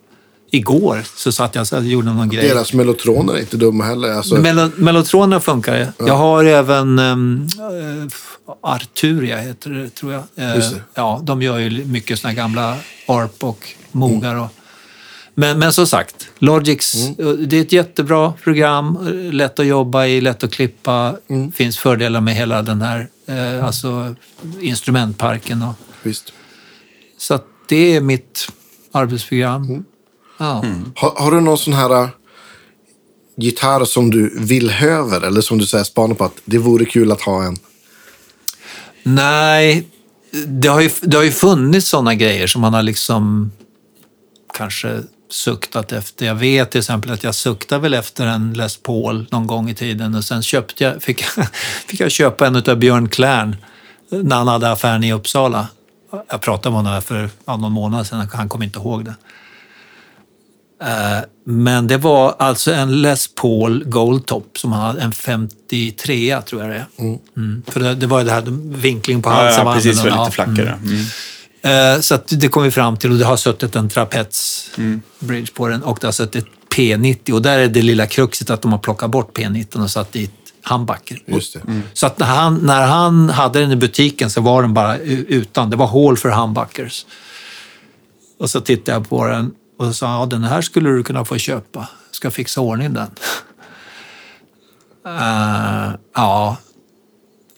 Igår så satt jag och gjorde någon grej. Deras mellotroner är inte dumma heller. Alltså, Melo, Mellotronerna funkar ju. Jag har även um, Arturia, heter det, tror jag. Det. Ja, de gör ju mycket såna gamla ARP och Mogar. Och, men, men som sagt, Logics, Mm. eh, det är ett jättebra program. eh, Lätt att jobba i, lätt att klippa. Mm. finns fördelar med hela den här eh, alltså, instrumentparken. Och, visst. så att det är mitt arbetsprogram. Mm. Ja. Har, har du någon sån här äh, gitarr som du vill höver eller som du säger spanar på att det vore kul att ha en? Nej, det har ju, det har ju funnits sådana grejer som man har liksom kanske suktat efter. Jag vet till exempel att jag suktade väl efter en Les Paul någon gång i tiden och sen köpte jag, *laughs* fick, jag- fick jag köpa en av Björn Klärn när han hade affären i Uppsala. Jag pratade med honom för ja, någon månad sedan, han kom inte ihåg det. Eh, Men det var alltså en Les Paul Goldtop som hade en 53 tror jag det är. Mm. För det, det var ju det här vinkling på Ja, halsen. ja, var precis. Annorlunda. lite Ja, flackare. Mm. Eh, Så att det kom vi fram till och det har suttit en trapets bridge på den och det har suttit P90 och där är det lilla kruxet att de har plockat bort P19 och satt dit handbacker. Just det. Så att när han, när han hade den i butiken så var den bara utan. Det var hål för handbackers. Och så tittade jag på den och så sa ja, den här skulle du kunna få köpa. Ska fixa ordning den. *laughs* Eh, ja,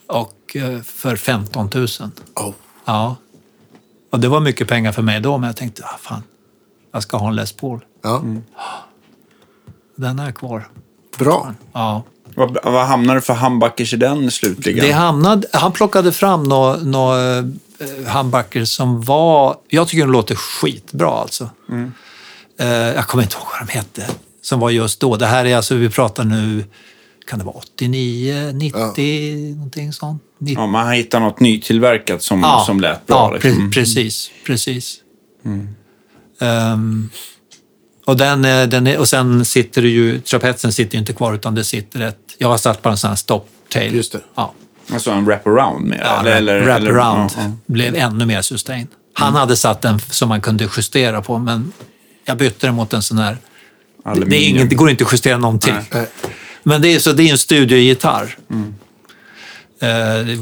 och eh, för 15 000. Oh. Ja. Och det var mycket pengar för mig då, men jag tänkte, ah, fan, jag ska ha en Les Paul. Ja. Den är kvar. Bra. Ja. Vad, vad hamnar det för handbackers i den slutligen? Det hamnade, han plockade fram några nå, eh, handbacker som var... Jag tycker de låter skitbra alltså. Eh, jag kommer inte ihåg vad de hette. Som var just då. Det här är alltså, vi pratar nu, kan det vara 89, 90, någonting sånt? 90. Ja, man hittar något nytillverkat som, som lät bra. Ja, liksom. pre- precis. precis. Ehm, och, den, är- den är, och sen sitter det ju, trapetsen sitter ju inte kvar utan det sitter ett, jag har satt bara en sån här stop-tail. Just det. Ja, Alltså en wraparound med ja eller, eller, wrap eller, around ja, ja. blev ännu mer sustain. Han hade satt den som man kunde justera på men jag bytte den mot en sån här, det, det, är Aluminium. ingen, det går inte att justera någonting. Nej. Men det är, så det är en studiogitarr. Eh,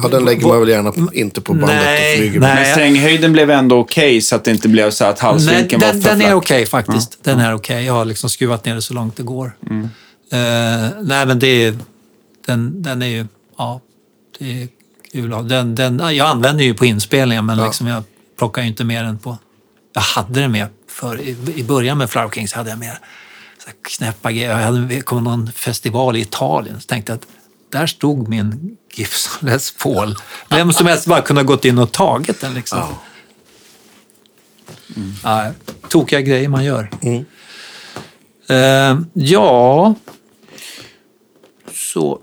Ja, den lägger man väl gärna på, inte på bandet Nej, och flyger nej. med. Men stränghöjden blev ändå okej så att det inte blev så att Nej, halsvinkeln var den, för den är flack. okej faktiskt. Den är okej. Jag har liksom skruvat ner det så långt det går. Eh, nej, men det är... Den, den är ju... Ja, det är kul. Den, den, jag använder ju på inspelningen, men liksom jag plockar ju inte med den på... Jag hade den med för i, i början med Flower Kings hade jag med knäppa grejer. Jag hade kom någon festival i Italien så tänkte jag att där stod min Gibson Les Paul. Vem som helst bara kunde ha gått in och tagit den. Liksom. Ja, tokiga grejer man gör. Eh, ja, så...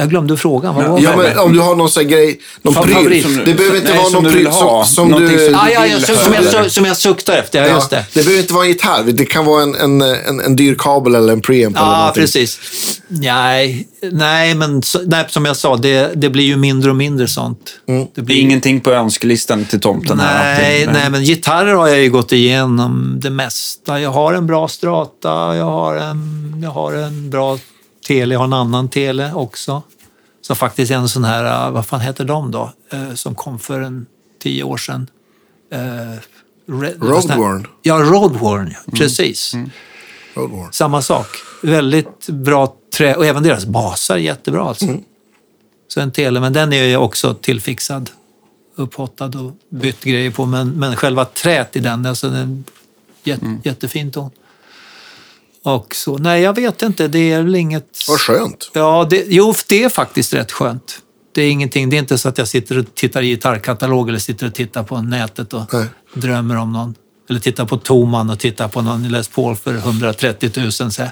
Jag glömde frågan. Vad var Ja, men om du har någon sån här grej, någon pryl. du- det behöver inte nej, vara någon pryl ha. som, som du... som- ah, ja, ja, vill som, som, jag, som jag suktar efter. Ja, Ja, just det. det behöver inte vara en gitarr. Det kan vara en, en, en, en dyr kabel eller en preamp eller Ja, någonting. precis. Nej, nej, men så, nej, som jag sa, det, det blir ju mindre och mindre sånt. Det Det blir är ingenting på önskelistan till tomten här. Nej, allting, nej, men gitarrer har jag ju gått igenom det mesta. Jag har en bra strata, jag har en, jag har en bra tele, har en annan tele också. Som faktiskt är en sån här, uh, vad fan heter de då? Eh, som kom för en tio år sedan. Uh, Roadworn. Ja, Roadworn, ja. precis. Roadworn. Samma sak. Väldigt bra trä och även deras basar är jättebra alltså. Så en tele, men den är ju också tillfixad, upphottad och bytt grejer på. Men, men själva trät i den, alltså den jät, jättefint ton. Och så, nej, jag vet inte. Det är väl inget... Vad skönt. Ja, det, jo, det är faktiskt rätt skönt. Det är ingenting. Det är inte så att jag sitter och tittar i gitarrkatalog eller sitter och tittar på nätet och Nej. drömmer om någon. Eller tittar på Toman och tittar på någon Les Paul för 130 000. Så här,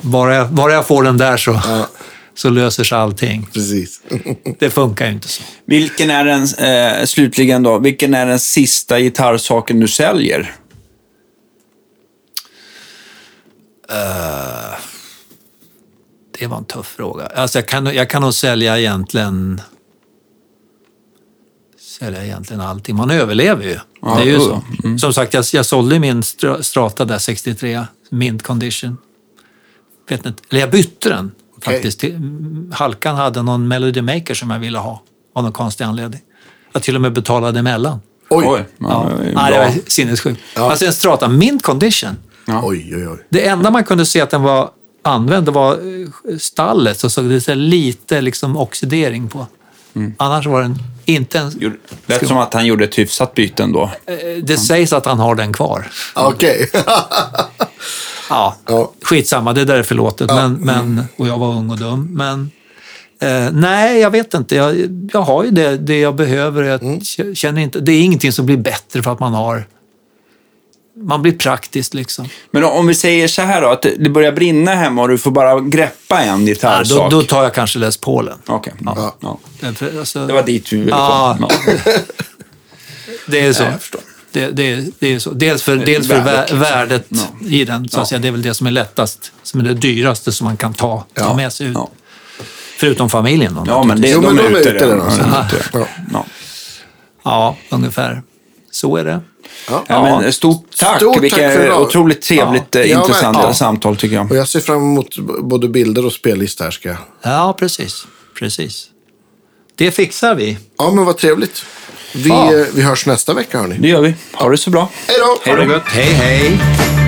bara, jag, bara jag får den där så, *laughs* så löser sig allting. Precis. *laughs* Det funkar ju inte så. Vilken är den, eh, slutligen då, vilken är den sista gitarrsaken du säljer? Det var en tuff fråga. Alltså jag, kan, jag kan nog sälja egentligen sälja egentligen allting. Man överlever ju. Ja, det är ju jo, så. Som sagt, jag, jag sålde min Stra- Strata där 63, mint condition. Vet inte, eller jag bytte den Okej. faktiskt. Mm, Halkan hade någon Melody Maker som jag ville ha av någon konstig anledning. Jag till och med betalade emellan. Oj. Oj, ja, Ja. det var sinnessjukt. Ja. Alltså en Strata, mint condition. Oj, oj, oj. Det enda man kunde se att den var använd det var eh, stallet. Så såg det så här lite liksom oxidering på. Annars var den inte ens... Lät som att han gjorde ett hyfsat byte ändå. Eh, Det sägs att han har den kvar. Okej. *laughs* Ja, Ja. skitsamma, det där är förlåtet. Men, men, och jag var ung och dum. Men eh, nej, jag vet inte. Jag, jag har ju det, det jag behöver. Jag k- känner inte, det är ingenting som blir bättre för att man har... Man blir praktiskt liksom. Men om vi säger så här då, att det börjar brinna hemma och du får bara greppa en Ja, gitarrsak. då, då tar jag kanske Les Paulen. Okej. Ja. Ja. För, alltså, Det var dit vi ville Ja. komma. *laughs* Ja. Det är så. Nej. Det, det, det är så. Dels för, dels för värdet. värdet, Ja. i den. Så att Ja. säga. Det är väl det som är lättast, som är det dyraste som man kan ta, ta Ja. med sig ut. Ja. Förutom familjen då. Ja, men det, Jo, de, men de är ute ute redan. Ja. Ja. Ja, ungefär. Så är det. Ja. Ja, men stort tack. Stort tack Vilka för idag. otroligt trevligt, eh, Ja, intressanta ja. samtal tycker jag. Och jag ser fram emot både bilder och spellista här ska jag. Ja, precis. Precis. Det fixar vi. Ja, men vad trevligt. Vi, Ja. eh, vi hörs nästa vecka hörni. Det gör vi. Ha det så bra. Hej då! Hej då. Hej, hej.